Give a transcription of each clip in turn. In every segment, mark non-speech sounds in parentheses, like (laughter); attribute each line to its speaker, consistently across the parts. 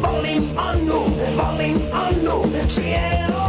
Speaker 1: Volim unknown, volim unknown, Seattle.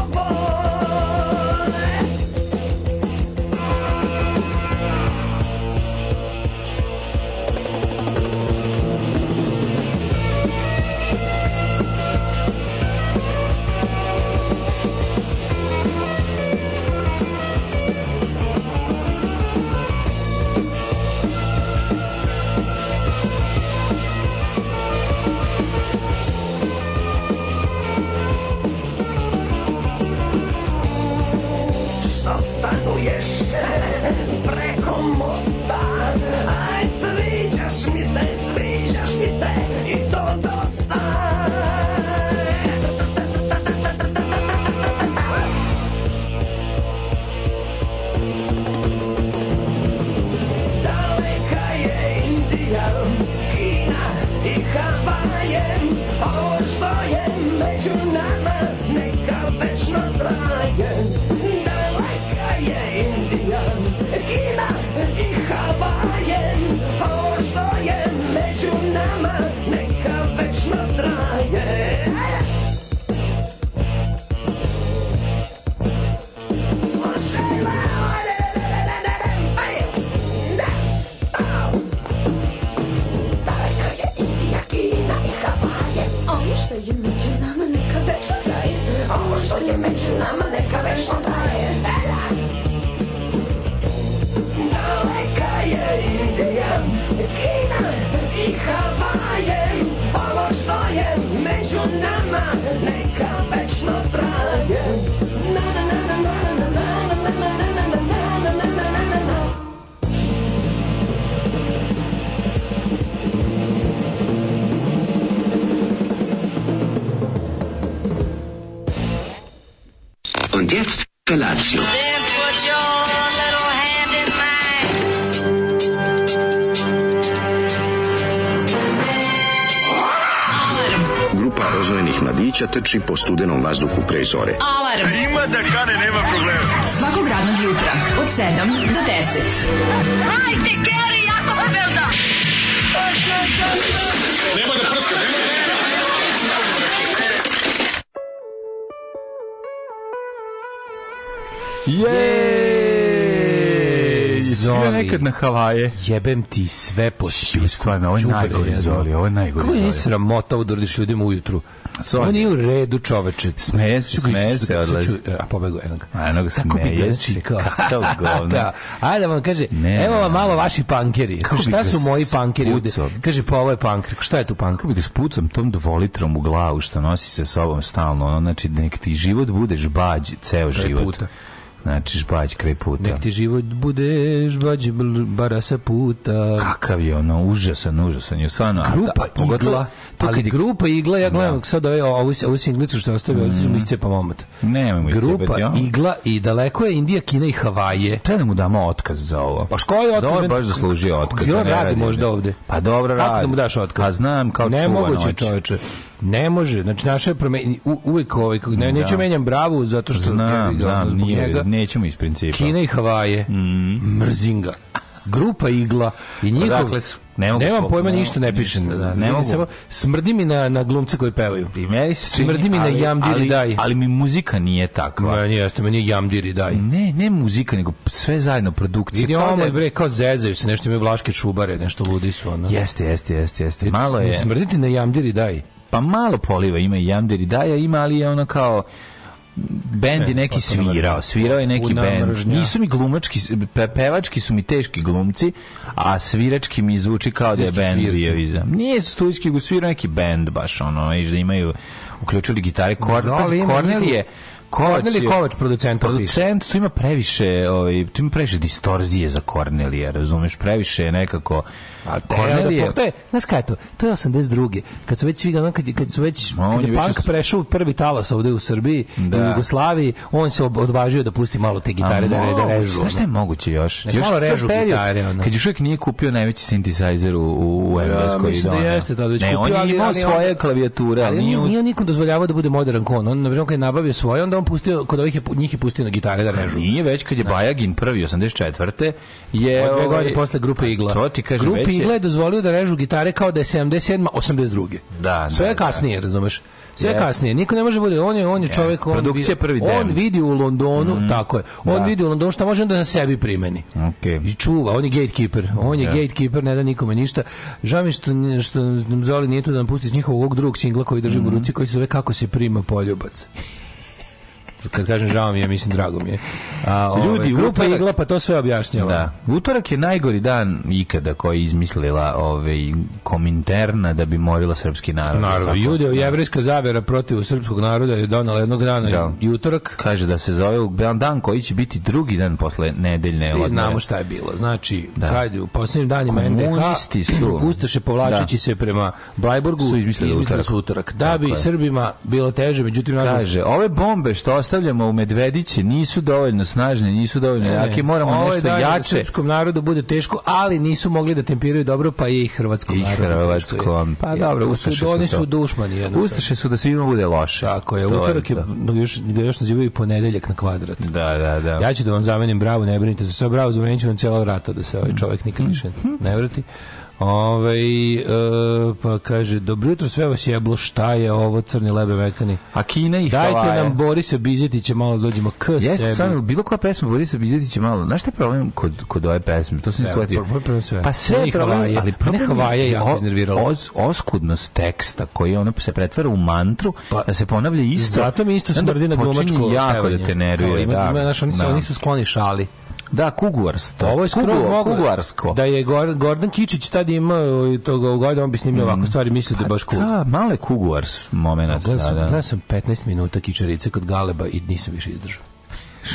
Speaker 1: summer.
Speaker 2: generaciju. Alarm. Grupa rozvojenih mladića teči po studenom vazduhu pre zore.
Speaker 3: Alarm. A e, ima da kane, nema problema.
Speaker 4: Svakog radnog jutra, od 7 do 10. Hajde, Keri, jako se velda! Nemoj da prska, nemoj da
Speaker 5: Jej! Zoli. Bio nekad na Havaje.
Speaker 6: Jebem ti sve po spisku.
Speaker 5: Stvarno, ovo je najgore Zoli, ovo je
Speaker 6: najgore Zoli. Kako je sramota da udrliš ljudima ujutru? Zoli. Ovo nije u redu čoveče.
Speaker 5: Smeje se,
Speaker 6: smeje se, odlazi.
Speaker 5: A pobego, eno ga. A
Speaker 6: eno ga
Speaker 5: smeje se, kakav (laughs) govna. Da,
Speaker 6: ajde da vam kaže, ne, evo vam malo vaši pankeri. Kako šta su moji pankeri? Kaže, pa ovo je panker. Šta je tu panker? Kako
Speaker 5: bi ga spucam tom dvolitrom u glavu što nosi se sobom stalno. Ono, znači, nek ti život budeš bađ ceo život. Puta.
Speaker 6: Znači,
Speaker 5: žbađ kraj puta. Nek
Speaker 6: ti život bude žbađ bara sa puta.
Speaker 5: Kakav je ono, užasan, užasan je. Stvarno, da, grupa ta, igla,
Speaker 6: pogodla, ali je... grupa igla, ja da. gledam da. sad ove, ovu, ovu singlicu što ostavio, mm. -hmm. iscepa moment. Nemoj mu Grupa iscepati, ja. igla i daleko je Indija, Kina i Havaje.
Speaker 5: Treba da mu damo otkaz za ovo.
Speaker 6: Pa ško je otkaz?
Speaker 5: Dobro,
Speaker 6: baš zaslužio otkaz.
Speaker 5: Jo, radi možda ovde. Pa dobro, radi. Kako da
Speaker 6: mu daš otkaz? Pa znam,
Speaker 5: kao
Speaker 6: čuva noć.
Speaker 5: Nemoguće
Speaker 6: čoveče. Ne može, znači naše promeni, uvek ovaj, ne, da. neću menjam bravu zato što...
Speaker 5: Znam, ne, znam, nije, njega. nećemo iz principa.
Speaker 6: Kina i Havaje, mm. mrzinga, grupa igla i pa njihov... Odakle su? Ne mogu, nemam pojma ništa ne pišem. Da, ne mogu. Samo smrdi mi na na glumce koji pevaju. I meni se smrdi mi na Jamdiri daj.
Speaker 5: Ali mi muzika nije takva.
Speaker 6: Ne, nije, jeste meni Jamdiri daj.
Speaker 5: Ne, ne muzika, nego sve zajedno produkcija. Vidi ono
Speaker 6: da bre kao zezaju se nešto mi vlaške čubare, nešto ludi su ono.
Speaker 5: Jeste, jeste, jeste, jeste.
Speaker 6: Malo je. Smrditi na Jamdiri daj.
Speaker 5: Pa malo poliva ima i Jamder i Daja ima, ali je ono kao bend je neki svirao, svirao je neki bend. Nisu mi glumački, pe, pevački su mi teški glumci, a svirački mi zvuči kao da je bend bio iza. Nije studijski, go svirao neki bend baš ono, i da imaju uključili gitare, kor, Kornelije.
Speaker 6: Kovač, Korneli Kovač producent
Speaker 5: producent tu ima previše ovaj tu ima previše distorzije za Kornelija razumeš previše je nekako
Speaker 6: A e, Cornelije... To je, znaš kaj je to? To je 82. Kad su već svi, kad, kad su već, no, kad je punk već... prešao prvi talas ovde u Srbiji, da. u Jugoslaviji, on se odvažio da pusti malo te gitare, A, da, re, da režu. Znaš
Speaker 5: šta je moguće još?
Speaker 6: Znači,
Speaker 5: još malo
Speaker 6: režu period, gitare.
Speaker 5: Ono. Kad još uvijek nije kupio najveći synthesizer u, u Engleskoj. Ja, mislim da
Speaker 6: jeste
Speaker 5: tada već
Speaker 6: ne,
Speaker 5: kupio, on je
Speaker 6: imao
Speaker 5: ali, svoje klavijature.
Speaker 6: Ali, ali nije, nije nikom dozvoljavao da bude modern kon. On, na kad je nabavio svoje, onda on pustio, kod ovih je, njih je pustio na gitare da režu.
Speaker 5: Nije već kad je da. Bajagin prvi, 84. je... Dve godine
Speaker 6: ovaj- posle grupe pa Igla. To
Speaker 5: ti kaže, grupi
Speaker 6: Figle je dozvolio da režu gitare kao da je 77. 82.
Speaker 5: Da,
Speaker 6: Sve da, da. kasnije, da. razumeš? Sve yes. kasnije. Niko ne može da bude, on je on je yes. on vidi, prvi on vidi u Londonu, mm. tako je. On da. vidi u Londonu šta može da na sebi primeni.
Speaker 5: Okay.
Speaker 6: I čuva, on je gatekeeper. On je yeah. Da. gatekeeper, ne da nikome ništa. Žao mi što što Zoli nije tu da nam pusti njihovog drugog singla koji drži mm. u ruci koji se zove kako se prima poljubac kad kažem žao mi je, mislim drago mi je. A, ove, ovaj, Ljudi, grupa utorak, igla, pa to sve objašnjava. Da.
Speaker 5: Utorak je najgori dan ikada koji je izmislila ove, ovaj, kominterna da bi morila srpski narod. Naravno,
Speaker 6: Judeo da. jevrijska zavera protiv srpskog naroda je donala jednog dana da. i
Speaker 5: Kaže da se zove dan, dan koji će biti drugi dan posle nedeljne Svi odmere.
Speaker 6: znamo šta je bilo. Znači, da. Hajde, u posljednjim danima Komunisti NDH, su. Ustaše povlačeći da. se prema Blajburgu su izmislili, izmislili utorak. Da bi Srbima bilo teže, međutim...
Speaker 5: Kaže, ove bombe što ostavljamo u Medvedići nisu dovoljno snažne, nisu dovoljno e, jake, moramo Ovo ovaj nešto je da jače.
Speaker 6: srpskom narodu bude teško, ali nisu mogli da tempiraju dobro, pa je i hrvatskom I narodu.
Speaker 5: hrvatskom.
Speaker 6: Pa dobro, ustaše su Oni su dušmani
Speaker 5: jednostavno. Ustaše su da svima bude loše.
Speaker 6: Tako je, utorak je, još, još nazivaju i ponedeljak na kvadrat.
Speaker 5: Da, da, da.
Speaker 6: Ja ću da vam zamenim bravo, ne brinite za sve bravo, zamenit ću vam cijelo rata da se ovaj čovjek nikad više mhm. ne vrati. Ove, e, pa kaže, dobro jutro sve vas jeblo, šta je ovo crni lebe mekani?
Speaker 5: A Kina i Dajte
Speaker 6: Havaje. nam Borisa Bizetića malo da dođemo k
Speaker 5: yes, sebi. Sam, bilo koja pesma Borisa Bizetića malo. Znaš šta je problem kod, kod ove pesme? To sam isplatio.
Speaker 6: Pa sve pa je problem, ali problem Havaje je iznerviralo. Oz,
Speaker 5: oskudnost teksta koji ono se pretvara u mantru, pa, da se ponavlja isto.
Speaker 6: Zato mi isto smrdi na glumačko
Speaker 5: jako da te nervira. Ima, da, ima,
Speaker 6: znaš, oni, da. oni su skloni šali.
Speaker 5: Da, Kuguarsto.
Speaker 6: Ovo je skroz Kuguarsko. Da je Gordon Kičić tad imao toga ugoda, on bi snimio ovako mm. stvari, misli pa da je baš cool.
Speaker 5: Da, male Kuguars moment. Da, da.
Speaker 6: Gledao sam, da, da. sam 15 minuta kičarice kod Galeba i nisam više izdržao.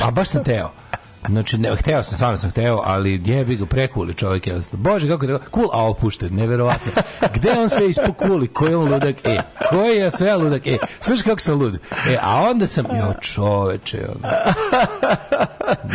Speaker 6: A baš sam (laughs) teo. Znači, ne, hteo sam, stvarno sam hteo, ali bi ga prekuli čovjek jednostavno. Bože, kako je tako, cool, a opušten, neverovatno. Gde on sve ispokuli, koji je on ludak, e, koji je sve ludak, e, slušaj kako sam lud. E, a onda sam, jo čoveče, ono.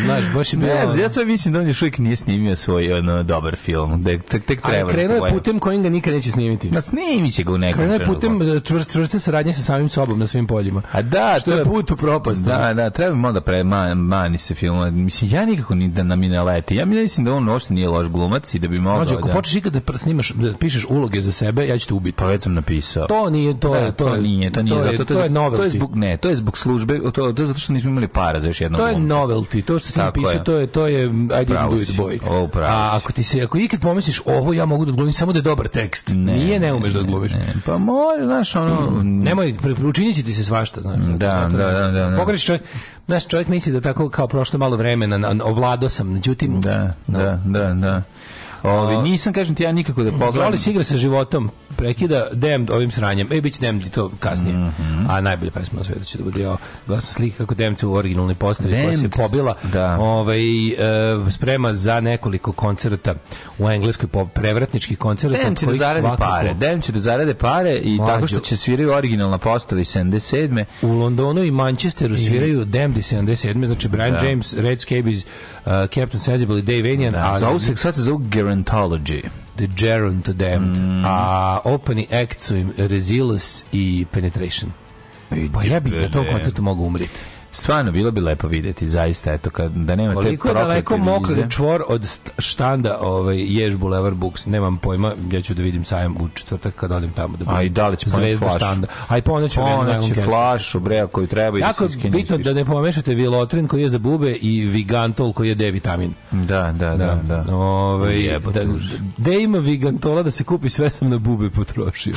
Speaker 6: Znaš, baš je bilo...
Speaker 5: Ne, ja sve mislim da on još uvijek nije snimio svoj ono, dobar film, da tek, tek treba. Ali da
Speaker 6: krenuo
Speaker 5: je
Speaker 6: putem kojim ga nikad neće snimiti.
Speaker 5: Ma snimit će ga u nekom
Speaker 6: Krenuo je putem čvrst, čvrste saradnje sa samim sobom na svim poljima.
Speaker 5: A da,
Speaker 6: što treba, je put u propast.
Speaker 5: Da, da, treba malo da pre, man, se film, mislim, mislim, ja nikako ni da nam i ne leti. Ja mislim da on uopšte nije loš glumac i da bi mogao... Može,
Speaker 6: ako da... počneš ikad da snimaš, da pišeš uloge za sebe, ja ću te ubiti.
Speaker 5: Pa već sam napisao.
Speaker 6: To nije, to
Speaker 5: da,
Speaker 6: je...
Speaker 5: To, to nije,
Speaker 6: to nije. To je, to, je, to je, to je
Speaker 5: zbog, ne, to je zbog službe, to, to je zato što nismo imali para za još jednog
Speaker 6: glumca. To je novelty, to što ti napisao, to je, to je I didn't do it boy.
Speaker 5: Oh, A
Speaker 6: ako ti se, ako ikad pomisliš ovo ja mogu da glumim samo da je dobar tekst, ne, nije ne umeš da glumiš.
Speaker 5: pa
Speaker 6: može,
Speaker 5: znaš, ono... Nemoj, učinit ti se svašta, znaš.
Speaker 6: Da, da, da, da. da, da. Znaš, čovjek misli
Speaker 5: da
Speaker 6: tako kao prošlo malo vremena, ovlado sam, međutim...
Speaker 5: Da, da, da, da. Ovi, nisam, kažem ti, ja nikako da pozdravim. Broli
Speaker 6: se igra sa životom, prekida Demd ovim sranjem. E, bit će Demd i to kasnije. Mm -hmm. A najbolja pesma na svetu će da bude o glasa slika kako Demce u originalnoj postavi Damned. koja se pobila.
Speaker 5: Da. Ovaj,
Speaker 6: e, sprema za nekoliko koncerta u Engleskoj, po prevratničkih koncerta. Demd
Speaker 5: će da zarade svakako... pare. Demd će da zarade pare i Mlađu. tako što će sviraju originalna postava iz 77.
Speaker 6: U Londonu i Manchesteru sviraju Demd i 77. Znači, Brian da. James, Red Scabies, uh, Captain Sensible i Dave Anian. Da,
Speaker 5: a se, sad se zove Gerontology.
Speaker 6: The Geront Damned. Mm. A Open Act su im Resilience i Penetration. Pa ja bih na tom koncertu mogao umriti.
Speaker 5: Stvarno, bilo bi lepo videti, zaista, eto, kad, da nema Koliko te proklete
Speaker 6: Koliko je daleko mokre čvor od štanda ovaj, Jež Boulevard Books, nemam pojma, ja ću da vidim sajam u četvrtak kad odem tamo. Da
Speaker 5: A i
Speaker 6: da
Speaker 5: li će poneti flašu? Štanda.
Speaker 6: A i poneću ću
Speaker 5: Poneći flašu, bre, koju treba i Tako da
Speaker 6: bitno da ne pomešate Vilotrin koji je za bube i Vigantol koji je D vitamin.
Speaker 5: Da, da, da. da. da.
Speaker 6: Ove, ovaj, da, da ima Vigantola da se kupi sve sam na bube potrošio.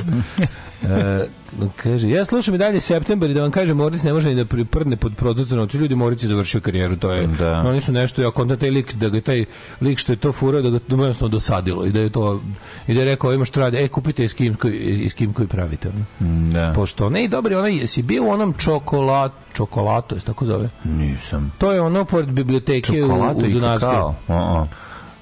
Speaker 6: (laughs) e, kaže, ja slušam i dalje septembar i da vam kažem, Orlis ne može ni da priprdne pod prodavca noću, znači, ljudi Morić je završio karijeru, to je, da. oni su nešto, ja kontam taj lik, da ga taj lik što je to furao, da ga jednostavno dosadilo i da je to, i da je rekao, imaš trad, e, kupite iz kim koji, iz kim koji pravite. Mm,
Speaker 5: da.
Speaker 6: Pošto, ne, i dobri, onaj, si bio u onom čokolad, čokolato, jest tako
Speaker 5: zove?
Speaker 6: Nisam. To je ono pored biblioteke Čokolato u, u Dunavskoj.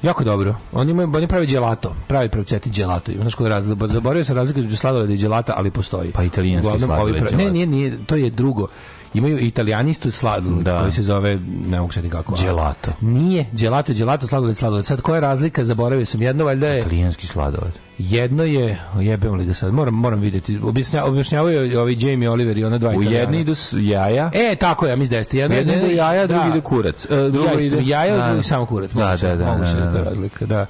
Speaker 6: Jako dobro. Oni imaju oni prave gelato, pravi pravceti gelato. Ima nešto razlika, zaboravio sam razliku između sladoleda i gelata, ali postoji.
Speaker 5: Pa italijanski sladoled.
Speaker 6: Ne, Ne, ne, to je drugo imaju italijanistu sladoled da. koji se zove ne mogu se nikako.
Speaker 5: Gelato.
Speaker 6: Nije, gelato, gelato, sladoled, sladoled. Sad koja je razlika? Zaboravio sam. Jedno valjda je
Speaker 5: italijanski sladoled.
Speaker 6: Jedno je, jebem li ga sad, moram, moram videti Objašnja, objašnjavaju ovi Jamie Oliver i ona dva U
Speaker 5: jedni idu jaja.
Speaker 6: E, tako ja, mislim da jeste.
Speaker 5: Jedno, jedno
Speaker 6: da. e,
Speaker 5: ide jaja, da, drugi
Speaker 6: ide
Speaker 5: kurac.
Speaker 6: E, drugo ja, ide jaja, drugi samo kurac. Da, da, da, da. Moguće da, da, da, da, razlika, da.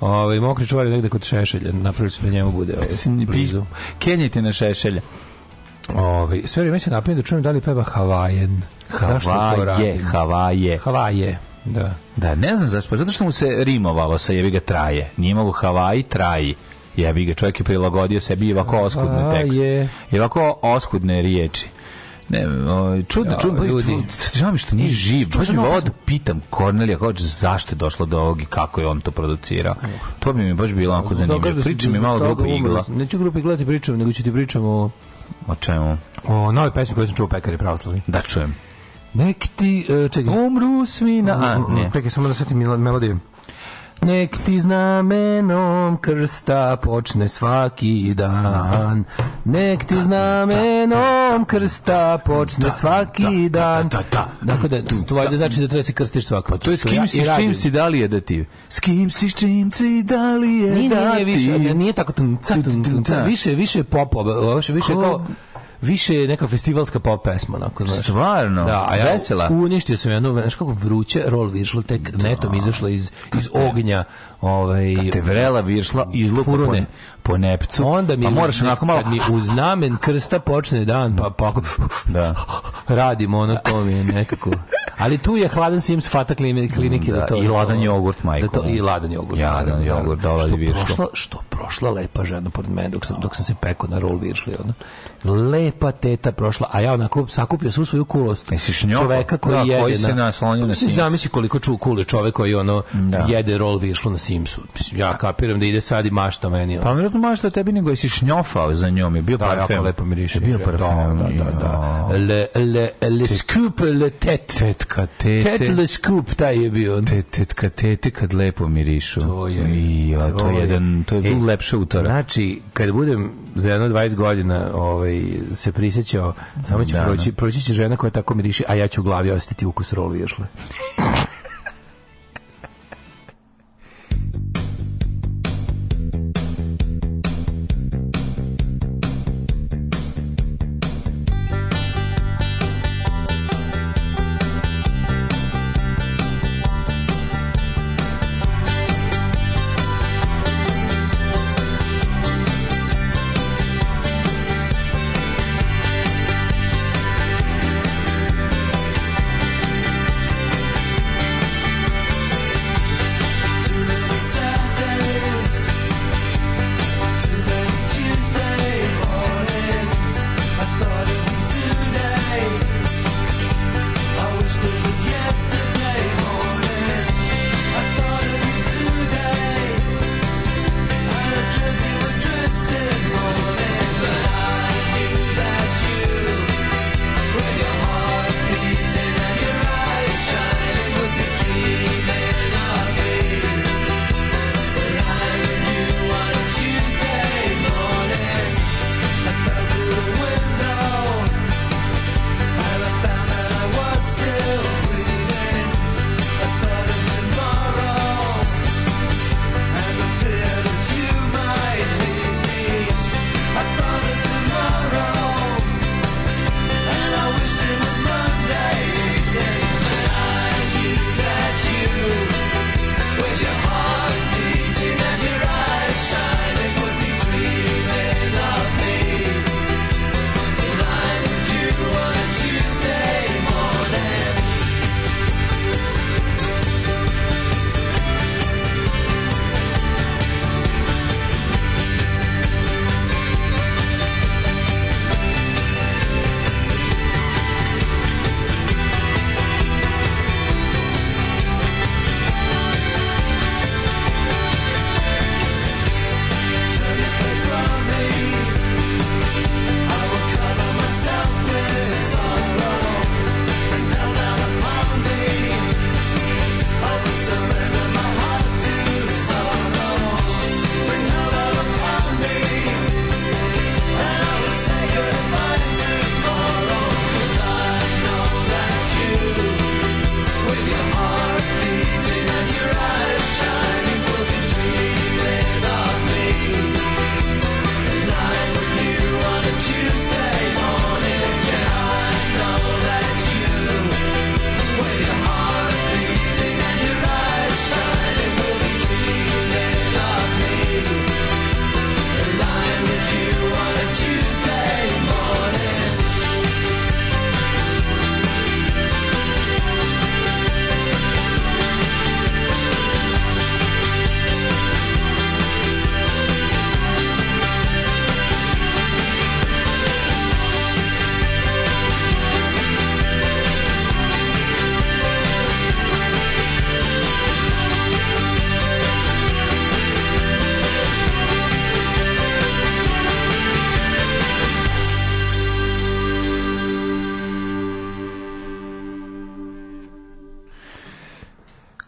Speaker 6: Ovaj mokri čuvar je negde kod Šešelja, napravili su da njemu bude ovaj, blizu.
Speaker 5: Kenjite na Šešelja.
Speaker 6: Ovaj sve vreme se napijem da čujem da li peva Havajen.
Speaker 5: Havaje, Havaje.
Speaker 6: Havaje. Da.
Speaker 5: Da, ne znam zašto, pa zato što mu se rimovalo sa jebi ga traje. Nije mogu Havaji traji. Jebi ga, čovjek je prilagodio sebi i ovako oskudne tekst. I ovako oskudne riječi. Ne, o, čudno, da, čudno, pa ljudi. Žao mi što nije živ. Baš mi volao pitam Kornelija Kovač zašto je došlo do ovog i kako je on to producirao. Uh. To bi mi baš bilo onako zanimljivo. Priča mi malo grupa igla.
Speaker 6: Neću
Speaker 5: grupa
Speaker 6: igla da ti
Speaker 5: pričam,
Speaker 6: nego ću ti pričam o O čemu?
Speaker 5: O
Speaker 6: novoj pesmi koju sam čuo u pekari pravoslavni.
Speaker 5: Da čujem.
Speaker 6: Nek ti, e, čekaj.
Speaker 5: Umru svi A, mm, mm,
Speaker 6: ne. Čekaj, samo da svetim melodiju. Nek ti znamenom krsta počne svaki dan. Nek ti znamenom krsta počne da, svaki da, da, dan. Dakle, da, to valjda znači da treba se krstiš svakako. Pa
Speaker 5: to je s kim si, s čim si, da li je da ti? S kim si, s čim si, da li je da ti? Nije, nije,
Speaker 6: više, nije tako, više, više popova, više kao više neka festivalska pop pesma, onako,
Speaker 5: znaš. Stvarno? Da, a ja
Speaker 6: vesela. uništio sam jednu, znaš kako vruće, Roll viršla, tek da. netom izašla iz, iz ognja.
Speaker 5: Ovaj, Kad te vrela viršla, iz po, po nepcu.
Speaker 6: Onda mi, pa moraš uz, onako malo... Kad mi u znamen krsta počne dan, pa, pa da. (laughs) radimo ono, to mi je nekako... Ali tu je hladan Sims Fata klinik, klinike. Da, da,
Speaker 5: to, I ladan jogurt, da majko. Da to,
Speaker 6: I ladan jogurt.
Speaker 5: Jadan da. jogurt, dolazi virško.
Speaker 6: Prošla, što prošla lepa žena pored mene dok sam, dok sam se pekao na roll viršli. onda. Lepa teta prošla, a ja na kup sakupio svu svoju kulost.
Speaker 5: Jesi
Speaker 6: Čoveka koji da, jede.
Speaker 5: Koji se naslonio na pa Sims.
Speaker 6: Zamisli koliko ču kule čovek koji ono da. jede roll viršlu na Simsu. Ja kapiram da ide sad i mašta meni.
Speaker 5: Pa vjerojatno mašta tebi nego jesi šnjofao za njom. Je bio da, parfem. jako
Speaker 6: lepo
Speaker 5: miriše. Je bio parfem. Da, da, da. Le,
Speaker 6: le, le, le scoop, le tete. Tetka tetka, tete.
Speaker 5: Tetle
Speaker 6: skup taj je bio.
Speaker 5: Te, tetka, tete kad lepo mirišu. To
Speaker 6: je. I, a, to je, jedan,
Speaker 5: to
Speaker 6: je e,
Speaker 5: lepše utora.
Speaker 6: Znači, kad budem za jedno 20 godina ovaj, se prisjećao, samo će da, proći, da. proći će žena koja tako miriši, a ja ću u glavi ostati ukus rolu ješle. (laughs)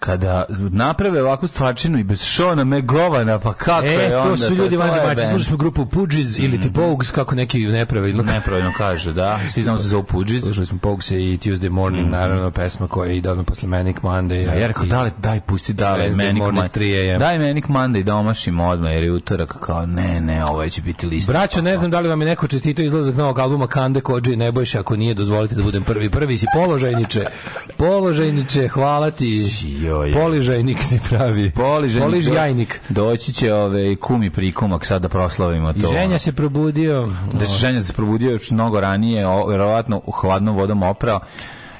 Speaker 5: kada naprave ovakvu stvarčinu i bez Šona Megovana, pa kako e, je onda? to
Speaker 6: su ljudi vanzemaljci, slušali smo grupu Pudžiz ili mm. ti mhm. Pogues, kako neki nepravedno...
Speaker 5: (laughs) Nepravedno kaže, da,
Speaker 6: svi znamo se zove Pudžiz slušali smo Pogues i Tuesday Morning mm. naravno pesma koja ide odmah posle Manic Monday ja, jer
Speaker 5: rekao, daj, daj, pusti, dale, Manic Manic Morning, 3 daj Manic Monday da omašimo odmah, jer je utorak kao, ne, ne ovaj će biti list.
Speaker 6: Braćo, ne znam da li vam je neko čestito izlazak novog albuma Kande Kođe i Nebojša, ako nije, dozvolite da budem prvi prvi si položajniče, položajniče hvala ti joj. Poližajnik si pravi.
Speaker 5: Poližajnik. Poliž jajnik. Doći će ove kumi prikumak sad da proslavimo to.
Speaker 6: I ženja se probudio.
Speaker 5: Da se ženja se probudio još mnogo ranije, o, verovatno hladnom vodom oprao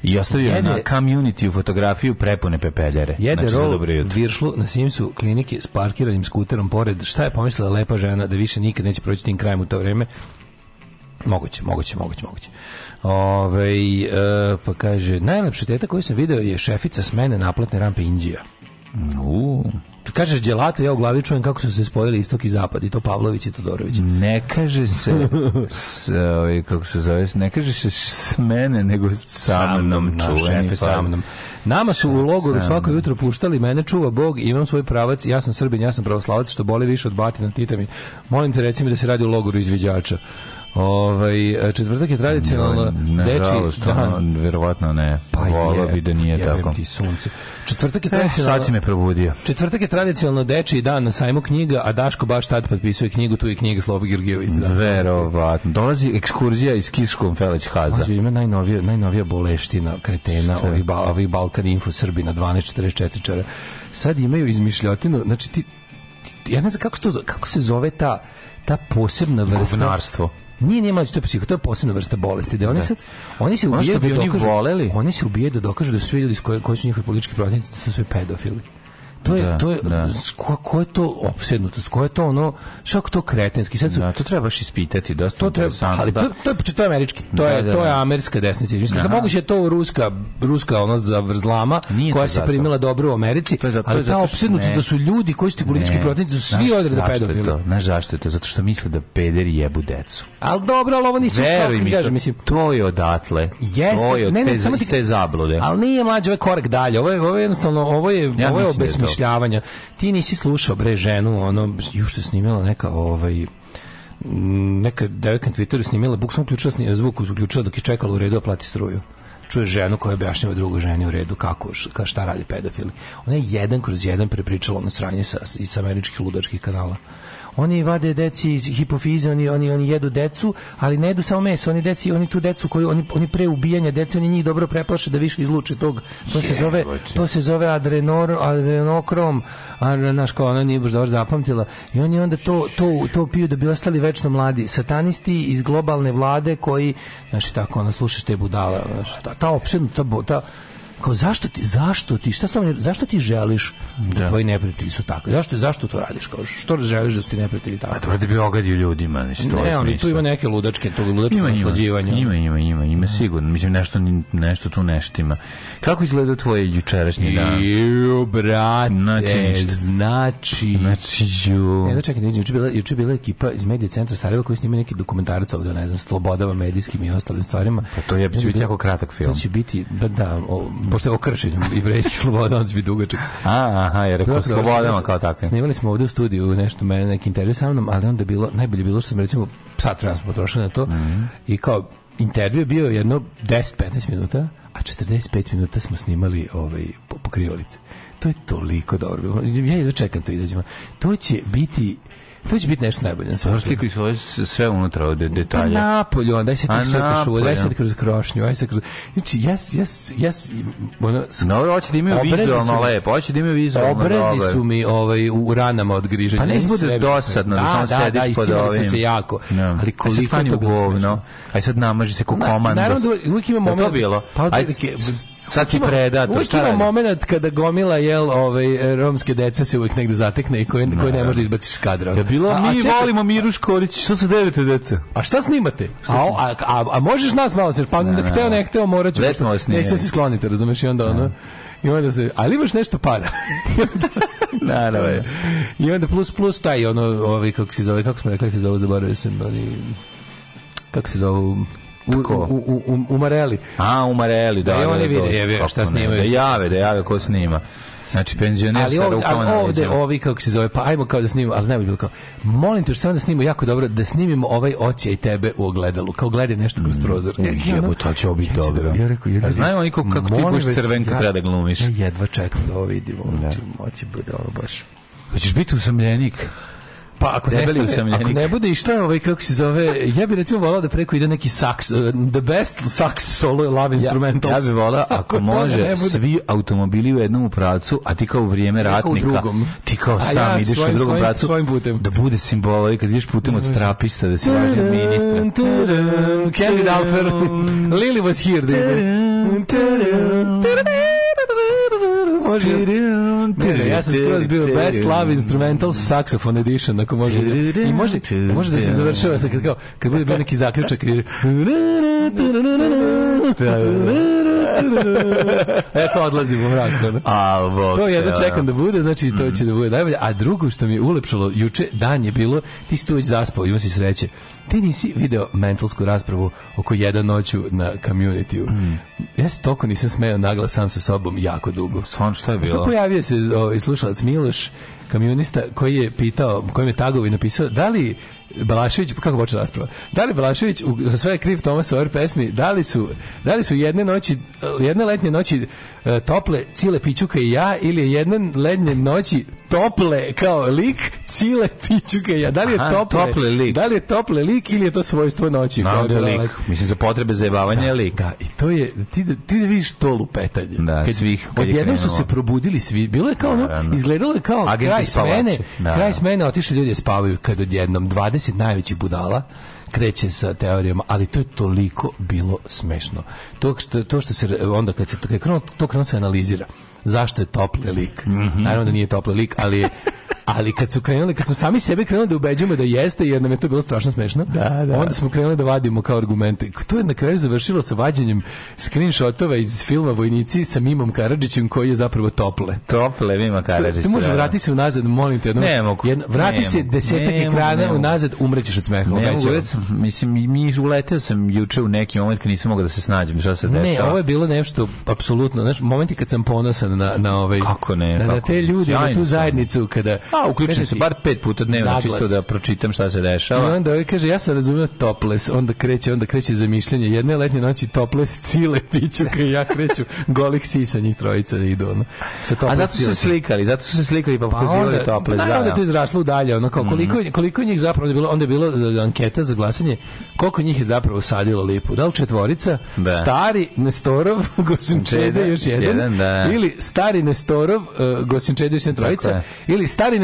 Speaker 5: i ostavio jede, na community fotografiju prepune pepeljare.
Speaker 6: Jede znači, rol viršlu na Simsu klinike s parkiranim skuterom pored. Šta je pomislila lepa žena da više nikad neće proći tim krajem u to vreme? Moguće, moguće, moguće, moguće. Ove, e, pa kaže, najlepša teta koju sam video je šefica smene mene naplatne rampe Indija.
Speaker 5: U.
Speaker 6: Kad kažeš djelato, ja u glavi čujem kako su se spojili istok i zapad, i to Pavlović i Todorović.
Speaker 5: Ne kaže se, (laughs) s, ovaj, kako se zove, ne kaže se s mene, nego sa mnom,
Speaker 6: na, šefe, sa mnom. Nama su u logoru svako jutro puštali, mene čuva Bog, imam svoj pravac, ja sam Srbin, ja sam pravoslavac, što boli više od batina, titami. Molim te, reci mi da se radi u logoru izviđača. Ovaj četvrtak je tradicionalno dečiji dan.
Speaker 5: Verovatno ne. Pa Vola bi da nije tako.
Speaker 6: Ti sunce. Četvrtak je eh, tradicionalno.
Speaker 5: Eh, sad si me probudio.
Speaker 6: Četvrtak je tradicionalno dečiji dan na sajmu knjiga, a Daško baš tad potpisuje knjigu, tu je knjiga Slobo Georgijević. Da.
Speaker 5: Verovatno. Dolazi ekskurzija iz Kiškom Feleć Haza. Može
Speaker 6: ima najnovija najnovija boleština kretena, Sve. ovih ba, ovih Balkan Info Srbina 1244. Sad imaju izmišljotinu, znači ti, ti ja ne znam kako, to, kako se zove ta ta posebna vrsta... Govnarstvo Nije nema što to je psiho, to je posebna vrsta bolesti. Da oni, da. sad, oni se ubijaju da dokažu, voleli. Oni se ubijaju da dokažu da su ljudi koji, koji su njihovi politički protivnici, da su sve pedofili to je da, to je da. Ko, ko je to opsednuto ko je to ono šak to kretenski.
Speaker 5: Sad su, da, to trebaš ispitati, da to
Speaker 6: treba, da, ali da. to, to je to je američki, to je da, da to je da. američka desnica. Mislim da moguće je to ruska ruska ona zavrzlama Nije koja se primila dobro u Americi, to zato, ali ta opsednutost da su ljudi koji su ti politički protivnici su svi odrede pedofili.
Speaker 5: Znaš zašto je to? Zato što misle da pederi jebu decu.
Speaker 6: Al dobro, al ovo nisu
Speaker 5: kako kažeš, mislim. To je odatle. Jeste, ne, ne, samo ti te zablude.
Speaker 6: Al nije mlađi ovaj korak dalje. Ovo je ovo je jednostavno ovo je ovo je obesmišljavanje zapošljavanja. Ti nisi slušao bre ženu, ono ju što snimila neka ovaj neka devojka na Twitteru snimila, bukvalno uključila snim, zvuk, uključila dok je čekala u redu da plati struju čuje ženu koja objašnjava drugoj ženi u redu kako ka šta radi pedofili. Ona je jedan kroz jedan prepričala ono sranje sa, i sa američkih ludačkih kanala oni vade deci iz hipofize, oni, oni, oni jedu decu, ali ne jedu samo meso, oni deci, oni tu decu koju oni, oni pre ubijanja dece, oni njih dobro preplaše da više izluče tog. To se zove, to se zove adrenor, adrenokrom, a naš kao ona nije baš dobro zapamtila. I oni onda to, to, to piju da bi ostali večno mladi. Satanisti iz globalne vlade koji, znači tako, ona slušaš te budala, znaš, ta, ta opšedna, ta, ta kao zašto ti zašto ti šta stavljeno, zašto ti želiš da, da tvoji neprijatelji su tako zašto zašto to radiš kao što želiš da su ti neprijatelji tako
Speaker 5: pa to da bi ogadio ljudima mislim to
Speaker 6: ne oni tu ima neke ludačke to ludačko
Speaker 5: naslađivanje ima ima ima ima da. sigurno mislim nešto nešto tu neštima kako izgleda tvoj jučerašnji dan
Speaker 6: ju brate znači znači znači ju ne da čekaj da juče bila juče bila ekipa iz medija centra Sarajeva koji snima neki dokumentarac ovde ne znam slobodama medijskim i ostalim stvarima
Speaker 5: pa to je biće da jako kratak film to
Speaker 6: će biti da, da o, pošto je o kršenju jevrejskih (laughs) sloboda, on će biti dugačak. A,
Speaker 5: aha, jer je slobodama kao
Speaker 6: tako. Snimali smo ovde u studiju nešto mene, neki intervju sa mnom, ali onda je bilo, najbolje bilo što sam recimo, sat vremena smo potrošili na to, mm -hmm. i kao, intervju bio jedno 10-15 minuta, a 45 minuta smo snimali ovaj, pokrivalice. To je toliko dobro. Ja jedno čekam to izađemo. To će biti To će biti nešto najbolje na
Speaker 5: svijetu. Slikali su sve unutra od detalja. Pa
Speaker 6: napolju, onda se ti sve pošuo, daj se kroz krošnju, aj se kroz... Znači, jas, jas, jas... Ono,
Speaker 5: no, ovaj hoće da imaju vizualno lepo, hoće da imaju vizualno
Speaker 6: Obrazi su mi ovaj, u ranama od griženja. Pa
Speaker 5: ne izbude dosadno, da, da samo da, sediš da, pod ovim. Da, da, se jako. No. Da. Ali koliko je to bilo govno. Aj sad namaži se ko komando.
Speaker 6: Naravno, da uvijek ima moment... Da to bilo? Pa Ajde, Sad si preda, to šta ima moment kada gomila, jel, ovaj, romske deca se uvijek negde zatekne i koje, koje ne može da izbaciš iz kadra.
Speaker 5: Ja bilo a, mi a volimo Miru Škorić.
Speaker 6: Šta se devete deca? A šta snimate? Šta a, a, a, možeš nas malo se pa ne, ne, hteo ne hteo moraću. Ne
Speaker 5: se
Speaker 6: sklonite, razumeš i onda ono. I onda se, ali imaš nešto para.
Speaker 5: (laughs) Naravno. je. I onda
Speaker 6: plus plus taj ono, ovaj kako se zove, kako smo rekli se zove, zaboravio sam, ali kako se zove U, u, u, u Mareli.
Speaker 5: A, u Mareli, da.
Speaker 6: Da, da, da, da, da, da, da, da, da, da, da, da, da, da, Znači penzioner ali ovde, sa rukama ali ovde, ovi kako se zove, pa ajmo kao da snimimo, ali najbolje bilo kao, molim te još samo da snimimo jako dobro, da snimimo ovaj oće i tebe u ogledalu, kao gledaj nešto kroz mm, prozor.
Speaker 5: Mm, ja, jebo, to će ovo biti da- dobro. Ja rekao, ja, znaju oni kako ti budeš crvenka ja, treba da glumiš. Ja
Speaker 6: jedva čekam da ovo
Speaker 5: vidimo, da. Znači, moći bude ovo baš. Hoćeš biti usamljenik?
Speaker 6: Pa
Speaker 5: ako Debeli ne, stane, ako ne bude išta šta ovaj kako se zove, ja bih recimo volao da preko ide neki sax, uh, eh, the best sax solo love instrumentals. Ja, ja bih volao ako može svi automobili u jednom pravcu, a ti kao u vrijeme ratnika, u drugom. ti kao sam ja, ideš svojim, u drugom pravcu, da bude simbola kad ideš putem od trapista da si važni ministra.
Speaker 6: Candy Dalfer, Lily was here može... Ne, ja sam skroz bio Best Love Instrumental Saxophone Edition, ako može. I može, može da se završava sa kad kao, kad bude bio neki zaključak i... (laughs) Eto, odlazim u mrak.
Speaker 5: A, bok,
Speaker 6: to jedno čekam da bude, znači to mhm. će da bude najbolje. A drugo što mi je ulepšalo, juče dan je bilo, ti si tu već zaspao, imao si sreće. Ti nisi video mentalsku raspravu oko jedan noću na community mm. Ja se toliko nisam smeo naglas sam sa sobom jako dugo.
Speaker 5: Son, šta je bilo?
Speaker 6: Pojavio se o, i slušalac Miloš, kamionista koji je pitao, kojim je tagovi napisao, da li Balašević, kako počne rasprava? Da li Balašević za sve je kriv Tomas Sawyer pesmi, da li su, da li su jedne noći, jedne letnje noći e, tople Cile Pićuka i ja ili je jedne letnje noći tople kao lik Cile Pićuka i ja? Da li je Aha, tople,
Speaker 5: tople lik? Da li
Speaker 6: je tople lik ili je to svojstvo noći?
Speaker 5: No, da lik. Mislim, za potrebe zajebavanja
Speaker 6: da,
Speaker 5: lik.
Speaker 6: Da, i to je, ti, da- ti da vidiš to lupetanje.
Speaker 5: Da,
Speaker 6: kad,
Speaker 5: svih.
Speaker 6: Kad, kad jednom su se probudili svi, bilo je kao ono, izgledalo je kao Agenti kraj spavači. smene, da. kraj da. smene otišli ljudi da spavaju kad odjednom 20 20 najvećih budala kreće sa teorijama, ali to je toliko bilo smešno. To što, to što se onda kad se to krenulo, to krenulo se analizira. Zašto je tople lik? Mm -hmm. Naravno da nije tople lik, ali Ali kad su krenuli, kad smo sami sebe krenuli da ubeđujemo da jeste, jer nam je to bilo strašno smešno,
Speaker 5: da, da.
Speaker 6: onda smo krenuli da vadimo kao argumente. To je na kraju završilo sa vađenjem screenshotova iz filma Vojnici sa Mimom Karadžićem koji je zapravo tople.
Speaker 5: Tople Mima Karadžić.
Speaker 6: Ti možeš da. vratiti se unazad, molim te. Jednom, ne mogu. Jedno, vrati ne se desetak ne ekrana unazad, umrećeš od smeha.
Speaker 5: Ne mogu, mislim, mi uleteo sam juče u neki moment kad nisam mogao da se snađem. Šta se dešava? Ne,
Speaker 6: ovo je bilo nešto, apsolutno, znaš, momenti kad sam ponosan na, na ovaj...
Speaker 5: Kako ne?
Speaker 6: Na, na
Speaker 5: te
Speaker 6: ljude, na tu zajednicu, kada
Speaker 5: Pa, uključim se bar pet puta dnevno naglas. čisto da pročitam šta se dešava. I
Speaker 6: onda ovaj kaže, ja sam razumio toples, onda kreće, onda kreće zamišljanje. Jedne letnje noći topless cile pićuka i ja kreću golih sisa njih trojica da idu. Ono,
Speaker 5: sa A zato su se slikali, zato su se slikali pa, pa
Speaker 6: pokazivali pa toples. Da, da, onda da. to izrašlo dalje, ono kao mhm. koliko, koliko njih zapravo je bilo, onda je bilo e, anketa za glasanje, koliko njih je zapravo sadilo lipu. Da li četvorica, da. stari Nestorov, (laughs) Gosinčede, još jedan, jedan da. ili stari Nestorov, uh, e, Gosinčede, još jedan trojica, ili stari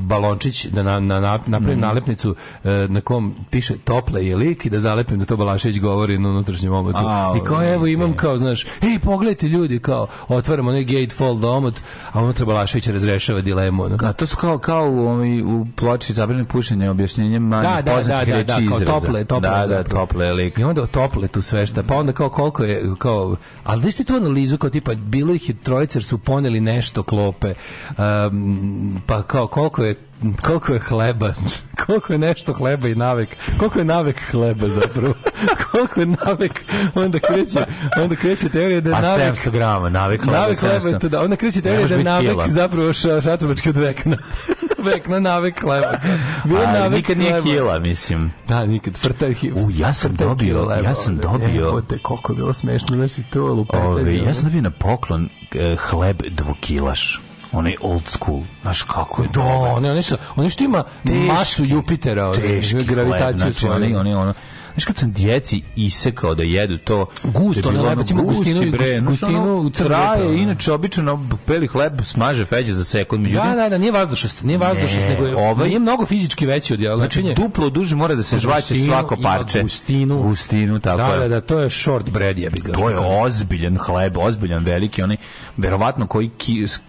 Speaker 6: balončić da na, na, na, napravim mm. nalepnicu e, na kom piše tople je lik i da zalepim da to Balašević govori na unutrašnjem omotu. I kao evo imam kao, znaš, ej, pogledajte ljudi, kao, otvaram neki gatefold omot, a unutra Balašević razrešava dilemu. No? A
Speaker 5: to su kao, kao u, u ploči zabranjen pušenje objašnjenje manje da, da, da, da, da, kao
Speaker 6: tople, tople. Da, da, tople lik. I onda tople tu sve šta, pa onda kao koliko je, kao, ali da tu analizu kao tipa, bilo ih je trojice su poneli nešto klope, um, pa kao koliko koliko je koliko je hleba, (laughs) koliko je nešto hleba i navek, koliko je navek hleba zapravo, (laughs) koliko je navek, onda kreće, onda kreće teorija da je pa
Speaker 5: navek... Pa 700 grama, navek hleba, navek
Speaker 6: hleba, to da, onda kreće teorija da je navek kila. zapravo ša, šatrovački od vekna. (laughs) vekna, navek hleba.
Speaker 5: Bilo A, navek nikad nije hleba. kila, mislim.
Speaker 6: Da, nikad, frtaj
Speaker 5: U, ja sam dobio, hleba, ja sam dobio... Evo te,
Speaker 6: koliko je bilo smešno, znaš i to
Speaker 5: lupetanje. Da. Ja sam dobio na poklon e, hleb dvokilaš onaj old school,
Speaker 6: znaš kako je. Da, ne, ono što, ono što ima teški, masu Jupitera,
Speaker 5: ovaj, teški,
Speaker 6: gravitaciju.
Speaker 5: Znači, oni, ono, Znaš kad sam djeci isekao da jedu to...
Speaker 6: Gusto, da na lebac, ima gustinu i
Speaker 5: gustinu, u Traje, inače, obično peli hleb smaže feđe za sekund. Međutim,
Speaker 6: da, da, da, nije vazdušast, nije vazdušast, ne, nego je, ovaj, nije mnogo fizički veći od jela.
Speaker 5: Znači, znači duplo duže mora da se žvaće svako parče.
Speaker 6: Gustinu.
Speaker 5: Gustinu, tako da, Da,
Speaker 6: da, to je short bread, je bih ga.
Speaker 5: To je ozbiljan hleb, ozbiljan veliki, onaj, verovatno koji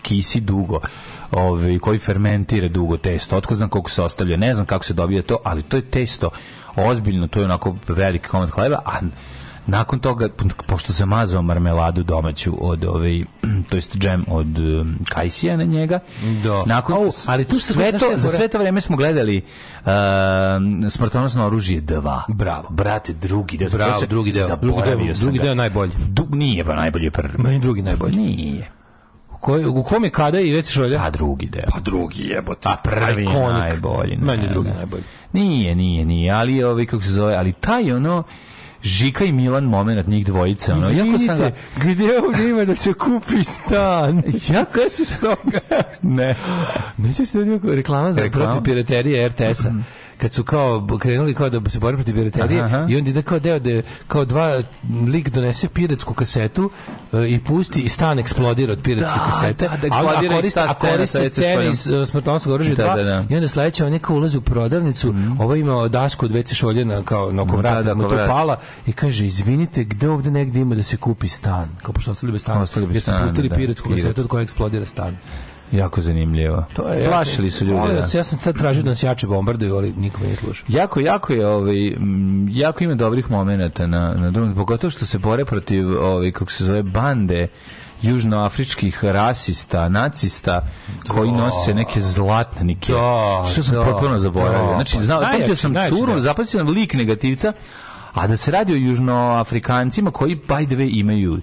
Speaker 5: kisi dugo ovaj, koji fermentira dugo testo. Otko znam koliko se ostavlja, ne znam kako se dobija to, ali to je testo ozbiljno, to je onako veliki komad hleba, a nakon toga, pošto sam mazao marmeladu domaću od ove, (clears throat) to jest džem od um, Kajsija na njega,
Speaker 6: Do. Da. nakon, o, ali tu sve to, za sve to vreme smo gledali uh, smrtonosno oružje 2.
Speaker 5: Bravo. Brate, drugi deo.
Speaker 6: Bravo, drugi deo.
Speaker 5: Drugi deo,
Speaker 6: drugi
Speaker 5: deo
Speaker 6: najbolji.
Speaker 5: Du, nije pa najbolji prvi. Meni
Speaker 6: drugi najbolji.
Speaker 5: Nije.
Speaker 6: Koj, u kom je kada i već šolja?
Speaker 5: Pa drugi deo.
Speaker 6: Pa drugi jebote.
Speaker 5: A prvi Iconic. najbolji. Ne, Meni
Speaker 6: drugi ne. najbolji.
Speaker 5: Nije, nije, nije, ali ovaj kako se zove, ali taj ono Žika i Milan momenat njih dvojica. Ono,
Speaker 6: jako sam ga... gdje ovdje ima da
Speaker 5: se
Speaker 6: kupi stan? (laughs)
Speaker 5: jako se toga? ne.
Speaker 6: Nećeš da je reklama za protiv piraterije RTS-a? Mhm kad su kao krenuli kao da se bore protiv piraterije i onda ide kao deo da kao dva lik donese piratsku kasetu e, i pusti i stan eksplodira od piratske da, kasete da, da, ali a koriste, a sa scene iz uh, oružja da, da, da. i onda sledeća on neka ulazi u prodavnicu mm. ovo ovaj ima dasku od WC šoljena kao na oko vrata da, da, mu to pala i kaže izvinite gde ovde negde ima da se kupi stan kao pošto ostali bez stana jer su pustili da, piratsku kasetu od koja eksplodira stan
Speaker 5: Jako zanimljivo. To je plašili su ljudi.
Speaker 6: Da. Ja sam tad tražio da nas jače bombarduju, ali nikome ne slušao.
Speaker 5: Jako, jako je ovaj mm, jako ima dobrih momenata na na drugom, pogotovo što se bore protiv ovaj kako se zove bande južnoafričkih rasista, nacista koji da. nose neke zlatnike.
Speaker 6: Da,
Speaker 5: što sam da, potpuno da. zaboravio. Znači, znao, zapamtio sam curu, da. zapamtio sam lik negativca, a da se radi o južnoafrikancima koji by the way imaju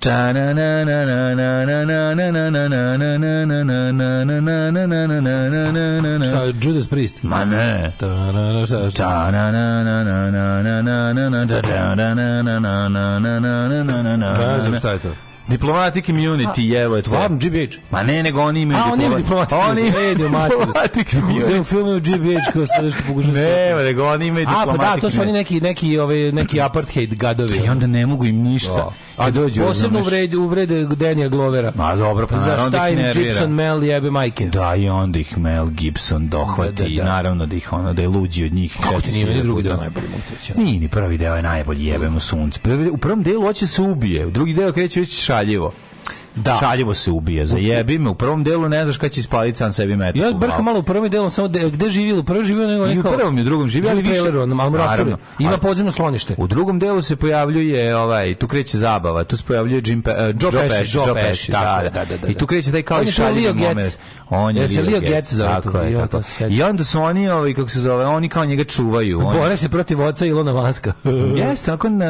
Speaker 5: Šta, Judas Priest? Ma ne. Ne znam šta je to. Diplomatic Immunity, A, evo je to.
Speaker 6: Stvarno, GBH?
Speaker 5: Ma ne, nego oni
Speaker 6: imaju
Speaker 5: diplomatic. A, oni imaju diplomatic. Oni imaju
Speaker 6: diplomatic. U filmu GBH koji se nešto pokušao
Speaker 5: Ne, da nego oni imaju diplomatic. A, pa
Speaker 6: da, to su oni neki, neki, ovaj, neki (clears throat) apartheid gadovi.
Speaker 5: Pa I onda ne mogu im ništa. Da.
Speaker 6: A dođu. Posebno uvrede, uvrede Denija Glovera.
Speaker 5: Ma dobro, pa Za šta
Speaker 6: da im Gibson Mel jebe majke.
Speaker 5: Da, i onda ih Mel Gibson dohvati. I naravno da ih ono, da
Speaker 6: je
Speaker 5: luđi od njih. Kako
Speaker 6: ti nije drugi
Speaker 5: deo
Speaker 6: najbolji moguće?
Speaker 5: Nije ni prvi deo je najbolji, jebemo sunce. U prvom delu hoće se ubije, u drugi deo kreće već šaj Llevo. da. šaljivo se ubija. Zajebi me, u prvom delu ne znaš kada će ispaliti sam sebi metak.
Speaker 6: Ja brka malo u prvom delu, samo de, gde živilo, prvo živio nego I u
Speaker 5: prvom i u drugom živjelo,
Speaker 6: ali
Speaker 5: više.
Speaker 6: Naravno, ima podzemno sklonište.
Speaker 5: U drugom delu se pojavljuje, ovaj, tu kreće zabava, tu se pojavljuje
Speaker 6: Jim Pe, uh, Joe, Joe Pesci, Joe Pesci, da,
Speaker 5: da, da, da, I tu kreće taj kao i šaljivi
Speaker 6: moment. On je
Speaker 5: Leo Getz. Getz tako
Speaker 6: je, tako.
Speaker 5: I onda su oni, ovaj, kako se zove, oni kao njega čuvaju.
Speaker 6: Oni... Bore se protiv oca Ilona Maska.
Speaker 5: Jeste, tako na...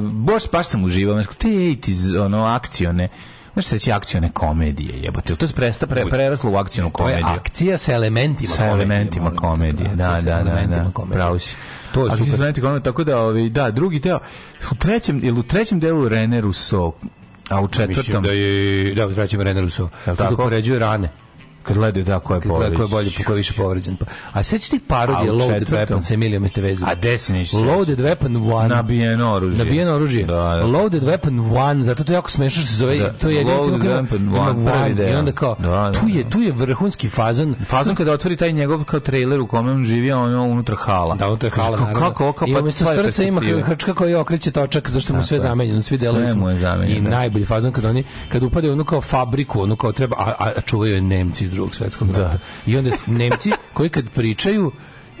Speaker 5: baš sam uživao. Te, ti, ono, akcione Znaš se akcione komedije, jebote. To
Speaker 6: se
Speaker 5: presta pre, preraslo u akcionu komediju. To
Speaker 6: je akcija sa elementima sa komedije.
Speaker 5: elementima komedije. Da, da, da, da. da. Pravo
Speaker 6: si. To je A super. Znači, tako da, ovi, da, drugi deo, u trećem, ili u trećem delu Rene Rousseau, a u četvrtom... Mislim da
Speaker 5: je, da, u trećem Rene Rousseau. Tako? Poređuje
Speaker 6: rane.
Speaker 5: Kad gledaju da ko je bolji. Ko je bolji, ko je više povređen. Pa. A sećaš ti parodije Loaded Weapon sa Emilio Mestevezu?
Speaker 6: A desi neće Loaded Weapon
Speaker 5: 1. Nabijeno oružje.
Speaker 6: Nabijeno oružje. Da, da. Loaded Weapon 1, zato to jako smešno što
Speaker 5: se
Speaker 6: zove. Da, to je Loaded Weapon 1, I onda kao, da, da, tu, je, da. tu je vrhunski fazon.
Speaker 5: Fazon kada otvori taj njegov kao trailer u kome on živi, a ono unutra hala.
Speaker 6: Da, unutra hala, naravno. Kako, kako, pa umesto srca ima hrčka koji okreće točak, zašto mu sve zamenjeno, svi delovi
Speaker 5: mu je zamenjeno. I
Speaker 6: da. najbolji fazon kad oni, kad upade ono kao fabriku, ono kao treba, a, a čuvaju Nemci iz drugog svjetskog rata. Da. I onda Nemci koji kad pričaju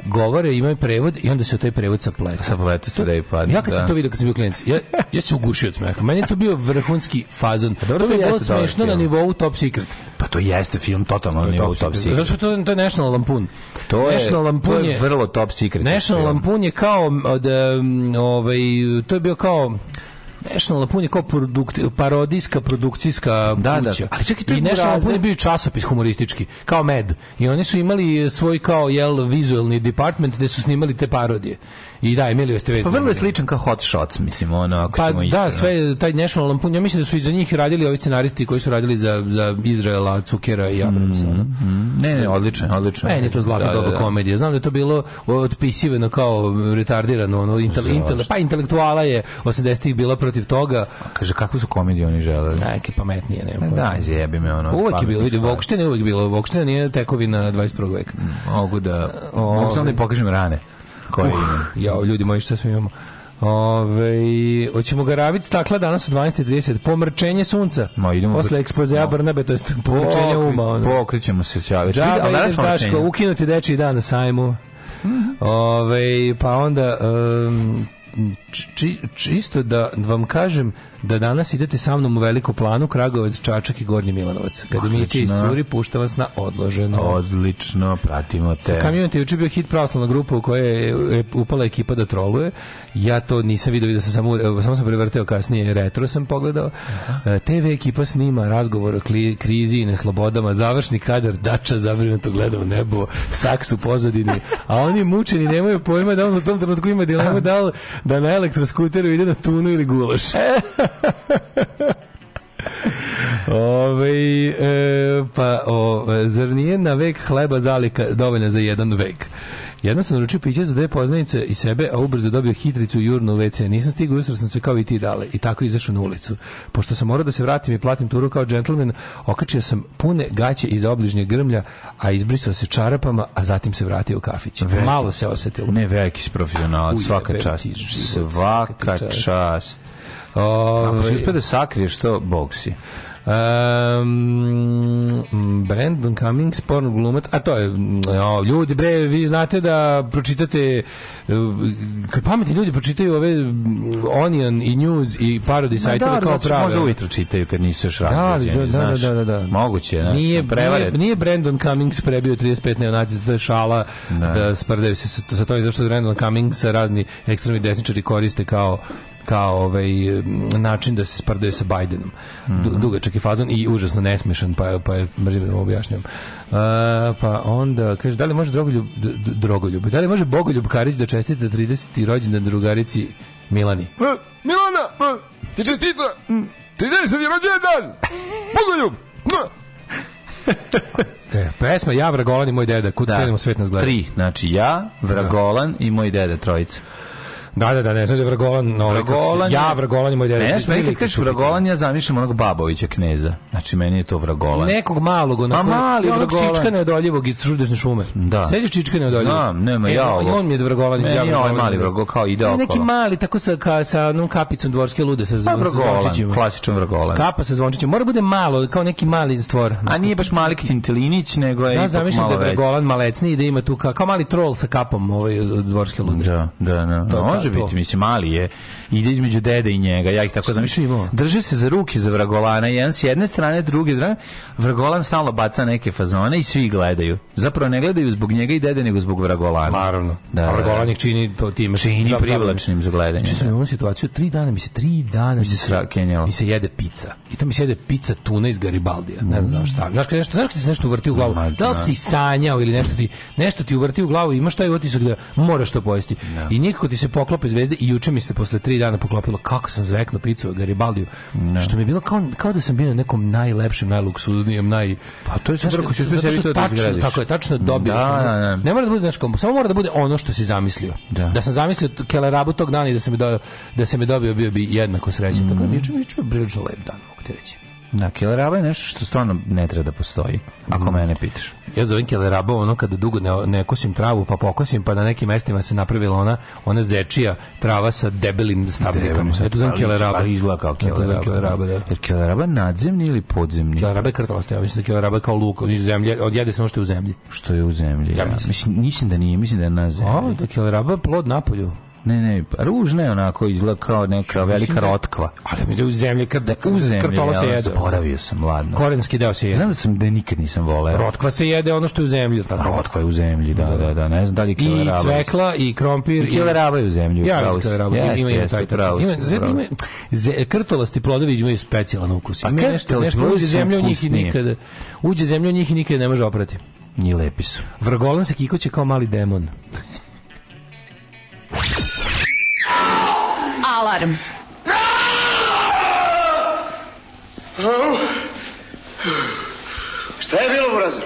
Speaker 6: govore, imaju prevod i onda se taj prevod
Speaker 5: sapleta. Sapleta se da i
Speaker 6: padne. Ja kad da. sam to vidio kad sam bio klinac, ja, ja se ugušio od smeha. Meni je to bio vrhunski fazon. Pa, dobro, to, to je bilo smešno na nivou Top Secret.
Speaker 5: Pa to jeste film totalno na nivou Top, Secret. Zato što
Speaker 6: to, to je National Lampoon.
Speaker 5: To je, National Lampoon to je vrlo Top Secret.
Speaker 6: National Lampoon je kao od, um, ovaj, to je bio kao National Lampoon je kao produkt, parodijska produkcijska da, da. kuća. Da, ali čak i to I National Lampoon je bio časopis humoristički, kao Med. I oni su imali svoj kao jel vizualni department gde su snimali te parodije. I da, Emilio Estevez. Pa
Speaker 5: vrlo je sličan kao Hot Shots, mislim, ono, ako
Speaker 6: pa, ćemo da, isto, sve, taj National Lampoon, ja mislim da su i za njih radili ovi scenaristi koji su radili za, za Izraela, Cukera i mm-hmm. Abramsa. Mm,
Speaker 5: mm, ne, ne, odlično, odlično.
Speaker 6: Meni je to zlata da, doba da, da. komedija. Znam da je to bilo otpisivano kao retardirano, ono, intele, intele, pa intelektuala je 80-ih bila protiv toga.
Speaker 5: A kaže, kakvu su komediju oni želeli?
Speaker 6: Neke pametnije, ne.
Speaker 5: Pa
Speaker 6: da,
Speaker 5: izjebi
Speaker 6: me,
Speaker 5: ono.
Speaker 6: Uvek
Speaker 5: je
Speaker 6: bilo, vidi, Vokštine uvek bilo, Vokštine nije tekovina 21.
Speaker 5: veka. Mm, mogu da, mogu samo da pokažem rane.
Speaker 6: Koje uh. ime? ljudi moji, šta sve imamo? Ove, hoćemo ga rabiti stakla danas u 12.30. Pomrčenje sunca. Ma, idemo Posle ekspozea no. Brnabe, to je pomrčenje Pokri, uma. Ono.
Speaker 5: Pokrićemo se Ćavić. Džaba
Speaker 6: ideš Daško, ukinuti dečiji dan na sajmu. Mm -hmm. Ove, pa onda um, či, čisto da vam kažem da danas idete sa mnom u Veliku planu, Kragovac, Čačak i Gornji Milanovac. Kada mi će iz pušta vas na odloženo.
Speaker 5: Odlično, pratimo te. Sa
Speaker 6: kamionet je učin bio hit pravoslavna grupa u kojoj je upala ekipa da troluje. Ja to nisam vidio, vidio sam samo, samo sam prevrteo kasnije, retro sam pogledao. Aha. E, TV ekipa snima razgovor o kli, krizi i neslobodama, završni kadar, dača zabrinuto gleda u nebo, saks u pozadini, a oni mučeni nemaju pojma da on u tom trenutku ima dilemu da li, da na elektroskuteru ide na tunu ili gulaš. (laughs) Ove, e, pa o, zar nije na vek hleba zalika dovoljna za jedan vek? Jedno sam naručio piće za dve poznanice i sebe, a ubrzo dobio hitricu jurnu u WC. Nisam stigao, ujutro sam se kao i ti dale i tako izašao na ulicu. Pošto sam morao da se vratim i platim turu kao džentlmen, okačio sam pune gaće iz obližnje grmlja, a izbrisao se čarapama, a zatim se vratio u kafić. Vek, Malo se osetilo.
Speaker 5: Ne, veliki profesionalac, svaka čast. Svaka čast. Ako si uspio da sakriješ to, bog si. Um,
Speaker 6: Brandon Cummings, porno glumac, a to je, no, ljudi bre, vi znate da pročitate, e, kad pametni ljudi pročitaju ove Onion i News i parody sajtove no, kao znači, prave. Možda
Speaker 5: uvijek
Speaker 6: čitaju
Speaker 5: kad nisu još razgrađeni, da, da, da, da, da, da. Moguće, znaš, nije,
Speaker 6: da nije, nije Brandon Cummings prebio 35 neonacista, to je šala ne. da sprdaju se sa, sa to, zašto Brandon Cummings razni ekstremni desničari koriste kao kao ovaj, način da se sprdaju sa Bajdenom. Mm -hmm. Dugačak je fazon i užasno nesmešan, pa, pa je mrzim da objašnjam. A, pa onda, kaže, da li može drogoljub, drogoljub, da li može Bogoljub Karić da čestita 30. rođendan drugarici Milani? E,
Speaker 5: Milana, e, ti čestita 30. Mm. rođendan! Bogoljub! E. e, pesma Ja, Vragolan
Speaker 6: i moj deda, kud da. krenemo svet nas gleda. Tri,
Speaker 5: znači ja, Vragolan da. i moj deda, trojica.
Speaker 6: Da, da, da, ne znam da je Vragolan, no, Vragolan ja Vragolan je
Speaker 5: moj deda. Ne, meni kad kažeš Vragolan, ja zamišljam onog Babovića kneza. Znači, meni je to Vragolan.
Speaker 6: Nekog malog, onako, Ma,
Speaker 5: mali onog Vragolan.
Speaker 6: Čička neodoljivog iz Čudesne šume.
Speaker 5: Da. Sećaš
Speaker 6: Čička neodoljivog?
Speaker 5: Znam, nema, e, ja ovo.
Speaker 6: On mi je Vragolan. Meni ja je
Speaker 5: ovaj mali Vrago, kao ide
Speaker 6: okolo. Neki mali, tako sa, ka, sa onom kapicom dvorske lude, sa pa, zvončićima.
Speaker 5: Klasičan Vragolan.
Speaker 6: Kapa sa zvončićima. Mora bude malo, kao neki mali stvor.
Speaker 5: A nije baš mali Tintelinić, nego
Speaker 6: je ja, da,
Speaker 5: zamišljam da je
Speaker 6: Vragolan malecni
Speaker 5: i
Speaker 6: da ima tu kao, mali troll sa kapom ovaj, dvorske lude. Da,
Speaker 5: da, da može biti, mislim, mali je ide između dede i njega. Ja ih tako zamišljam. Drže se za ruke za Vragolana, jedan s jedne strane, drugi strane. Vragolan stalno baca neke fazone i svi gledaju. Zapravo ne gledaju zbog njega i dede, nego zbog Vragolana.
Speaker 6: Naravno. Da, da Vragolan da. ih čini tim.
Speaker 5: Čini privlačnim za gledanje.
Speaker 6: Čini znači, da. sam situaciju, tri dana mi se, tri dana mi se, srakenjalo. mi se jede pica. I to mi se jede pica tuna iz Garibaldija. Ne znam mm. šta. Znaš kad nešto, znaš kad se nešto uvrti u glavu? Da li si sanjao ili nešto ti, nešto ti uvrti u glavu i imaš taj otisak da moraš to pojesti. I nikako ti se poklope zvezde i juče mi se posle tri tri dana poklopilo kako sam zvekno picu Garibaldiju. No. Što mi je bilo kao, kao da sam bio na nekom najlepšem, najluksuznijem, naj
Speaker 5: Pa to je super ako ćeš sebi to
Speaker 6: da izgradiš. Tako
Speaker 5: je,
Speaker 6: tačno dobio. Da, da, da. Ne mora da bude nešto, samo mora da bude ono što si zamislio. Da, da sam zamislio Kelerabu tog dana i da se mi dobio, da se mi dobio bio bi jednako srećan. Mm. Tako da mi je prilično lep dan, mogu ti reći.
Speaker 5: Na da, Keleraba je nešto što stvarno ne treba da postoji, ako mm. mene pitaš.
Speaker 6: Ja zovem Keleraba ono kada dugo ne, ne kosim travu, pa pokosim, pa na nekim mestima se napravila ona, ona zečija trava sa debelim stabljikom. Ja to zovem Keleraba. Pa
Speaker 5: izgleda kao Killer keleraba da. da. Jer Keleraba nadzemni ili podzemni?
Speaker 6: Keleraba je krtolasta, ja mislim da Killer je kao luk, iz zemlje, odjede se ono što je u zemlji.
Speaker 5: Što je u zemlji, ja, ja. Da. mislim. Mislim da nije, mislim
Speaker 6: da je
Speaker 5: na zemlji. O,
Speaker 6: da Keleraba je plod napolju.
Speaker 5: Ne, ne, ružna je onako izgleda kao neka velika da rotkva.
Speaker 6: Ali mi da u zemlji kad da u zemlji, kartola se jede.
Speaker 5: Zaboravio sam, ladno.
Speaker 6: Korenski deo se jede. Znam da
Speaker 5: sam da nikad nisam voleo.
Speaker 6: Rotkva se jede, ono što
Speaker 5: je
Speaker 6: u zemlji,
Speaker 5: tako. Rotkva je u zemlji, da, da, da, ne znam da li
Speaker 6: je I cvekla i krompir i
Speaker 5: kileraba je u zemlji.
Speaker 6: Ja, da
Speaker 5: kileraba ima
Speaker 6: ima taj pravo. Ima da ima krtolasti plodovi imaju specijalan ukus. Pa ima nešto nešto uđe zemlja u njih i nikada uđe zemlja u njih i nikada ne može oprati. Ni lepi su. Vrgolan se kikoće kao mali demon. Alarm. Šta je bilo, Burazer?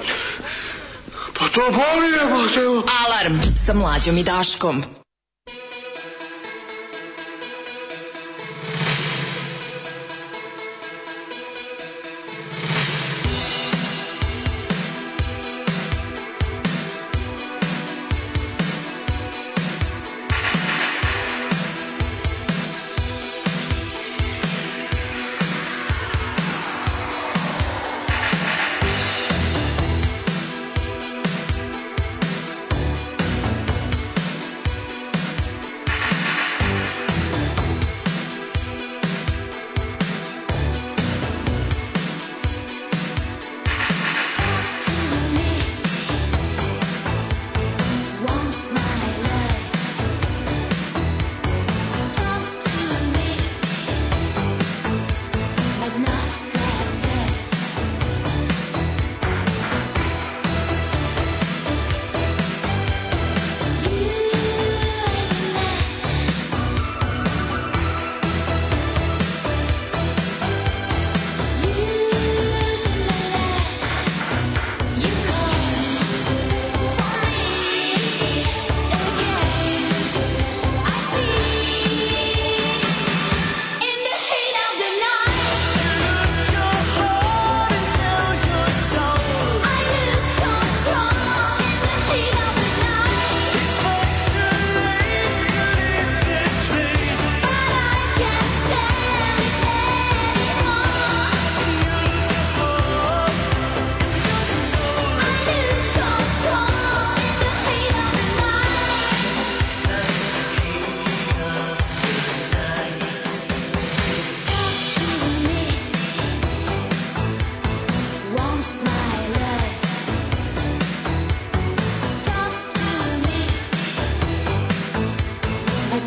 Speaker 6: Pa to bolje, pa te... Alarm sa mlađom i Daškom.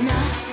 Speaker 7: not.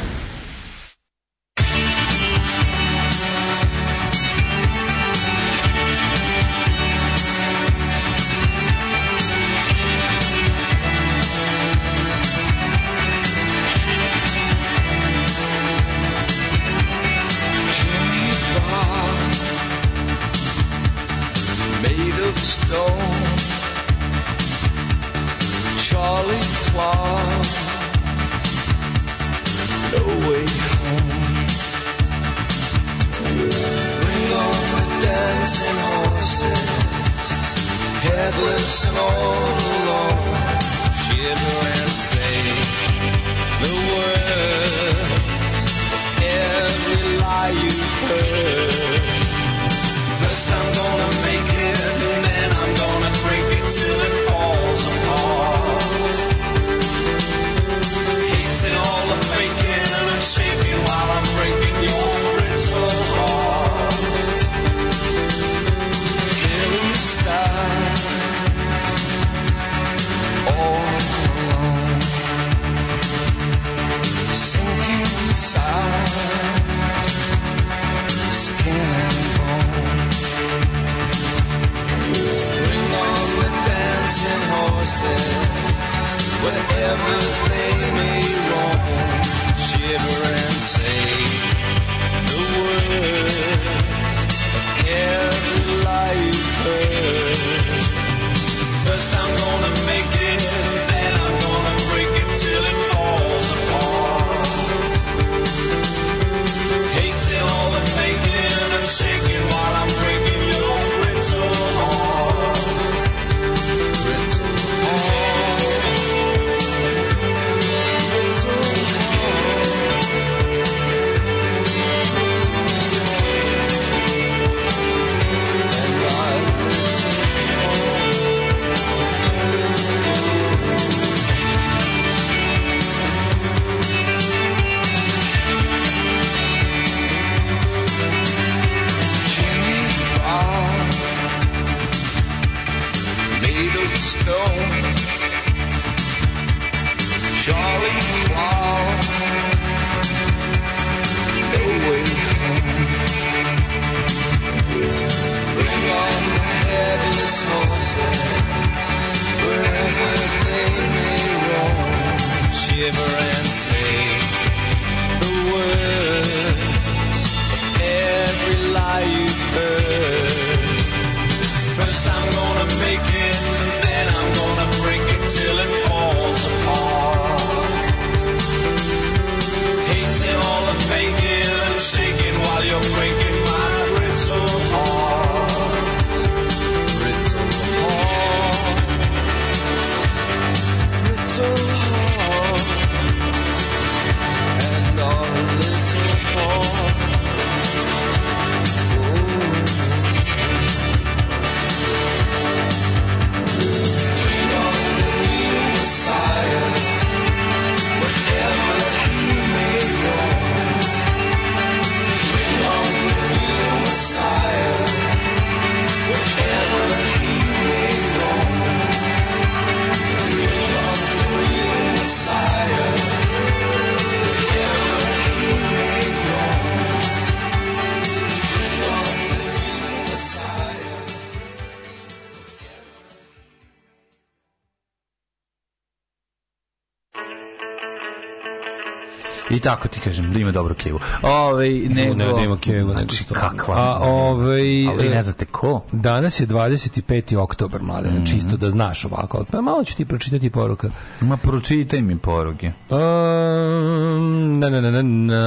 Speaker 6: tako ti kažem, da ima dobru kevu. Ovaj nego
Speaker 5: ne, da ima kevu,
Speaker 6: znači, znači kakva. A
Speaker 5: ovaj ali ne e, znate ko?
Speaker 6: Danas je 25. oktobar, mlade, mm -hmm. čisto da znaš ovako. Pa malo ću ti pročitati poruka.
Speaker 5: Ma pročitaj mi poruke. Um,
Speaker 6: ne, ne, ne, ne.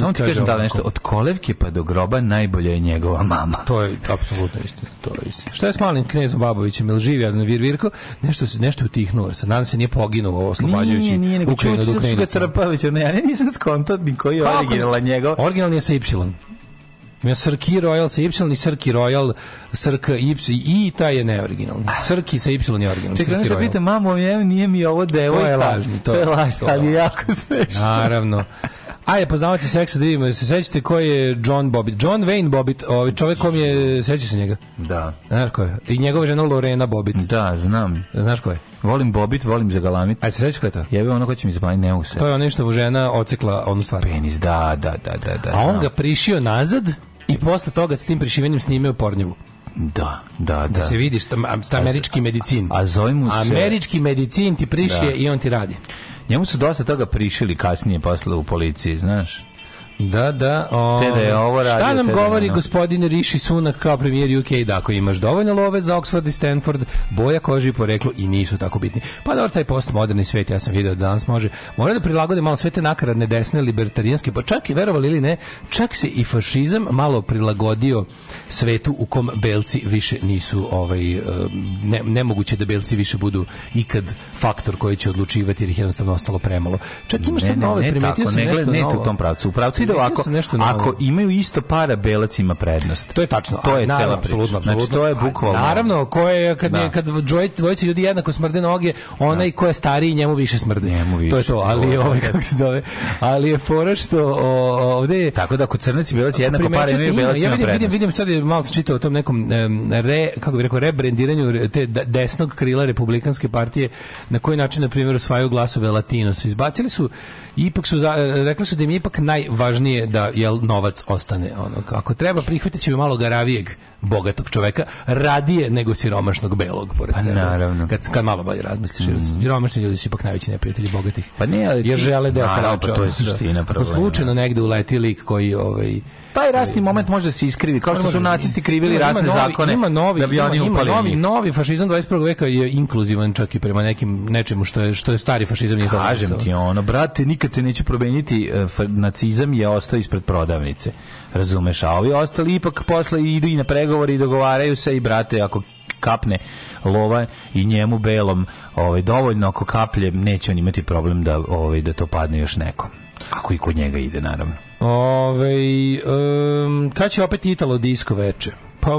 Speaker 5: Samo ti kažem da nešto od kolevke pa do groba najbolje je njegova mama.
Speaker 6: To je apsolutno istina. Šta je s malim knezom Babovićem? Jel živi Adnan Virvirko? Nešto se nešto utihnulo.
Speaker 5: Sad
Speaker 6: nadam se nije poginuo oslobađajući Ukrajinu. Nije, nije, Ukrajinu od Ukrajine.
Speaker 5: Trpavića, ne, ja nisam skonto ni koji je
Speaker 6: original njegov. Originalni je sa Y. Ima Srki Royal sa Y, ni Srki Royal, Srk Y, i taj je neoriginalni. Srki sa Y je originalni. Čekaj,
Speaker 5: nešto da pita, mamo, nije mi ovo devojka. To je lažni,
Speaker 6: to, to je lažni, ali jako smešno. Naravno. Ajde, poznavati seksa, da vidimo, se sećate ko je John Bobbitt. John Wayne Bobbitt, ovaj čovjek kom je, sećaš se njega?
Speaker 5: Da.
Speaker 6: Znaš ko je? I njegova žena Lorena Bobbitt.
Speaker 5: Da, znam.
Speaker 6: Znaš ko je?
Speaker 5: Volim Bobit, volim zagalamit. A
Speaker 6: se sećaš ko je to?
Speaker 5: Jebe ono ko će mi zapaljiti, ne se.
Speaker 6: To je
Speaker 5: ono
Speaker 6: što mu žena ocekla onu stvar.
Speaker 5: Penis, da, da, da, da. da
Speaker 6: A on znam.
Speaker 5: ga
Speaker 6: prišio nazad i posle toga s tim prišivenim snimio pornjevu.
Speaker 5: Da, da, da.
Speaker 6: Da se vidiš, ta, ta američki medicin.
Speaker 5: A, a zove mu se...
Speaker 6: Američki medicin ti prišije da.
Speaker 5: i on ti radi. Njemu su dosta toga prišili kasnije posle u policiji, znaš.
Speaker 6: Da, da. O, te da je
Speaker 5: ovo radio,
Speaker 6: šta da nam govori da, gospodin Riši Sunak kao premijer UK da ako imaš dovoljno love za Oxford i Stanford, boja kože i poreklo i nisu tako bitni. Pa dobro, taj postmoderni svet, ja sam video da danas može, mora da prilagode malo sve te nakaradne desne libertarijanske, pa čak i verovali ili ne, čak se i fašizam malo prilagodio svetu u kom belci više nisu ovaj eh, ne, nemoguće da belci više budu ikad faktor koji će odlučivati jer ih jednostavno ostalo premalo. Čak ima sad nove, primetio
Speaker 5: sam ne, ne, ne, ne, ne, ne, ne,
Speaker 6: ne, ne, ne, ne,
Speaker 5: ne, ne, ne, ne, ne, ide ovako, nešto ako imaju isto para, Belac ima prednost.
Speaker 6: To je tačno.
Speaker 5: To je cela priča. Znači, to je bukvalno.
Speaker 6: Naravno, ko je, kad, da. kad dvojici ljudi jednako smrde noge, onaj da. ko je stariji njemu više smrde. Njemu više. To je to, ali ovaj, kako se zove, ali je fora što ovde je...
Speaker 5: Tako da, ako crnac i belac
Speaker 6: jednako pare imaju, belac ima prednost. Ja vidim, vidim, sad malo sam čitao o tom nekom re, kako bih rekao, rebrendiranju te desnog krila Republikanske partije, na koji način, na primjer, osvajaju glasove latinosa. Izbacili su, ipak su, rekli su da im je ipak najvažnije važnije da jel novac ostane ono ako treba prihvatićemo malo garavijeg bogatog čoveka radije nego siromašnog belog pored pa, Naravno. Kad, kad malo bolje razmisliš, mm. siromašni ljudi su ipak najveći neprijatelji bogatih.
Speaker 5: Pa ne, ali
Speaker 6: jer žele da kolača. Pa
Speaker 5: to je da. suština
Speaker 6: problema. Slučajno negde uleti lik koji ovaj
Speaker 5: taj rasni moment može se iskrivi, kao što su nacisti krivili ima, razne ima novi, zakone. Ima
Speaker 6: novi,
Speaker 5: da bi oni ima, ima
Speaker 6: novi, novi fašizam 21. veka je inkluzivan čak i prema nekim nečemu što je što je stari fašizam nije
Speaker 5: Kažem ti ono, brate, nikad se neće promeniti e, nacizam je ostao ispred prodavnice. Razumeš, a ovi ostali ipak posle idu i na pregovori i dogovaraju se i brate, ako kapne lova i njemu belom ovaj, dovoljno ako kaplje neće on imati problem da, ovaj, da to padne još nekom ako i kod njega ide naravno
Speaker 6: Ove, ovaj, um, kad će opet Italo disko veče Pa,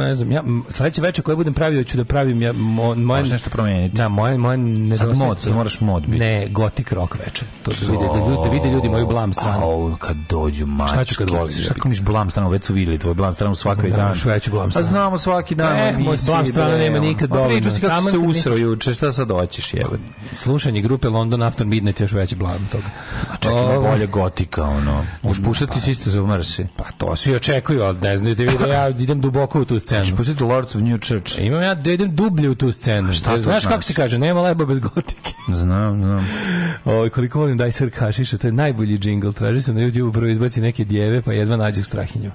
Speaker 6: ne znam, ja sledeće veče koje budem pravio ću da pravim ja
Speaker 5: mo, moje nešto promeniti. Da,
Speaker 6: moje moje ne sad mod,
Speaker 5: sad moraš mod biti.
Speaker 6: Ne, gotik rok veče. To da vide da ljudi, da vide ljudi moju blam stranu.
Speaker 5: Au, kad dođu mačke. Šta ću kad voziš? Šta kuniš blam stranu, već su videli tvoj blam stranu svaki da, dan. Šta
Speaker 6: veću
Speaker 5: blam pa
Speaker 6: stranu. A znamo svaki dan. E,
Speaker 5: moj blam strana nema nikad pa dovoljno. Priču si kako se usro juče, šta sad hoćeš jebe.
Speaker 6: Slušanje grupe London After Midnight
Speaker 5: još
Speaker 6: veći blam tog A
Speaker 5: čekaj, bolje gotika ono. Možeš puštati Sister
Speaker 6: of Mercy. Pa to svi očekuju, al ne znaju da vide ja idem duboko u tu scenu. Znači,
Speaker 5: Pustite Lords of New Church.
Speaker 6: E, imam ja da idem dublje u tu scenu. Šta to znaš kako znači? se kaže, nema leba bez gotike.
Speaker 5: (laughs) Znam, znam.
Speaker 6: O, koliko volim daj sir kašiša, to je najbolji džingl. Traži sam da na YouTube prvo izbaci neke djeve, pa jedva nađu strahinju.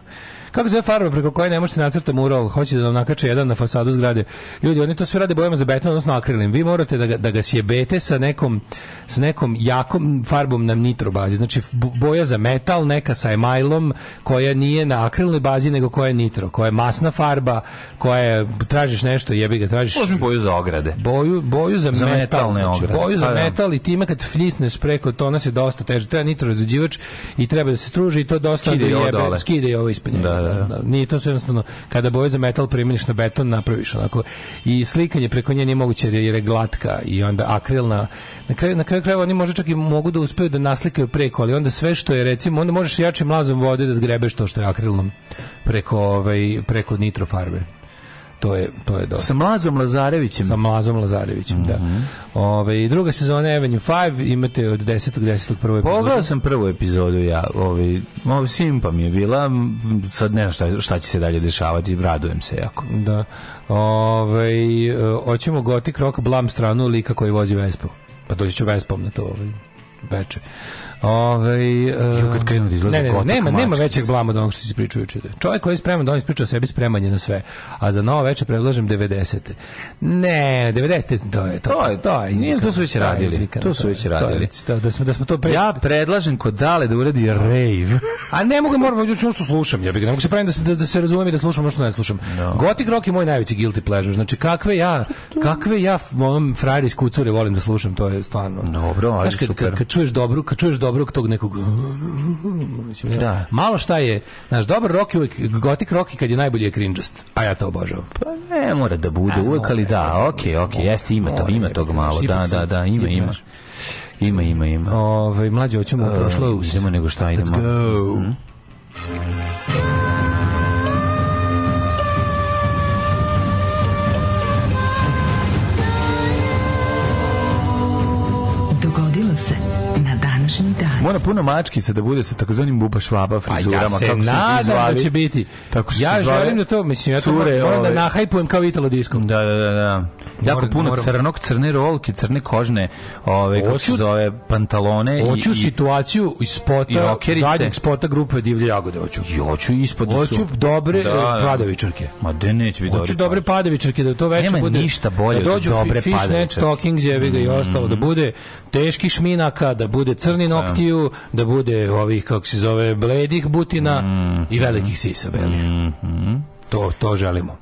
Speaker 6: Kako se farba preko koje ne možete nacrtati mural, hoće da vam nakače jedan na fasadu zgrade. Ljudi, oni to sve rade bojama za beton, odnosno akrilim. Vi morate da ga, da ga sjebete sa nekom, s nekom jakom farbom na nitro bazi. Znači, boja za metal, neka sa emajlom, koja nije na akrilnoj bazi, nego koja je nitro, koja je masna farba, koja je, tražiš nešto, jebi ga, tražiš... Možem boju za ograde. Boju, boju za, za metal, metalne znači, ograde. Boju za A, pa da. metal i time kad fljisneš preko tona se dosta teže. Treba nitro razuđivač i treba da se struži i to dosta skide da jebe, skide i ovo ispanje. Da, Da, da, da. da. Nije to jednostavno, kada boje za metal primeniš na beton, napraviš onako. I slikanje preko nje nije moguće jer je glatka i onda akrilna. Na kraju, na kraju krajeva oni može čak i mogu da uspeju da naslikaju preko, ali onda sve što je recimo, onda možeš jačim mlazom vode da zgrebeš to što je akrilnom preko, ovaj, preko nitro farbe to je to je dobro. Sa Mlazom Lazarevićem. Sa Mlazom Lazarevićem, mm -hmm. da. Mhm. Ove, i druga sezona Avenue 5 imate od 10. 10. prvu epizodu. Pogledao sam prvu epizodu ja, ovaj, ovaj simpa mi je bila, sad ne znam šta, šta će se dalje dešavati, radujem se jako. Da. Ove, hoćemo gotik rock blam stranu lika koji vozi Vespu. Pa doći ću Vespom na to ovaj veče. Ovaj uh, kad krenu da izlaze ne, ne, kotak, nema mačka. nema većeg blama od onog što se pričaju juče. Čovek koji je spreman da on ispriča sebi spreman je na sve. A za novo veče predlažem 90. Ne, 90 to je to. To je to. Je, nije, to su već radili. To su već radili. To, da smo da smo to pre... Ja predlažem kod Dale da uradi rave. A ne mogu moram da što slušam. Ja bih ne mogu se pravim da se da, da se razumem i da slušam ono što ne slušam. No. Gothic rock je moj najveći guilty pleasure. Znači kakve ja kakve ja mom frajerisku cure volim da slušam, to je stvarno. Dobro, ajde super. Kad, kad čuješ dobru, kad čuješ dobru dobrog tog nekog da. malo šta je znaš dobar rock je uvek gotik rock kad je najbolje je cringeast a ja to obožavam pa ne mora da bude a, uvek ali da, da okej okay, okej okay, jeste ima to ima da tog malo da da da ima ima ima ima ima ovaj mlađe hoćemo e, prošlo uzemo nego šta idemo Let's go. Mm. Mora puno mačkica da bude sa takozvanim buba švaba frizurama. Pa ja se kako nadam da će biti. Tako ja želim da to, mislim, ja to cure, moram ove. da ovaj. nahajpujem kao Italo diskom. Da, da, da. da jako puno moram... crnog, crne rolke, crne kožne, ove kako se zove pantalone hoću i situaciju iz spota, zadnjeg spota grupe Divlje jagode hoću. I hoću ispod hoću su. dobre da, e, da, da. padavičarke. Ma da neće biti dobre. Hoću dobre padavičarke da to veće Nema bude. ništa bolje da dođu dobre fish padavičarke. stockings je ga i mm-hmm. ostalo da bude teški šminaka, da bude crni noktiju, da bude ovih kako se zove bledih butina i mm-hmm. velikih sisa belih. Mm-hmm. To to želimo.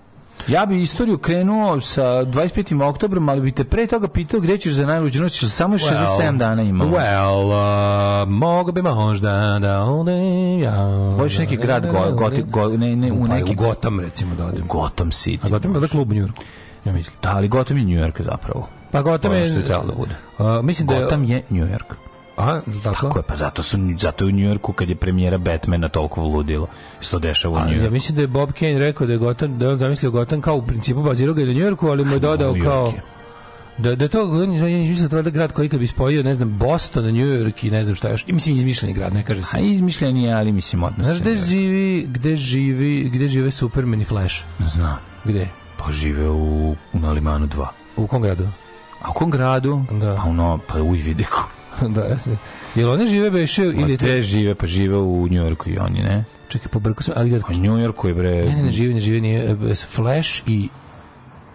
Speaker 6: Ja bi istoriju krenuo sa 25. oktobrom, ali bi te pre toga pitao gde ćeš za najluđu noć, samo 67 well, dana ima. Well, uh, mogu bi možda da odem ja. Hoćeš neki grad go, goti, go, ne, ne, u pa neki... Pa, u Gotham, recimo, da odem. U Gotham City. A Gotham je da klub u Njurku. Ja mislim. Da, ali Gotham je New York zapravo. Pa Gotham je... Ono što je trebalo da bude. Uh, mislim da je... Gotham je New York. A, zato? Tako je, pa zato, su, zato je u Njujorku kad je premijera Batmana toliko ludilo. Isto dešava u Njujorku. Ja mislim da je Bob Kane rekao da je Gotham, da je on zamislio Gotham kao u principu bazirao ga je u Njujorku, ali mu je dodao kao... Da, da to, da mislim, da to je grad koji kad bi spojio, ne znam, Boston, New York i ne znam šta još. Mislim, izmišljeni grad, ne kaže se. A izmišljeni je, ali mislim, odnos. Znaš gde živi, gde živi, gde žive Superman i Flash? Znam. Gde? Pa žive u, u Nalimanu 2. U kom gradu? A u kom gradu? Da. Pa, ono, pa u Ivideku. (laughs) da. Jel one žive beše ili... Ma te žive, pa žive u Njorku i oni, ne? Čekaj, pobrko sam, ali gdje... U Njorku je, bre... Ne, ne, ne žive, ne žive, nije... E, e, Flash i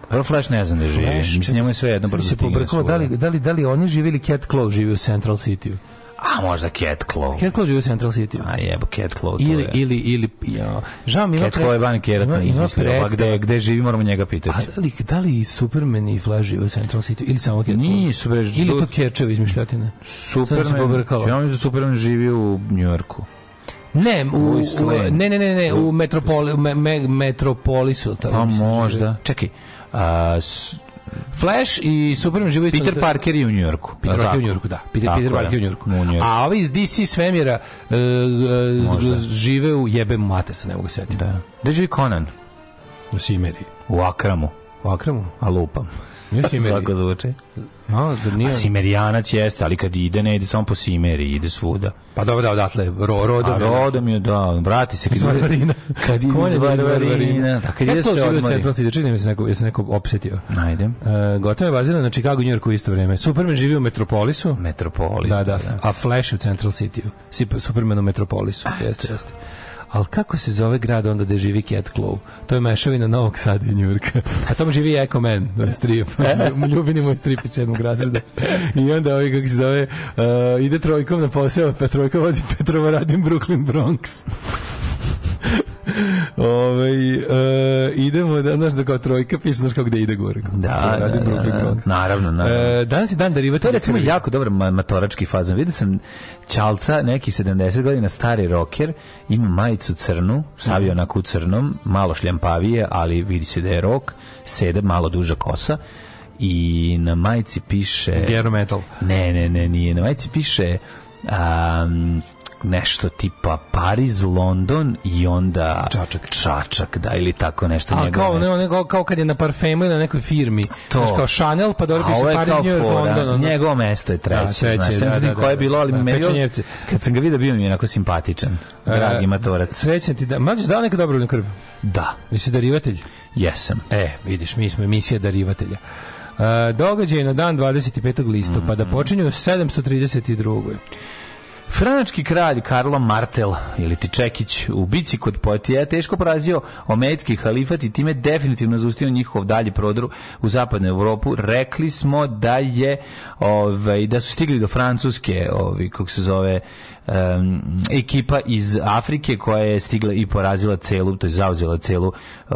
Speaker 6: Prvo Flash ne znam da živi. Mislim, njemu je sve jedno. Se da pobrkalo, da li, da, li, da li oni žive ili Cat Claw živi u Central City-u? A možda Cat Claw. Cat Claw je u Central City. A jebo, Cat Claw. Ili, je. ili, ili, jo. Žao mi Cat Claw je van Keratna, izmislio. gde, gde živi, moramo njega pitati. A da li, da li Superman i Flash živi u Central City? Ili samo Cat Claw? Nije, Superman Ili to Kerčevi izmišljatina? Superman, Sam se ja mislim da Superman živi u Njujorku. Ne, u, u, u, ne, ne, ne, ne, u, metropoli, me, me, metropolisu. Pa da možda. Čekaj, a, s, Flash i Superman živo isto. Peter Parker je u Njujorku. Peter da. Parker je u Njujorku, da. Peter, Peter Parker je u Njujorku. A ovi iz DC svemira uh, uh, žive u jebem mate, sa ne mogu setiti. Da. Gde živi Conan? U Simeri. U Akramu. U Akramu? A lupam. (laughs) Svako zvuče. A, zar nije? A Simerijanac jeste, ali kad ide, ne ide samo po Simeri, ide svuda. Pa dobro, da, odatle, ro, rodom je. Rodom je, da, vrati se. Iz Varvarina. Kad ide iz Varvarina. Da, kad ide se odmori. Central City, čini mi se neko, jesam neko opsetio. Ajde. E, gotovo je bazirano na znači Chicago i u isto vreme. Superman živi u Metropolisu. Metropolis. Da, da, da. da. a Flash u Central City. Superman u Metropolisu, jeste, jeste ali kako se zove grad onda gde živi Cat Claw? To je mešavina Novog Sada i Njurka. A tom živi Eco Man, to je strip. (laughs) Ljubini moj strip iz sedmog razreda. I onda ovaj, kako se zove, uh, ide trojkom na posao, pa trojka vozi Petrova radim Brooklyn Bronx. Ove, ovaj, e, idemo, da, znaš da kao trojka piše, znaš kao gde da ide gore. Da, da, da, da, da naravno, naravno. E, danas je dan
Speaker 8: derivata. To je recimo jako dobar matorački fazan. Vidio sam Čalca, neki 70 godina, stari roker, ima majicu crnu, savio mhm. onako u crnom, malo šljampavije, ali vidi se da je rok, sede, malo duža kosa i na majici piše... Gero metal. Ne, ne, ne, nije. Na majici piše... Um, nešto tipa Pariz, London i onda Čačak, Čačak da ili tako nešto A kao, ne, ne, kao kad je na parfemu ili na nekoj firmi. To. Znaš, kao Chanel, pa dobro piše Pariz, New York, London. Ono. Njegovo mesto je treće. Da, treće, znaš, da, da, da, koje je da. bilo, ali da, meni, kad sam ga vidio, bio mi je onako simpatičan. E, dragi matorac. Srećan ti da... Mađeš dao neka dobrovoljnu krv? Da. Jesi darivatelj? Jesam. E, vidiš, mi smo emisija darivatelja. Uh, događaj na dan 25. listopada mm -hmm. počinju u 732. Franački kralj Karlo Martel ili Tičekić u bici kod Poetija teško porazio omejitski halifat i time definitivno zaustio njihov dalji prodor u zapadnu Evropu. Rekli smo da je ovaj da su stigli do Francuske, ovaj kako se zove um, ekipa iz Afrike koja je stigla i porazila celu, to je zauzela celu uh,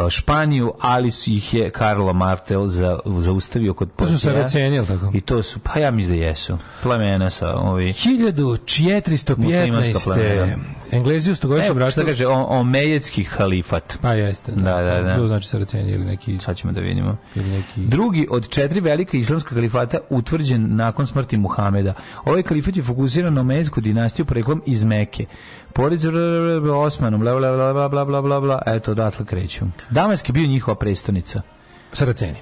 Speaker 8: Španiju, ali su ih je Karlo Martel za, zaustavio kod Portea. To su Saraceni, tako? I to su, pa ja mislim da jesu, plemena sa ovi... 1415. Englezi u stogodišnjem ratu... Šta kaže, omejetski halifat. Pa jeste. Da, da, da. da. da. znači Saraceni ili neki... Sad ćemo da vidimo. Ili neki... Drugi od četiri velika islamska kalifata utvrđen nakon smrti Muhameda. Ovaj kalifat je fokusiran na omejetsku dinastiju pre poreklom iz Meke. Pored Osmanom, bla, bla, bla, bla, bla, bla, bla, eto, odatle kreću. Damask je bio njihova prestonica. Saraceni.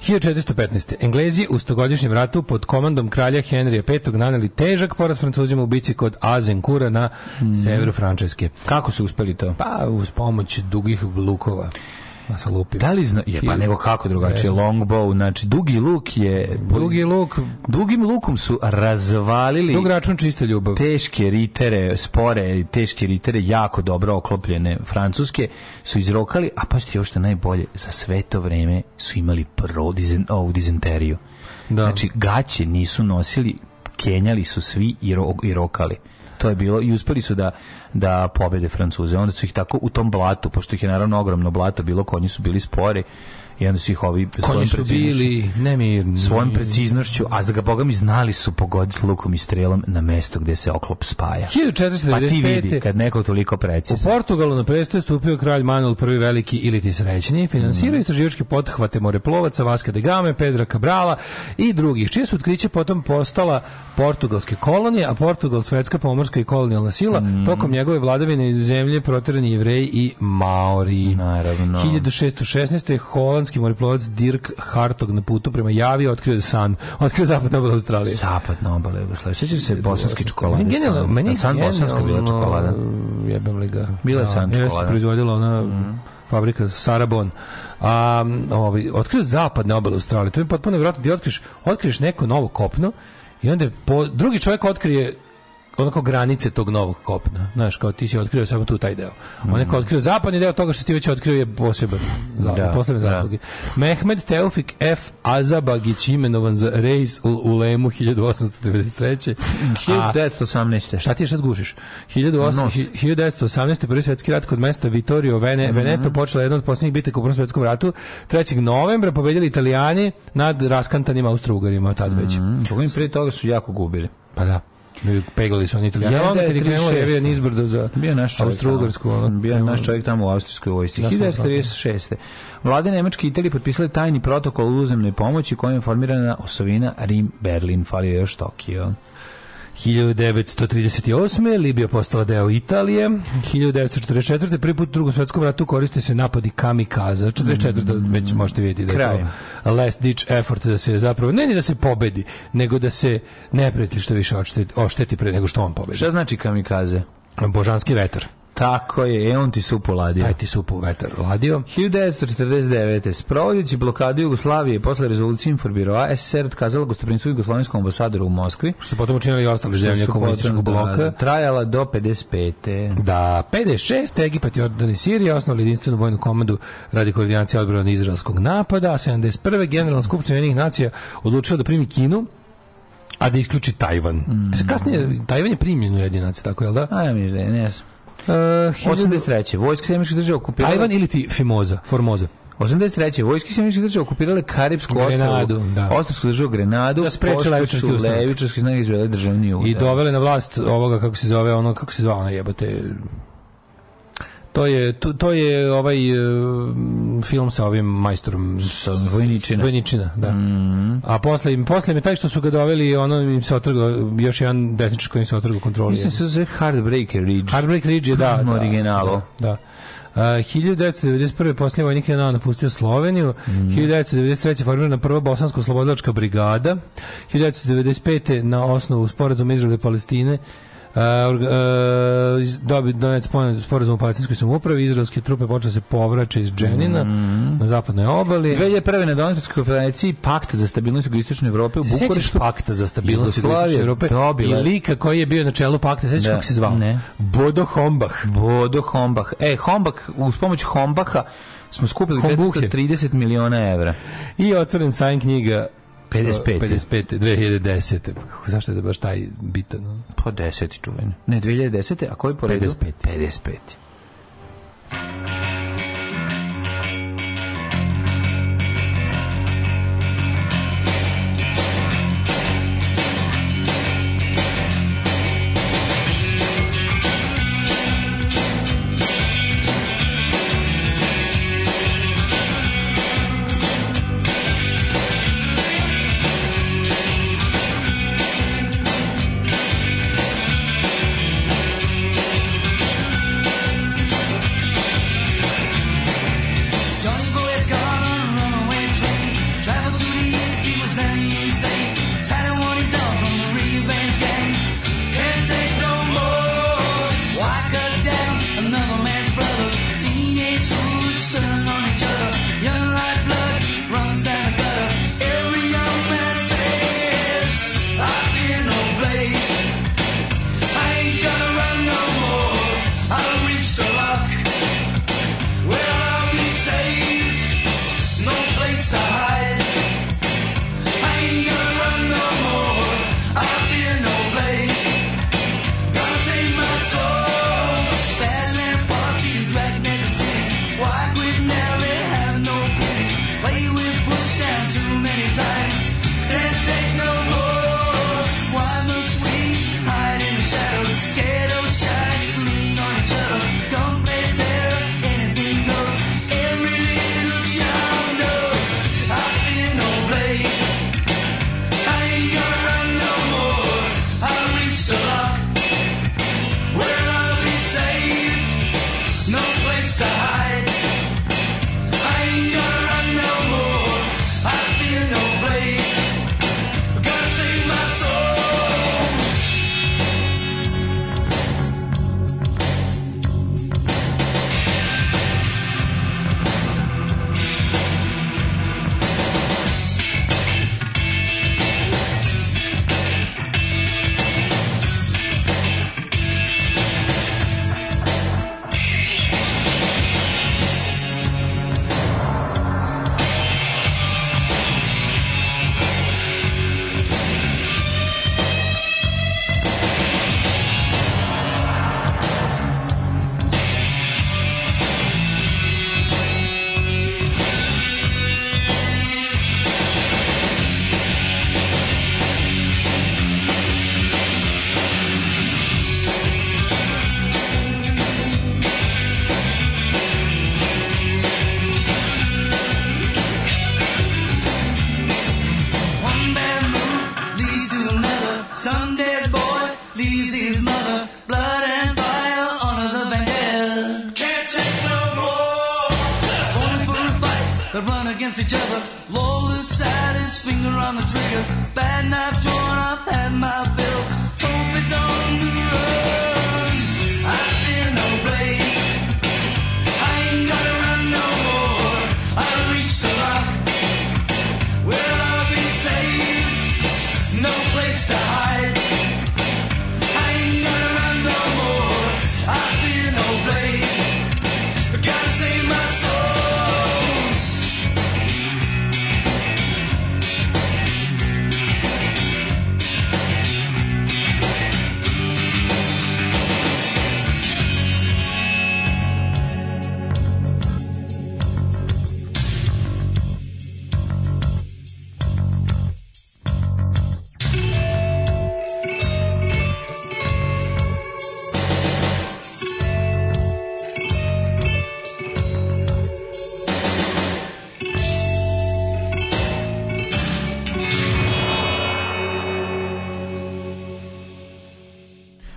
Speaker 8: 1415. Englezi u stogodišnjem ratu pod komandom kralja Henrija V naneli težak poraz Francuzima u bici kod Azenkura na mm. severu Frančeske. Kako su uspeli to? Pa uz pomoć dugih lukova. Ja sam lupio. Da li zna... Je, pa nego kako drugačije, longbow, znači dugi luk je... Dugi luk... Dugim lukom su razvalili... Dug račun čiste ljubav. Teške ritere, spore, teške ritere, jako dobro oklopljene francuske, su izrokali, a pa što je što najbolje, za sve to vreme su imali pro dizen, ovu dizenteriju. Da. Znači, gaće nisu nosili, kenjali su svi i, ro, i rokali to je bilo i uspeli su da da pobede Francuze. Onda su ih tako u tom blatu, pošto ih je naravno ogromno blato bilo, konji su bili spori, i onda su ih ovi Konji su bili nemirni. Svojom preciznošću, a da ga boga mi znali su pogoditi lukom i strelom na mesto gde se oklop spaja. 1495. Pa ti vidi kad neko toliko precizno. U Portugalu na presto je stupio kralj Manuel I veliki ili ti srećni, finansirao mm. istraživačke pothvate moreplovaca Vaska de da Game, Pedra Cabrala i drugih, čije su otkriće potom postala portugalske kolonije, a Portugal svetska pomorska i kolonijalna sila, mm. tokom njegove vladavine iz zemlje proterani jevreji i maori. Naravno. 1616. Holand holandski moriplovac Dirk Hartog na putu prema Javi otkrio san, otkrio zapadna obala Australije. Zapadna obala Jugoslavije. Sećaš se bosanski čokolade? Genijalno, meni je da, san bosanska bila čokolada. Mm, jebem li ga. Bila je da, san čokolada. Jeste proizvodila ona mhm. fabrika Sarabon. A, ovaj, otkrio zapadne obale Australije. To je potpuno vjerojatno ti otkriš, otkriš neko novo kopno i onda po, drugi čovjek otkrije onako granice tog novog kopna. Znaš, kao ti si otkrio samo tu taj deo. On je kao otkrio zapadni deo toga što ti već otkrio je poseban. Da, posebne da. zasluge. Mehmed Teufik F. Azabagić imenovan za Reis u Ulemu 1893. 1918. Šta ti je šta zgušiš? 1918. prvi svetski rat kod mesta Vittorio Vene, mm. Veneto počela jedna od posljednjih bitaka u prvom svetskom ratu. 3. novembra pobedili Italijani nad raskantanim Austro-Ugarima tad već. Mm. Prije toga su jako gubili. Pa da peglali su oni Italijani. Ja onda kad je krenuo Evijan izbrdo za bio naš Austro-Ugarsku. Bio naš čovjek tamo u Austrijskoj vojsci. 1936. Vlade Nemačke i Italije potpisale tajni protokol o uzemnoj pomoći kojim je formirana osovina Rim-Berlin. Falio još Tokio. 1938. Libija postala deo Italije. 1944. prvi put u drugom svjetskom ratu koriste se napadi kamikaza. 44. Mm, mm. već možete vidjeti da je to last ditch effort da se zapravo, ne ni da se pobedi, nego da se ne preti što više ošteti, ošteti pre nego što on pobedi. Šta znači kamikaze? Božanski vetar. Tako je, e on ti supu ladio. Taj ti supu u vetar ladio. 1949. Sprovodeći blokadu Jugoslavije posle rezolucije informirova SSR otkazala gostoprincu jugoslovenskom ambasadoru u Moskvi. Što su potom učinili i ostale zemlje komunističkog da, bloka. Da, trajala do 55. Da, 56. Egipat i oddan iz Sirije, osnovali jedinstvenu vojnu komandu radi koordinacije odbrana izraelskog napada. 71. Generalna skupština jednih nacija odlučila da primi Kinu a da isključi Tajvan. Mm. Kasnije, Tajvan je primljen u jedinaci, tako je li da? Ajme, da ne znam. 83. Vojska Sjemičke države okupirala... Tajvan ili ti Fimoza, Formoza? 83. Vojske Sjemičke države okupirale Karibsku Grenadu, da. Ostarsku državu Grenadu, da spreče levičarski znak izvele državni udar. I dovele na vlast ovoga, kako se zove, ono, kako se zove, ono jebate, To je, to, to je ovaj uh, film sa ovim majstorom sa Vojničina. Vojničina da. Mm. A posle, posle mi taj što su ga doveli, ono im se otrgao, još jedan desničar koji im se otrgao kontroli. Mislim da se zove Heartbreaker Ridge. Heartbreaker Ridge da. da originalu. Da. da. Uh, 1991. posle vojnik je general napustio Sloveniju, mm. 1993. formirana prva bosansko-slobodilačka brigada, 1995. na osnovu sporazuma Izraela i Palestine E, e, dobi donet sporazum u palestinskoj samoupravi, izraelske trupe počele da se povraće iz Dženina mm -hmm.
Speaker 9: na
Speaker 8: zapadnoj obali.
Speaker 9: 2001. na Donetskoj konferenciji Pakta za stabilnost jugoistočne Evrope u Bukureštu. Pakta za stabilnost jugoistočne Evrope i lika koji je bio na čelu Pakta, sećaš da, kako se zvao? Ne. Bodo Hombach. Bodo Hombach. E, Hombach, uz pomoć Hombacha smo skupili Hombuhe. 430 miliona evra. I otvoren sajn knjiga 55. 55. 2010. Zašto je da baš taj bitan? Pa 10. čuveni. Ne, 2010. A koji po redu? 55. 55.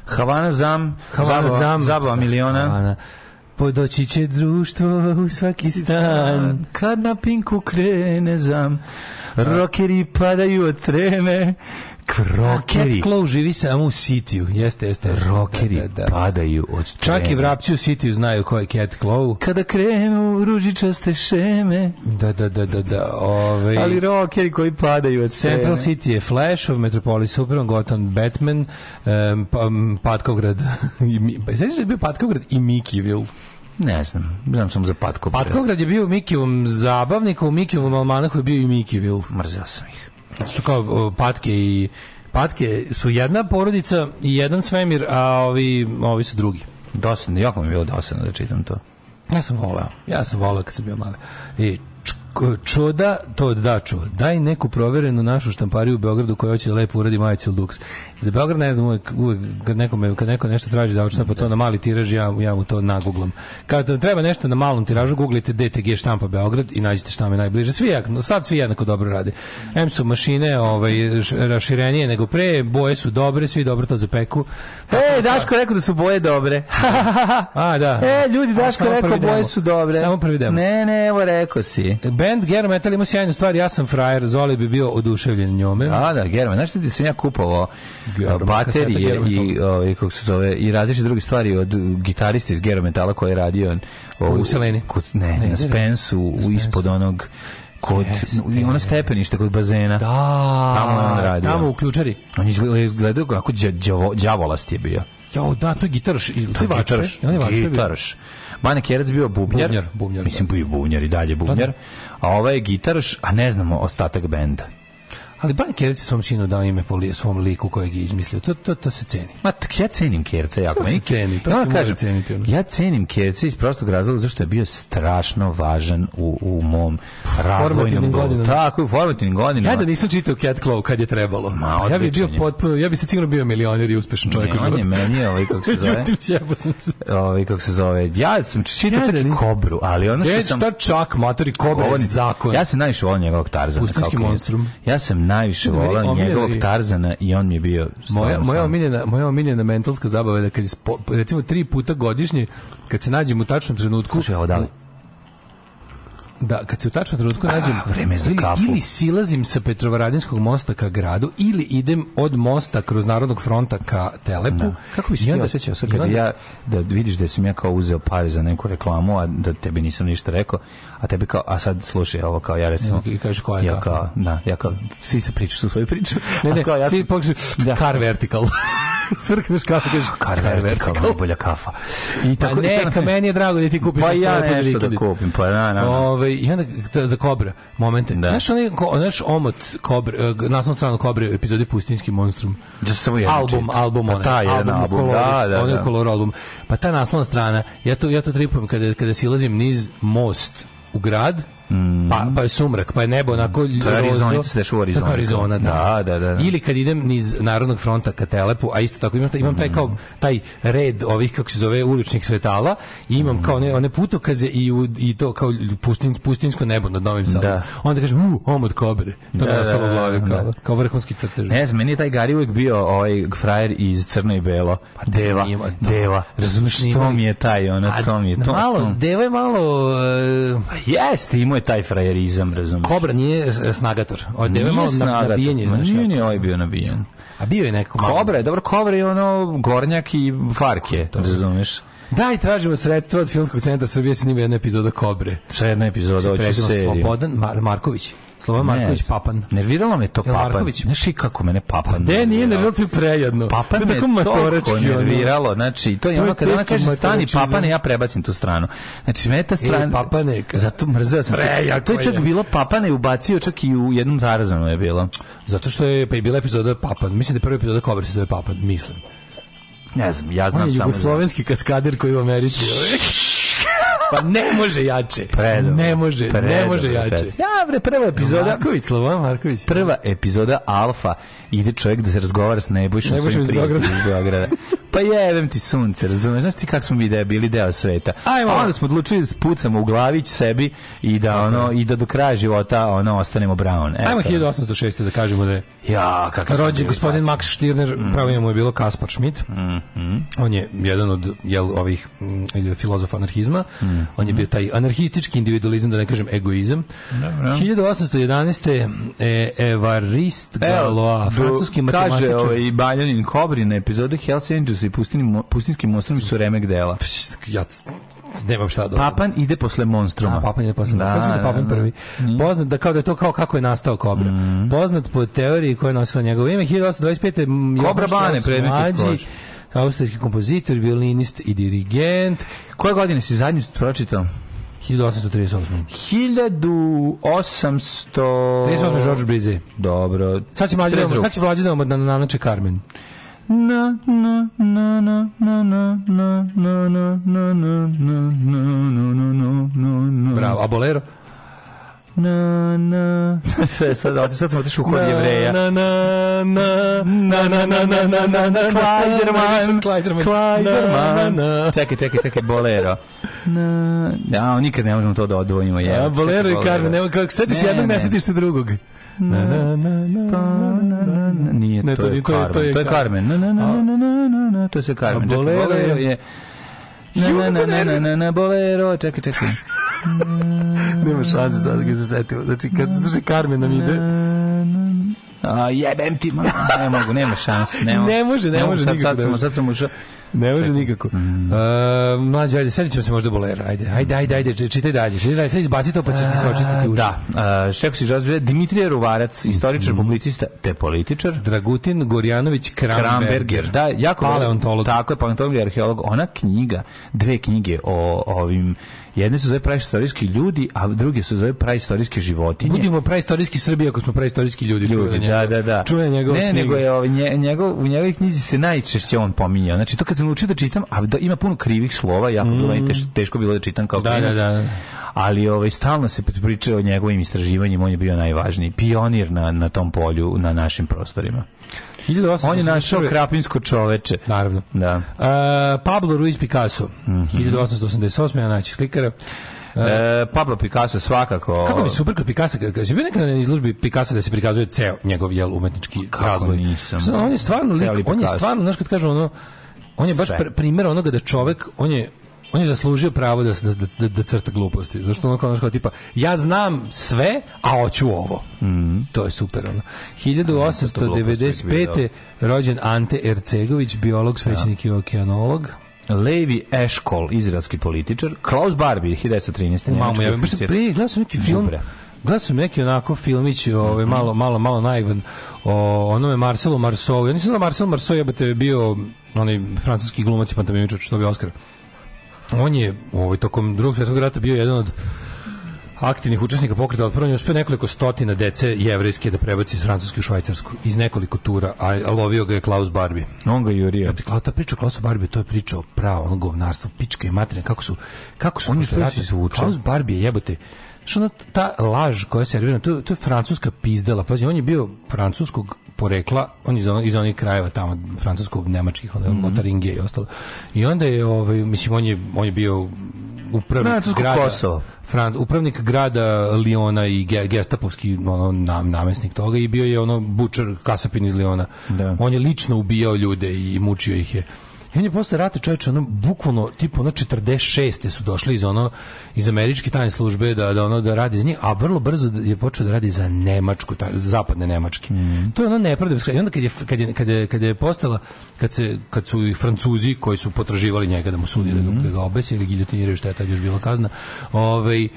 Speaker 9: Havana Zam, Havana Zam, Zabava miliona. Havana.
Speaker 8: Podoći će društvo u svaki stan, kad na pinku krene zam, rokeri padaju od treme,
Speaker 9: Rockeri. Cat Claw živi samo u sitiju. Jeste, jeste. jeste. Rockeri da, da, da. padaju od trena. Čak i vrapci u sitiju znaju ko je Cat Claw. Kada krenu ružičaste šeme. Da, da, da, da. da. Ove... Ovaj. Ali rockeri koji padaju od Central trena. City je Flash of ovaj Metropolis Superman, Gotham Batman, um, pa, um, Patkograd. Sveći (laughs) pa, da je bio Patkograd i Mikiville. Ne znam, znam samo za Patkograd. Patkograd je bio u Mikivom zabavniku, u Mikivom Almanahu je bio i Mikiville. Mrzeo sam ih su kao patke i patke su jedna porodica i jedan svemir, a ovi, ovi su drugi. Dosadno, jako mi je bilo dosadno da čitam to. Ja sam voleo, ja sam voleo kad sam bio mali. I čuda, to da čuda. Daj neku proverenu našu štampariju u Beogradu koja hoće da lepo uradi majicu Lux. Za Beograd ne znam, uvek, uvek kad, nekome, kad neko nešto traži da očita pa to da. na mali tiraž, ja, ja mu to naguglam. Kad vam treba nešto na malom tiražu, guglite DTG štampa Beograd i nađite šta me najbliže. Svi, no, sad svi jednako dobro rade. M su mašine ovaj, raširenije nego pre, boje su dobre, svi dobro to zapeku. E, Tako, e, Daško rekao da su boje dobre. (laughs) A, da. E, ljudi, Daško rekao boje su dobre. Samo prvi demo. Ne, ne, evo rekao si. Band Gero Metal ima sjajnu stvar, ja sam frajer, Zoli bi bio oduševljen njome. A, da, da, Gero, znaš ti sam ja kupovao baterije i ovaj kako se zove i različite druge stvari od gitariste iz Gero Metala koji je radio ovaj, u Seleni kod ne, ne, na Spensu u ispod onog kod yes, ono stepenište kod bazena. Da, tamo je on radio. Tamo u ključari. On je izgledao kako đavolast je bio. Jo, da, to je gitaraš i to je vačaraš. On je vačaraš. Bane Kerac bio bubnjar, bubnjar, bubnjar mislim da. bio bubnjar i dalje bubnjar, da, da. a ovaj je gitarš, a ne znamo ostatak benda. Ali Ban Kerec je svom činu dao ime po svom liku kojeg je izmislio. To, to, to se ceni. Ma ja cenim Kerca jako. To se ceni, to ja, se kažem, ceniti. Ja cenim Kerca iz prostog razloga zašto je bio strašno važan u, u mom razvojnom godinama. Tako, u formativnim godinama. Ja da nisam čitao Cat Claw kad je trebalo. Ma, ja bi bio potpuno, ja bi se sigurno bio milioner i uspešan čovjek. Ne, on je meni, je ovaj kako se (laughs) zove. sam se. Ovaj kako se zove. Ja sam čitao ja da Kobru, ali ono što sam... Šta čak, matori, Kobra je zakon. Ja sam najviše volim njegovog Tarzana. Pustinski monstrum. Ja sam najviše volao njegovog Tarzana i on mi je bio moja moja omiljena moja omiljena mentalska zabava je da kad je, recimo tri puta godišnje kad se nađemo u tačnom trenutku Slušaj, ovo, da li, da kad se u tačnom trenutku da, nađem ah, vreme za ili, kafu. ili silazim sa Petrovaradinskog mosta ka gradu ili idem od mosta kroz Narodnog fronta ka Telepu da. kako bi se ti osjećao sad kada ja da vidiš da sam ja kao uzeo pare za neku reklamu a da tebi nisam ništa rekao a tebi kao a sad slušaj ovo kao ja recimo i kaže koja je ja kao na da, ja kao svi se pričaju u svoju priču ne ne kao, ja svi pokušaj da. kar vertikal svrkneš (laughs) kafu kažeš kar, kar vertikal, najbolja kafa i tako pa tako, neka, meni je drago da ti kupiš pa ja nešto da kupim pa na na, na. Ove, ovaj i onda za kobra momente. Da. Znaš onaj znaš omot kobra, eh, naslovna strana kobre epizode Pustinski monstrum. Da samo jedan album, čit. album pa ona. Taj jedan album, album da, da, onaj da. kolor album. Pa ta naslovna strana, ja to ja to tripujem kada kada silazim niz most u grad, Mm. pa, pa je sumrak, pa je nebo onako to je Arizona, se dešava Arizona. Arizona da. Da, da, da. Ili kad idem niz Narodnog fronta ka Telepu, a isto tako imam, imam taj mm. kao taj red ovih kako se zove uličnih svetala i imam mm. kao one, one putokaze i, u, i to kao pustin, pustinsko nebo nad Novim Sadom. Da. Onda kažem, u, omot kobre. To da, mi je da, da, ostalo u da, glavi kao, da. kao vrhunski crtež. Ne znam, meni je taj Gari uvijek bio ovaj frajer iz Crno i Belo. Pa deva, nima, deva. Razumiješ, to mi je taj, ono, to mi je to. Malo, deva je malo... Uh, jeste, imao je taj frajerizam, razumiješ? Kobra nije e, snagator. Od ovaj nije malo snagator. Nabijenje, Ma, nije ni ovaj bio nabijen. A bio je neko malo. Kobra je, dobro, kobra je ono gornjak i farke, to razumiješ? Da, i tražimo sredstva od Filmskog centra Srbije s njima jedna epizoda Kobre. Sve jedna epizoda, hoću seriju. Slobodan Mar Marković. Slova Marković Papan. Nerviralo me to Papan. Marković. Znaš i kako mene Papan. Pa, ne, nije nerviralo ti prejedno. Papan me toliko nerviralo. Znači, to je to ono kada ona kaže stani Papane, ja prebacim tu stranu. Znači, mene ta strana... E, papane. Zato mrzeo sam. Preja, to je čak bilo Papane ubacio čak i u jednom Tarzanu je bilo. Zato što je, pa je bila epizoda Papan. Mislim da je prva epizoda Kobra se zove Papan, mislim. Ne znam, ja znam samo. On je jugoslovenski kaskader koji u Americi. (laughs) Pa ne može jače. Predo, ne može, predo, ne može predo, jače. Ja, bre, prva epizoda... Marković, Slobodan Marković. Prva epizoda Alfa ide čovjek da se razgovara s Nebojšom Nebojšom iz Beograda. iz Beograda. Pa jebem ti sunce, razumeš? Znaš ti kako smo mi de, bili deo sveta. Ajmo. onda smo odlučili da spucamo u glavić sebi i da, ono, i da do kraja života ono, ostanemo brown. Eto. Ajmo 1806. da kažemo da je Ja, kakav Rođen gospodin Max Stirner, mm. pravimo mu je bilo Kaspar Schmidt. Mm -hmm. On je jedan od jel, ovih m, mm, filozofa anarhizma. Mm On je bio taj anarhistički individualizam, da ne kažem egoizam. Dobro. Da, da. 1811. E, Evarist Galoa, e, francuski matematičar. Kaže ovaj, i Baljanin Kobri na epizodu Hells Angels i pustin, Pustinskim mostrom su remek dela. ja, Nemam šta da. Papan ide posle monstruma. A, da, papan ide posle da, monstruma. Da, papan da. prvi. Mm. Poznat da kao da je to kao kako je nastao Kobra. Mm. Poznat po teoriji koja je nosila njegovo ime 1825. Kobra Bane, predmeti austrijski kompozitor, violinist i dirigent. Koje godine si zadnju pročitao? 1838. 1800... 1838. George Brize. Dobro. Sad će mlađi da vam, sad će mlađi da vam na, na, Carmen na na na na na na na na na na na na na Bravo, a bolero? na na sve sad ovdje sad sam otišao u kod jevreja na na na na na na na na na na Klajderman Klajderman Klajderman čekaj čekaj čekaj bolero na ja nikad ne možemo to da odvojimo je bolero i Carmen nema kako setiš jednog ne setiš se drugog na, na, na, na, na, nije, ne, to, je to, Carmen. To je, to je Carmen. Na, na, na, na, na, na, na, to se Carmen. bolero je... Na, na, na, na, na, na, na bolero, čekaj, čekaj. Nema šanse sad da ga se setimo. Znači, kad se drži Carmen nam ide... A jebem ti, ma. ne mogu, nema šanse. Ne, može, ne, ne može. Sad, sad, sam, sad sam ne može nikako. Mm. Uh, mlađe, ajde, sedit ćemo se možda bolera. Ajde, ajde, ajde, ajde čitaj dalje. Čitaj dalje, sad izbaci to pa ćeš ti se očistiti uši. Da, uh, šeko si žazbe, Dimitrije Ruvarac, istoričar, mm. publicista, te političar. Dragutin Gorjanović Kramberger. Kramberger. Da, jako paleontolog. Tako je, paleontolog i arheolog. Ona knjiga, dve knjige o ovim Jedne se zove praistorijski ljudi, a druge su zove praistorijske životinje. Budimo praistorijski Srbi ako smo praistorijski ljudi. ljudi da, da, da. Čuje njegov ne, nego je ovaj, njegov, u njegovoj knjizi se najčešće on pominjao. Znači, to kad sam učio da čitam, a da ima puno krivih slova, jako mm. bilo i teš, teško bilo da čitam kao da, da, da, Ali ovaj, stalno se pričao o njegovim istraživanjima, on je bio najvažniji pionir na, na tom polju, na našim prostorima. 1800, on je našao krapinsko čoveče. Naravno. Da. Uh, Pablo Ruiz Picasso, mm -hmm. 1888. Ja najčih slikara. Uh, e, Pablo Picasso svakako. Kako bi super kad Picasso, kad si bio nekada na izložbi Picasso da se prikazuje ceo njegov jel umetnički pa kako razvoj. Nisam. on je stvarno lik, on je stvarno, znaš kad kažu ono, on je baš pr primjer onoga da čovek, on je on je zaslužio pravo da, da, da, da crta gluposti. Znaš što ono kao, kao tipa, ja znam sve, a hoću ovo. Mm -hmm. To je super. Ono. 1895. Da da rođen Ante Ercegović, biolog, da. svećenik ja. i okeanolog. Levi Eshkol, izraelski političar, Klaus Barbie, 1913. Mamo, ja bih prije gledao sam neki film, gledao sam neki onako filmić, ovaj, mhm. malo, malo, malo naivan, o onome Marcelu Marceau. Ja nisam znao Marcel Marceau, jebate, je bio onaj francuski glumac i pantamivičar, što bi Oskar on je ovaj, tokom drugog svjetskog rata bio jedan od aktivnih učesnika pokreta otprvanja uspio nekoliko stotina dece jevrejske da prebaci iz Francuske u Švajcarsku iz nekoliko tura, a, lovio ga je Klaus Barbie. On ga jurio. Ja ta priča o Klausu Barbie, to je priča o pravo, ono govnarstvo, pička i materine, kako su, kako su on je Klaus Barbie jebote, što ono, ta laž koja se servira, to, to je francuska pizdela. Pazi, on je bio francuskog porekla, on iz, on, iz onih krajeva tamo, francuskog, nemačkih, on, mm -hmm. i ostalo. I onda je, ovaj, mislim, on je, on je bio upravnik Francusko grada Kosovo. Fran, upravnik grada Liona i ge, gestapovski ono, nam, namesnik toga i bio je ono bučar kasapin iz Liona. Da. On je lično ubijao ljude i mučio ih je. I on je posle rata čovječe, ono, bukvalno, tipu, ono, 46. su došli iz, ono, iz američke tajne službe da, da, ono, da radi za njih, a vrlo brzo je počeo da radi za Nemačku, taj, zapadne Nemačke. Mm. To je ono nepravde. I onda kad je, kad je, kad je, kad je postala, kad, se, kad su i Francuzi koji su potraživali njega da mu sudi, mm. da ga mhm. da obesi ili giljotiniraju, što je tad još bila kazna, ovaj,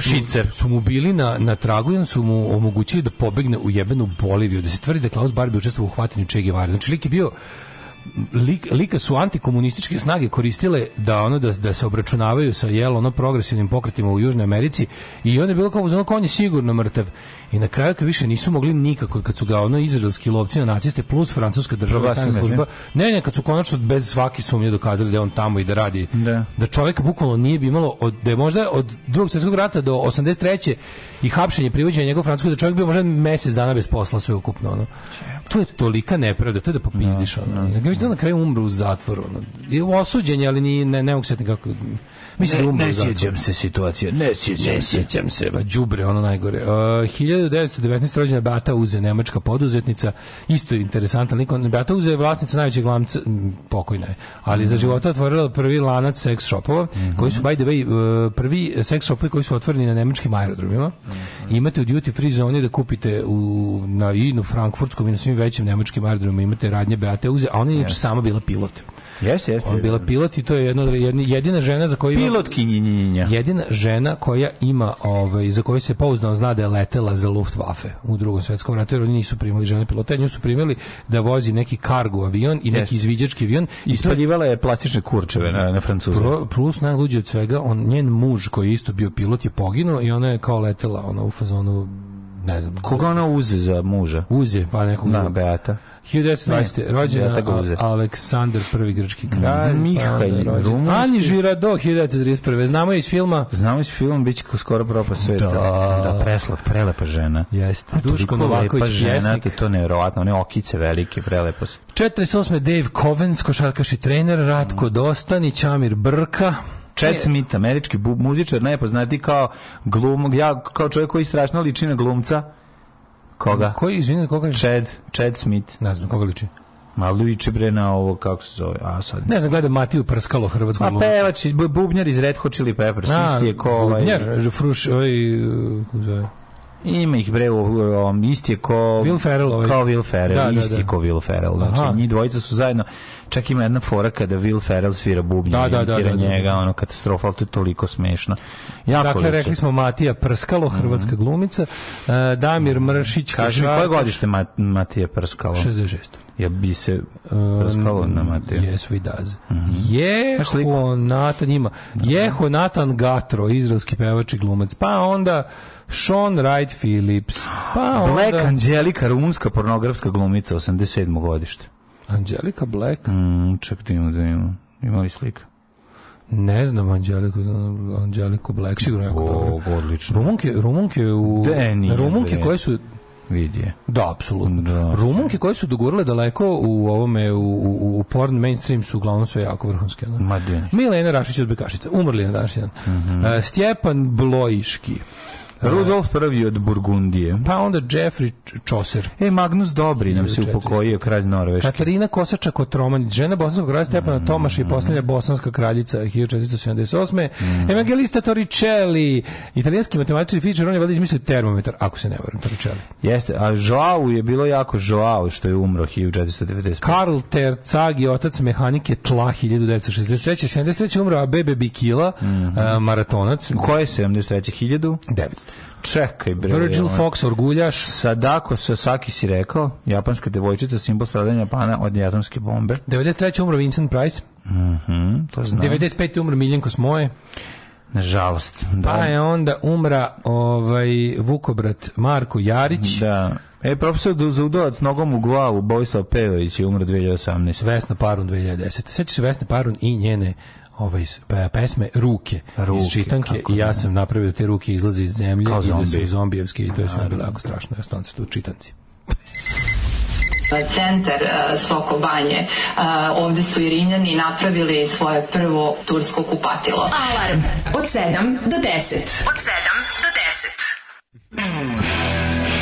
Speaker 9: Šicer. Su, mu bili na, na tragu su mu omogućili da pobegne u jebenu Boliviju. Da se tvrdi da Klaus Barbie učestvovao u hvatanju Che Guevara. Znači, lik je bio lik, lika su antikomunističke snage koristile da ono da, da se obračunavaju sa jel ono progresivnim pokretima u Južnoj Americi i on je bilo kao ono on je sigurno mrtav i na kraju kad više nisu mogli nikako kad su ga ono izraelski lovci na naciste plus francuska država tajna služba ne ne kad su konačno bez svake sumnje dokazali da je on tamo i da radi da, da čovjek bukvalno nije bi imalo od da je možda od drugog svjetskog rata do 83 i hapšenje privođenje njegov francuskog da čovjek bio možda mjesec dana bez posla sve ukupno ono. To je tolika nepravda, to je da popizdiš da, ono. Da. Na kraju umru u zatvoru ono. I osuđen je, ali ni ne ne mogu kako Mislim, da ne, umre, ne sjećam se situacije, ne sjećam ne se. sjećam se, ba, džubre, ono najgore. Uh, 1919. rođena Bata Uze, nemačka poduzetnica, isto je interesantan lik. Bata Uze je vlasnica najvećeg lanca, pokojna je, ali za mm. života otvorila prvi lanac seks shopova, mm -hmm. koji su, by the way, uh, prvi seks shopovi koji su otvoreni na nemačkim aerodromima. Mm -hmm. Imate u duty free zoni da kupite u, na, i na Frankfurtskom i na svim većim nemačkim aerodromima imate radnje Beate Uze, a ona je yes. sama bila pilot. Jeste, jeste. Ona bila pilot i to je jedna jedina žena za koju pilotkinja. Jedina žena koja ima ovaj za koju se pouzdano zna da je letela za Luftwaffe u Drugom svetskom ratu jer oni nisu primili žene pilota, nju su primili da vozi neki kargo avion i neki izviđački avion i ispaljivala je plastične kurčeve na na Francuzu. plus najluđe od svega, on njen muž koji je isto bio pilot je poginuo i ona je kao letela ona u fazonu ne znam. Koga ona uze za muža? Uze, pa nekog. Na, Beata. 1920. Rođena Aleksandar I. grčki kralj. Pa Mihajl Ani Žirado 1931. Znamo iz filma. Znamo iz filma biće skoro propa da. sveta. Da, da preslat, prelepa žena. Jeste. Duško Novaković žena, to to neverovatno, one okice velike, prelepo. 48. Dave Covens, košarkaš i trener, Ratko Dostanić, Amir Brka. Chad Smith, američki muzičar, najpoznati kao glum, ja kao čovjek koji strašno liči na glumca Koga? Koji, izvinite, koga Chad, Chad Smith. Ne znam, koga liči? Ma liči bre na ovo, kako se zove, a sad... Ne znam, gledam Matiju Prskalo, hrvatsku Ma pevač, bubnjar iz Red Hot Chili Peppers, isti je ko ovaj... Bubnjar, fruš, ovaj, kako zove... Ima ih bre, um, isti je ko... Will Ferrell. Ovaj. Kao Will Ferrell, da, da isti da, da. je ko Will Ferrell. Znači, Aha. njih dvojica su zajedno čak ima jedna fora kada Will Ferrell svira bubnje da, da, da, da, njega, ono katastrofa, ali to je toliko smešno. Jako dakle, liče. rekli smo Matija Prskalo, hrvatska mm -hmm. glumica, uh, Damir Mršić, Kaži mi, koje godište Mat, Matija Prskalo? 66. Ja bi se prskalo um, na Matija. Yes, we does. Mm -hmm. Jeho Natan ima. Jeho Nathan Gatro, izraelski pevač i glumac. Pa onda... Sean Wright Phillips. Pa Black onda... Angelica, rumunska pornografska glumica 87. godište. Angelica Black? Mm, ček ti ima da ima. Da ima li slika? Ne znam Anđeliku, Anđeliku Black, sigurno jako dobro. Odlično. Rumunke, Rumunke, u, Denije, da, da, Rumunke koje su vidje. Da, apsolutno. Da, Rumunke koje su dogorile daleko u ovome u, u, u porn mainstream su uglavnom sve jako vrhunske. Ne? Milena Rašić od Bekašica, umrli na današnji dan. Mm -hmm. uh, Stjepan Blojiški. Rudolf prvi od Burgundije. Pa onda Jeffrey Chaucer. E, Magnus Dobri nam se upokojio, kralj Norveške. Katarina Kosačak od Kotroman, žena bosanskog kralja Stepana mm, Tomaš i posljednja bosanska kraljica 1478. Mm. Evangelista Torricelli, italijanski matematičar i fizičar, on je valjda izmislio termometar, ako se ne varam, Torricelli. Jeste, a Joao je bilo jako žao što je umro 1495. Karl Tercagi, otac mehanike Tla 1963. 73. umro, a Bebe Bikila, mm -hmm. a, maratonac. Koje 73? 1900? Čekaj, bre. Virgil ono. Fox, orguljaš. Sadako Sasaki si rekao, japanska devojčica, simbol stradanja pana od atomske bombe. 93. umro Vincent Price. Mhm, mm to znam. 95. umro Miljenko Smoje. Nažalost. Da. Pa je onda umra ovaj Vukobrat Marko Jarić. Da. E, profesor Duzudovac da nogom u glavu Bojsa Pejović je umro 2018. Vesna Parun 2010. Sećaš se Vesne Parun i njene ovaj pesme ruke, ruke iz čitanke i ja da. sam napravio te ruke izlaze iz zemlje i da su zombijevske i to je sve bilo da. jako strašno ja stan što u čitanci
Speaker 10: centar e, Soko Banje. E, ovde su i Rimljani napravili svoje prvo tursko kupatilo. Alarm od
Speaker 11: 7 do 10. Od 7 do 10.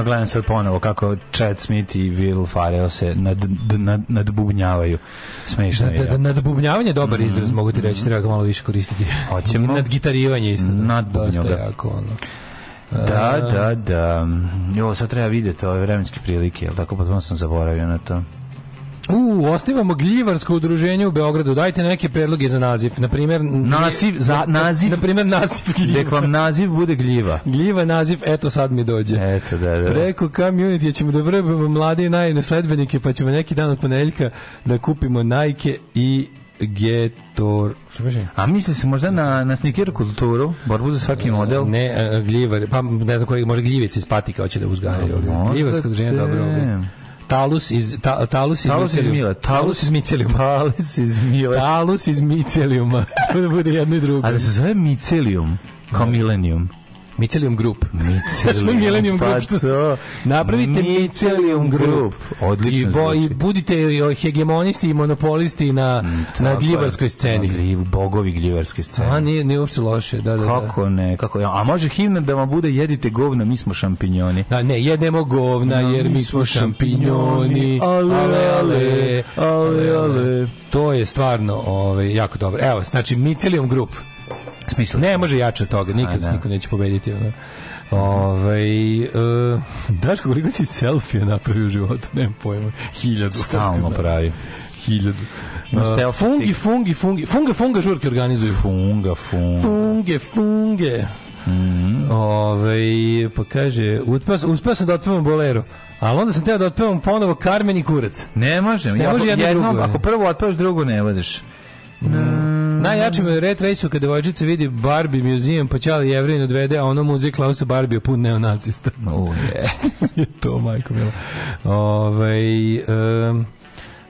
Speaker 12: evo gledam sad ponovo kako Chad Smith i Will Farrell se nad, nad, nadbubnjavaju.
Speaker 13: Smešno da, je. Da, da, nadbubnjavanje je dobar mhm. izraz, mm -hmm. mogu ti reći, treba ga malo više koristiti.
Speaker 12: Hoćemo.
Speaker 13: (laughs) Nadgitarivanje isto.
Speaker 12: Da.
Speaker 13: Nadbubnjava. Da, jako ono.
Speaker 12: Da, e. da, da. Jo, sad treba vidjeti ove vremenske prilike, jel tako? Potpuno sam zaboravio na to.
Speaker 13: U, osnivamo gljivarsko udruženje u Beogradu. Dajte neke predloge
Speaker 12: za naziv.
Speaker 13: Na primjer, naziv za naziv. Na primjer,
Speaker 12: naziv gljiva. Nek vam naziv bude gljiva.
Speaker 13: Gljiva naziv, eto sad mi dođe.
Speaker 12: Eto, da, da. da.
Speaker 13: Preko community ćemo da vrbimo mlade i najne pa ćemo neki dan od ponedeljka da kupimo Nike i Getor.
Speaker 12: Što kaže?
Speaker 13: A misli se možda na, na sneaker kulturu, borbu za svaki
Speaker 12: e,
Speaker 13: model?
Speaker 12: Ne, e, gljivar, pa ne znam koji, može gljivice
Speaker 13: iz
Speaker 12: patika hoće da uzgajaju.
Speaker 13: Gljivarsko udruženje, dobro. Ne.
Speaker 12: Talus iz
Speaker 13: Talus iz Talus iz Mila. Talus iz
Speaker 12: Micelium.
Speaker 13: Talus iz Mila. Talus iz Micelium. (laughs) To ne bude jedno i drugo.
Speaker 12: A da se zove Micelium kao Milenium.
Speaker 13: Micelium Group. Micelium. Millennium pa Group. Napravite Micelium Group. Group.
Speaker 12: Odlično I, bo,
Speaker 13: i budite hegemonisti i monopolisti na, mm, na gljivarskoj sceni. Na gljiv,
Speaker 12: bogovi gljivarske
Speaker 13: scene. A, nije, nije uopšte loše. Da, da, da.
Speaker 12: kako
Speaker 13: da.
Speaker 12: ne, kako A može himna da vam bude jedite govna, mi smo šampinjoni.
Speaker 13: Da, ne, jedemo govna no, jer mi smo šampinjoni.
Speaker 12: Ale, ale, ale, ale.
Speaker 13: To je stvarno ovaj, jako dobro. Evo, znači Micelium Group
Speaker 12: smisla.
Speaker 13: Ne može jače od toga, nikad da. niko neće pobediti. Ono. Ove, ovaj, uh, daš koliko si selfija napravio u životu, nemam pojma. Hiljadu. Stalno
Speaker 12: pravi. Hiljadu. Uh,
Speaker 13: fungi, fungi, fungi. Funga, funga žurke organizuju.
Speaker 12: Funga,
Speaker 13: funga. Funge, funge. Mm -hmm. Ove, ovaj, pa kaže, uspeo sam da otpevam bolero. Ali onda sam teo da otpevam ponovo Karmen i Kurac.
Speaker 12: Ne može. Ne može jedno, jedno drugo. Ako prvo otpevaš, drugo ne vodiš.
Speaker 13: Mm. Najjačim red rejsu kada devojčica vidi Barbie muzijem, pa ćali jevrin odvede, a ono muzik Klausa Barbie je pun neonacista.
Speaker 12: Oh,
Speaker 13: (laughs) yeah. to, majko mila. Ove, ovaj, um,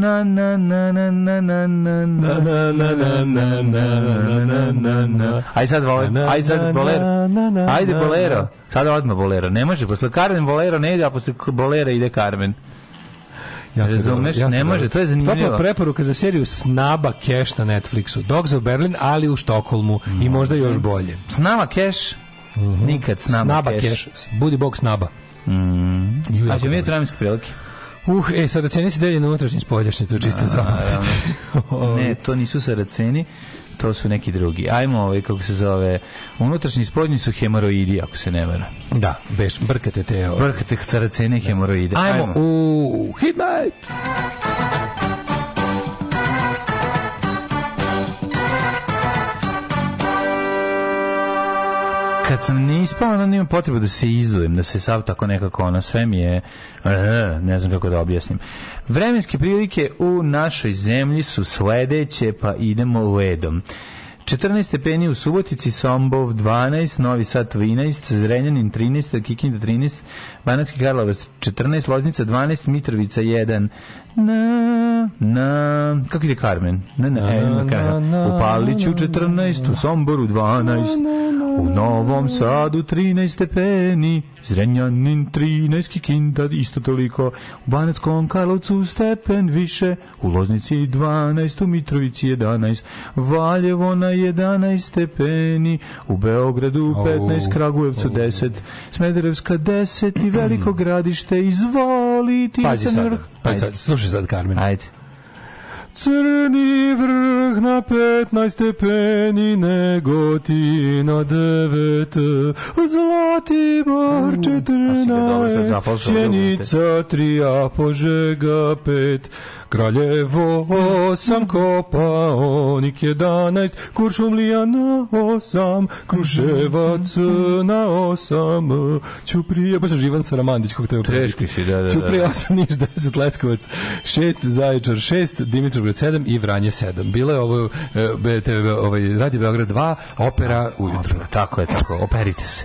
Speaker 13: na na na na na na na na na na na na na na na
Speaker 12: Aj sad bolero, aj sad bolero. Ajde bolero. Sad odmah bolero. Ne može posle Carmen bolero ne ide, a posle bolera ide Carmen.
Speaker 13: Jako Razumeš,
Speaker 12: ne može, to je zanimljivo. Topla
Speaker 13: preporuka za seriju Snaba Cash na Netflixu. Dog of Berlin, ali u Štokholmu mm. i možda još bolje.
Speaker 12: Snaba Cash? Mm -hmm. Nikad Snaba, snaba Cash. Cash.
Speaker 13: Budi bog Snaba.
Speaker 12: Mm. Ju, A ćemo vidjeti vremenske prilike.
Speaker 13: Uh, e, saraceni se delje na unutrašnji spoljašnji, to čisto zapamtite.
Speaker 12: (laughs) ne, to nisu saraceni, to su neki drugi. Ajmo, ovaj, kako se zove, unutrašnji spodnji su hemoroidi, ako se ne varam.
Speaker 13: Da, beš, brkate te.
Speaker 12: Ovaj. Brkate saracene da. hemoroide.
Speaker 13: Ajmo, Ajmo.
Speaker 12: u Hit Night! kad sam ne ispao, onda imam potrebu da se izujem, da se sav tako nekako ono sve mi je eh, ne znam kako da objasnim. Vremenske prilike u našoj zemlji su sledeće, pa idemo ledom. 14 stepeni u Subotici, Sombov 12, Novi Sad 13, Zrenjanin 13, Kikinda 13, Banatski Karlovac 14, Loznica 12, Mitrovica 1. Na, na, kako ide Carmen? Na, na, e, na, na, na, u Paliću 14, u Somboru 12, u Novom Sadu 13 stepeni, Zrenjanin 13, Kikinda isto toliko, u Banackom Karlovcu stepen više, u Loznici 12, u Mitrovici 11, Valjevo na 11 stepeni, u Beogradu 15, Kragujevcu 10, Smederevska 10 i veliko mm. gradište, izvoli
Speaker 13: ti pazi crni vrh. Pazi sad, slušaj sad Carmen.
Speaker 12: Ajde.
Speaker 13: Crni vrh na 15 stepeni na 9 Zlatibor 14
Speaker 12: Čenica
Speaker 13: 3 a Požega 5 Kraljevo osam kopao, nik jedanaest, Kuršumlija na osam, Kruševac na osam, Ćuprija, baš Živan Saramandić, kog treba Teški
Speaker 12: si, da, da, da.
Speaker 13: Ćuprija osam,
Speaker 12: Niš,
Speaker 13: deset, Leskovac, šest, Zaječar, šest, Dimitrovgrad, sedam i Vranje, sedam. Bila je ovo, e, BTV, ovaj, Radio Beograd 2, opera ujutro. Opera,
Speaker 12: tako je, tako, operite se.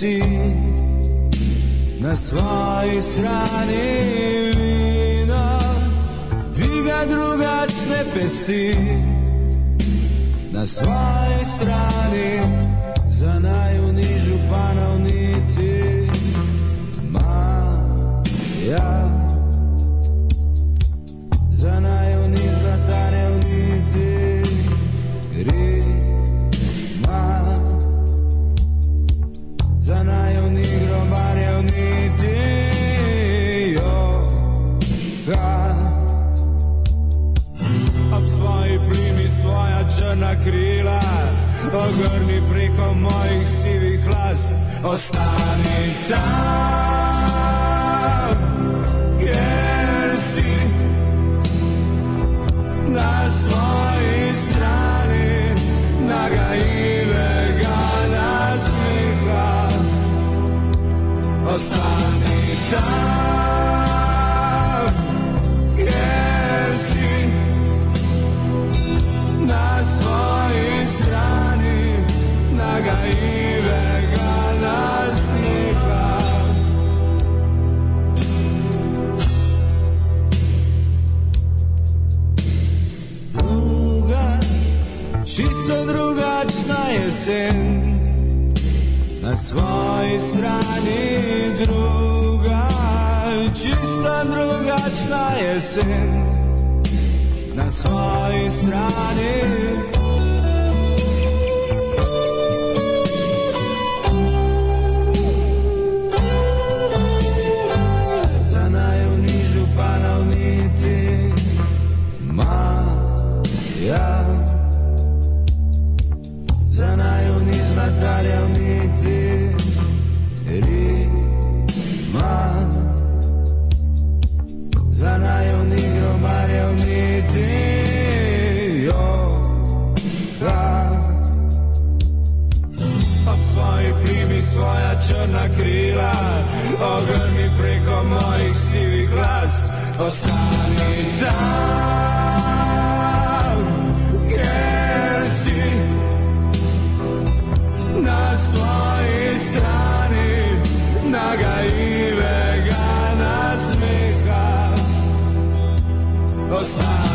Speaker 14: si na svoj strani vina Ti ga drugač ne pesti Na svoj strani za najunižnije nas Ostani tam Jer si Na svojoj strani Naga i vegana smiha Ostani tam Jer Na svojoj strani Naga i isto drugačna jesen Na svoj strani druga Čista drugačna jesen Na svoj strani crna krila Ogrni preko mojih sivih glas Ostani tam Jer si Na svojoj strani Naga i vegana smeha Ostani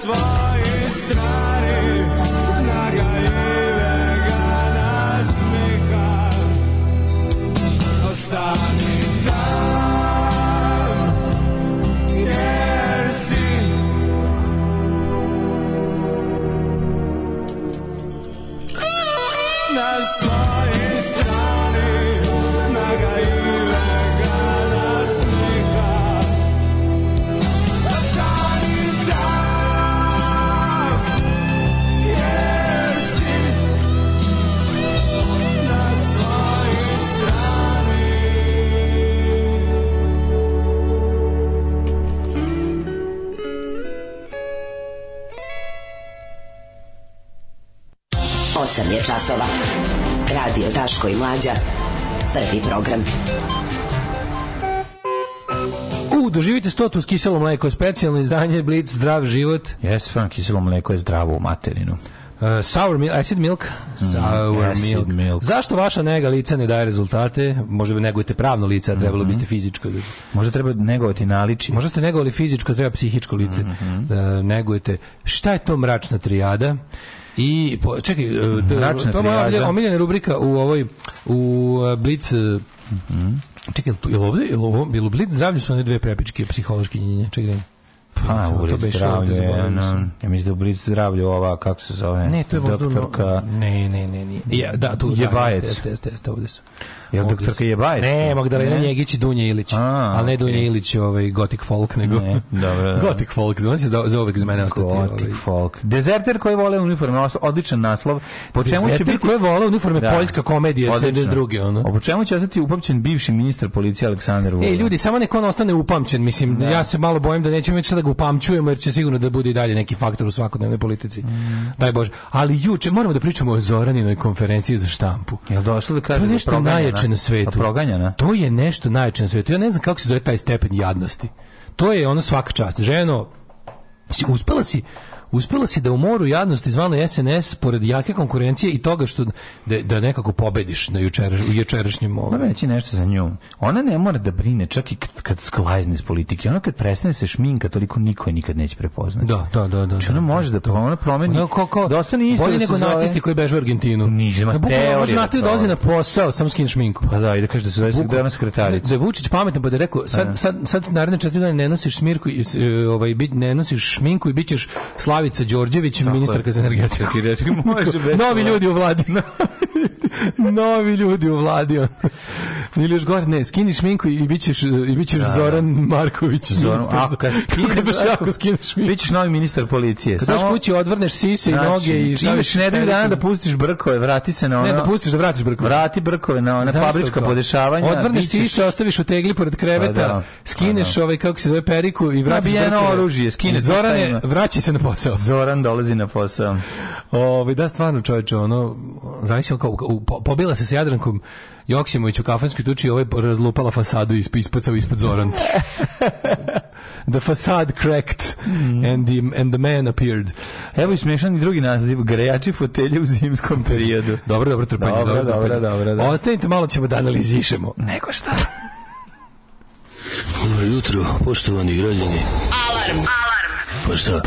Speaker 14: svar
Speaker 15: časova. Radio Daško i Mlađa. Prvi program.
Speaker 13: U, doživite stotu s kiselo mleko, specijalno izdanje Blitz, zdrav život.
Speaker 12: Jes, fan, kiselo mleko je zdravo u materinu.
Speaker 13: Uh, sour milk, acid milk, mm,
Speaker 12: sour mm, acid milk. milk.
Speaker 13: Zašto vaša nega lica ne daje rezultate? Možda bi negujete pravno lice, a trebalo mm -hmm. biste fizičko. Da-
Speaker 12: Možda treba negovati naličje.
Speaker 13: Možda ste negovali fizičko, treba psihičko lice. Mm -hmm. uh, negujete. Šta je to mračna trijada? I po, čekaj, Mračna e, to moja omiljena rubrika u ovoj u e, Blitz mm -hmm. Čekaj, je li ovdje, je li ovo, bilo Blitz zdravlju su one dve prepičke psihološki njenje? Čekaj,
Speaker 12: da Pa, u ured zdravlja, ja mislim da u zdravlje ova, kako se zove,
Speaker 13: ne, to je
Speaker 12: doktorka...
Speaker 13: Ne, ne, ne, ne. Ja, da, tu,
Speaker 12: je da, bajec.
Speaker 13: jeste, jeste, jeste,
Speaker 12: ovdje su. Jel doktorka Jebajec?
Speaker 13: Ne, Magdalena ne? Njegić i Dunja Ilić. A, ali ne Dunja okay. Ilić, ovaj, gotik folk, nego... Ne,
Speaker 12: dobro, da.
Speaker 13: (laughs) gotik folk, znači za, za uvek iz mene ostati.
Speaker 12: Gotik ovaj. folk. Dezerter koji vole uniforme, odličan naslov.
Speaker 13: Po čemu Dezerter će biti... koji vole uniforme, da. poljska komedija, 72. Ono.
Speaker 12: A po čemu će ostati upamćen bivši ministar policije Aleksandar e,
Speaker 13: Vulin? Ej, ljudi, samo neko on ostane upamćen, mislim, da. ja se malo bojim da nećemo imati šta da da ga upamćujemo jer će sigurno da bude i dalje neki faktor u svakodnevnoj politici. Mm. Daj Bože. Ali juče moramo da pričamo o Zoraninoj konferenciji za štampu.
Speaker 12: Jel došlo
Speaker 13: da kaže to je da nešto da najjače na svetu.
Speaker 12: Pa proganjana.
Speaker 13: To je nešto najjače na svetu. Ja ne znam kako se zove taj stepen jadnosti. To je ono svaka čast. Ženo, uspela si uspela si da u moru jadnosti izvano SNS pored jake konkurencije i toga što da, da nekako pobediš na jučeraš, u jučerašnjem ovom. Ovaj.
Speaker 12: Moram reći nešto za nju. Ona ne mora da brine čak i kad, kad sklajzne iz politike. Ona kad prestane se šminka, toliko niko je nikad neće prepoznati.
Speaker 13: Da, da, da. da znači, ona
Speaker 12: da, može da da, da, da, ona promeni. Ona ko, ko, dosta ni isto.
Speaker 13: Bolje nego nacisti koji beže u Argentinu.
Speaker 12: Niže, ma teorija.
Speaker 13: Može nastaviti da
Speaker 12: na
Speaker 13: posao, samo skin šminku.
Speaker 12: Pa da, i da kaže da se zove sekretarna sekretarica.
Speaker 13: Da je Vučić pametno, pa da je rekao, sad, sad, sad naredne četiri dana ne nosiš smirku, e, ovaj, ne nosiš šminku i bit ćeš slavljen Slavica Đorđević, ministarka za
Speaker 12: energetiku.
Speaker 13: Može bez Novi ljudi u vladi. (laughs) Novi ljudi u vladi. Ili još gore, ne, skini šminku i bićeš, i bićeš da, da. Zoran Marković.
Speaker 12: Zoran, a kad
Speaker 13: skineš da Bićeš novi ministar policije.
Speaker 12: Kad daš kući, odvrneš sise i znači, noge i staviš...
Speaker 13: nedelju dana da pustiš brkove, vrati se na
Speaker 12: ono... Ne, da pustiš da vratiš
Speaker 13: brkove. Vrati brkove na ona
Speaker 12: fabrička
Speaker 13: podešavanja.
Speaker 12: Odvrneš sise, ostaviš u tegli pored pa kreveta, pa skineš ovaj, kako se zove, periku i vratiš
Speaker 13: brkove. oružje, skineš.
Speaker 12: Zorane, vraćaj se na
Speaker 13: posao posao. (laughs) Zoran dolazi na posao.
Speaker 12: Ove, da, stvarno, čoveče, ono, zavisi, kao, u, po, pobila se sa Jadrankom Joksimović u kafanskoj tuči, ovaj razlupala fasadu i ispucao ispod Zoran. (laughs) the facade cracked mm. and, the, and the man appeared.
Speaker 13: Evo i smješan drugi naziv, grejači fotelje u zimskom periodu.
Speaker 12: (laughs) dobro, dobro, trpanje.
Speaker 13: Dobro, dobro, dobro. dobro, dobro
Speaker 12: Ostanite, malo ćemo da analizišemo.
Speaker 13: Nego šta?
Speaker 16: Dobro jutro, poštovani građani.
Speaker 15: Alarm! Alarm!
Speaker 16: Pa šta?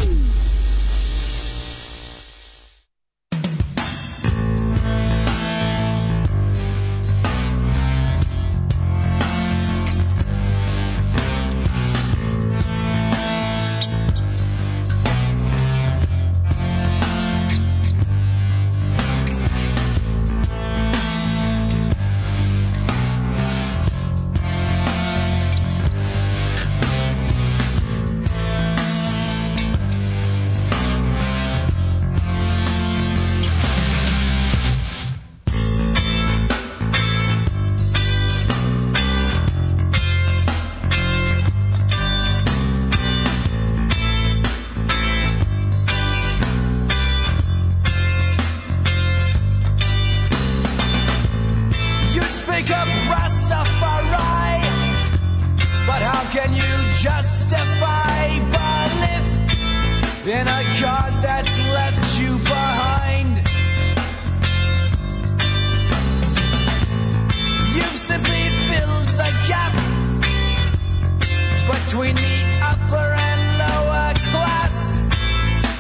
Speaker 16: we need upper and lower class,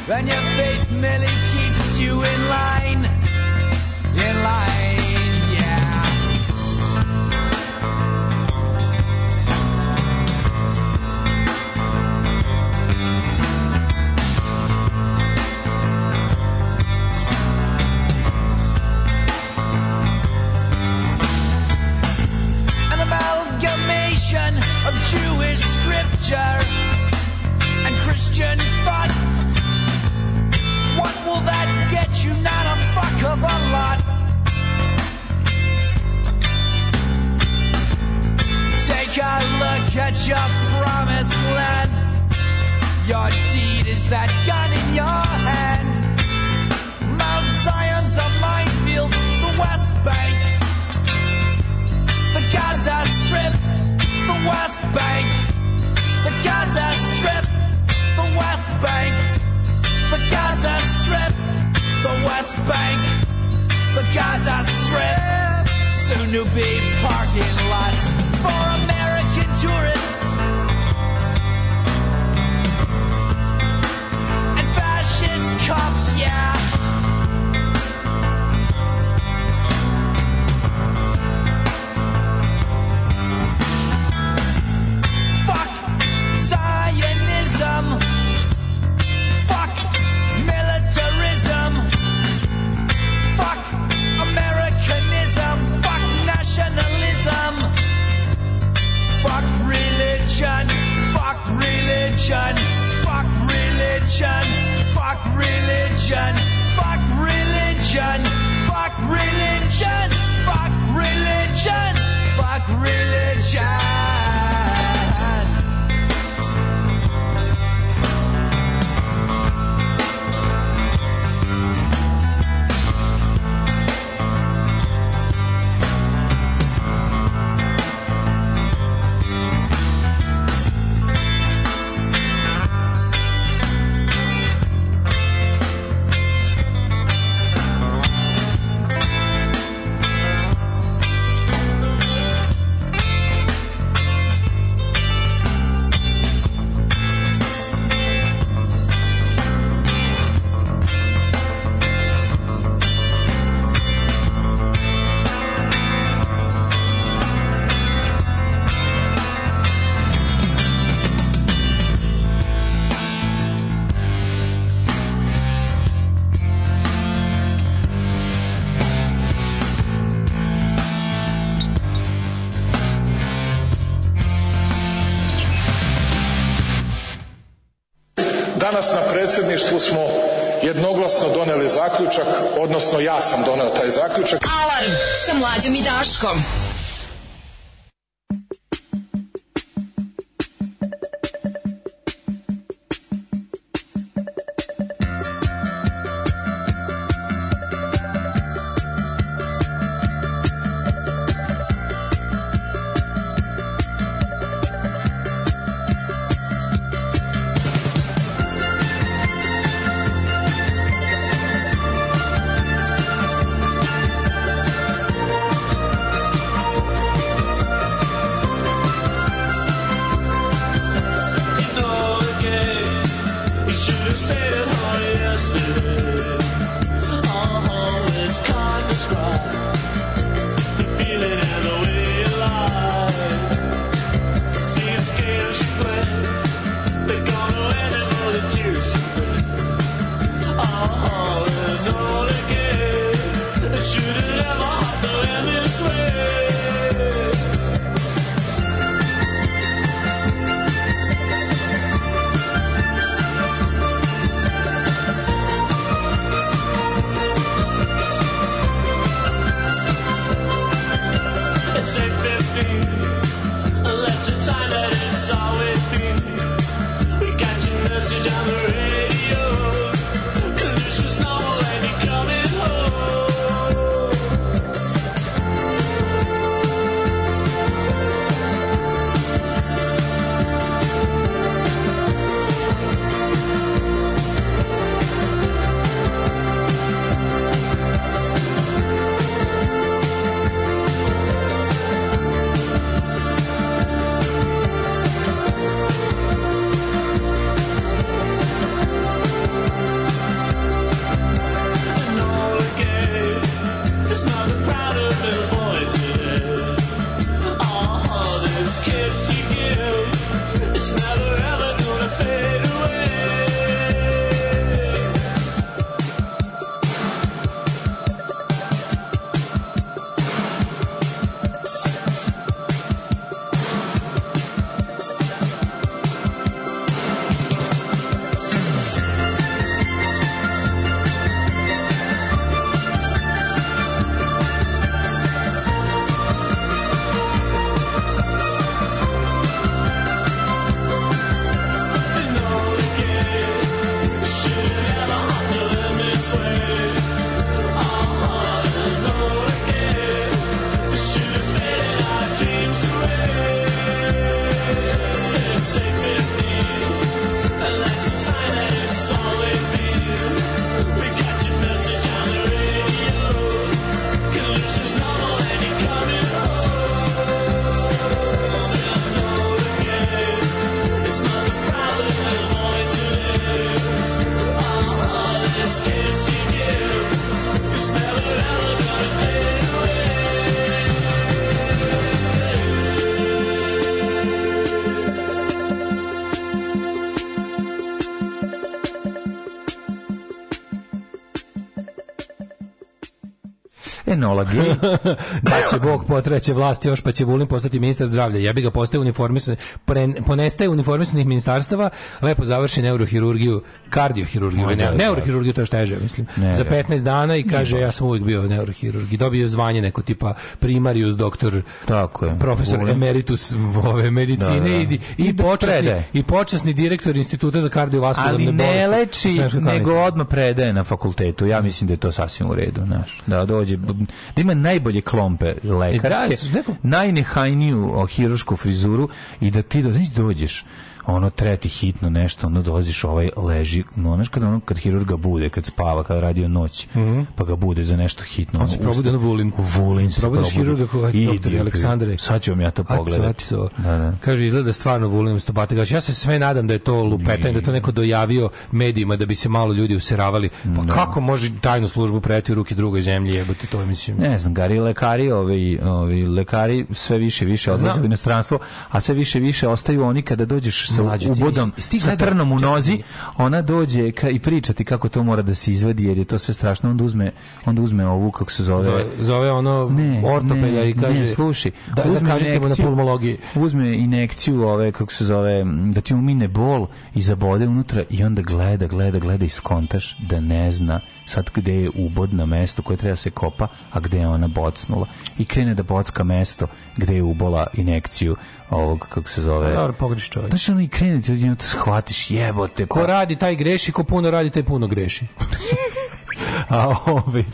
Speaker 16: and your faith merely culture and Christian thought. What will that get you? Not a fuck of a lot. Take a look at your promised land. Your deed is that gun in your hand. Mount Zion's a minefield, the West Bank, the Gaza Strip, the West Bank the Gaza Strip, the West Bank, the Gaza Strip, the West Bank, the Gaza Strip, soon to be parking lots for American tourists. And fascist cops, yeah. religion, fuck religion, fuck religion.
Speaker 12: predsedništvu smo jednoglasno doneli zaključak, odnosno ja sam doneo taj zaključak. Alarm sa mlađom i Daškom.
Speaker 13: krvnologi. da (laughs) pa će Bog potreće vlast još pa će Vulin postati ministar zdravlja. Ja bi ga postao uniformisan, ponestaje uniformisanih ministarstava, lepo završi neurohirurgiju kardiohirurgiju, ne, neurohirurgiju, to je teže, mislim. Ne, za 15 dana i kaže ja sam uvijek bio neurohirurg i dobio zvanje neko tipa primarius doktor. Tako je. Profesor Ule. emeritus ove medicine da, da. i da. i počasni i počasni direktor instituta za
Speaker 12: kardiovaskularne bolesti. Ali
Speaker 13: ne bolesti,
Speaker 12: leči, nego odmah predaje na fakultetu. Ja mislim da je to sasvim u redu, znaš. Da dođe da ima najbolje klompe lekarske, e, da, neko... najnehajniju hirušku frizuru i da ti do dođeš ono treti hitno nešto, onda dolaziš ovaj leži, no znaš kad ono kad hirurga bude, kad spava, kad radio noć, mm -hmm. pa ga bude za nešto hitno.
Speaker 13: On se probude
Speaker 12: na
Speaker 13: Vulin.
Speaker 12: Vulin se probude.
Speaker 13: hirurga koji je doktor Aleksandre.
Speaker 12: Sad ću vam ja to pogledati. Da, da.
Speaker 13: Kaže, izgleda da stvarno Vulin stopate. Gaš, ja se sve nadam da je to lupetanje, da to neko dojavio medijima da bi se malo ljudi useravali. Pa da. kako može tajnu službu preti u ruke druge zemlje, jebote, to mislim.
Speaker 12: Ne znam, gari lekari, ovi, ovi lekari sve više više odlaze u inostranstvo, a sve više više ostaju oni kada dođeš sa ubodom, i, i sa trnom u nozi, ona dođe ka, i priča ti kako to mora da se izvadi, jer je to sve strašno, onda uzme, onda uzme ovu, kako se zove...
Speaker 13: Zove, zove ono ne, ortopeda i kaže... Ne,
Speaker 12: sluši,
Speaker 13: da, da, uzme inekciju, na pulmologiji.
Speaker 12: Uzme inekciju, ove, kako se zove, da ti umine bol i zabode unutra i onda gleda, gleda, gleda i skontaš da ne zna sad gde je ubod na mesto koje treba da se kopa, a gde je ona bocnula. I krene da bocka mesto gde je ubola injekciju ovog, kako se zove... A dobro, pogriš čovjek. Znači, ono i krene, da da ti shvatiš, jebote.
Speaker 13: Pa. Ko radi, taj greši, ko puno radi, taj puno greši. (laughs)
Speaker 12: A ovi...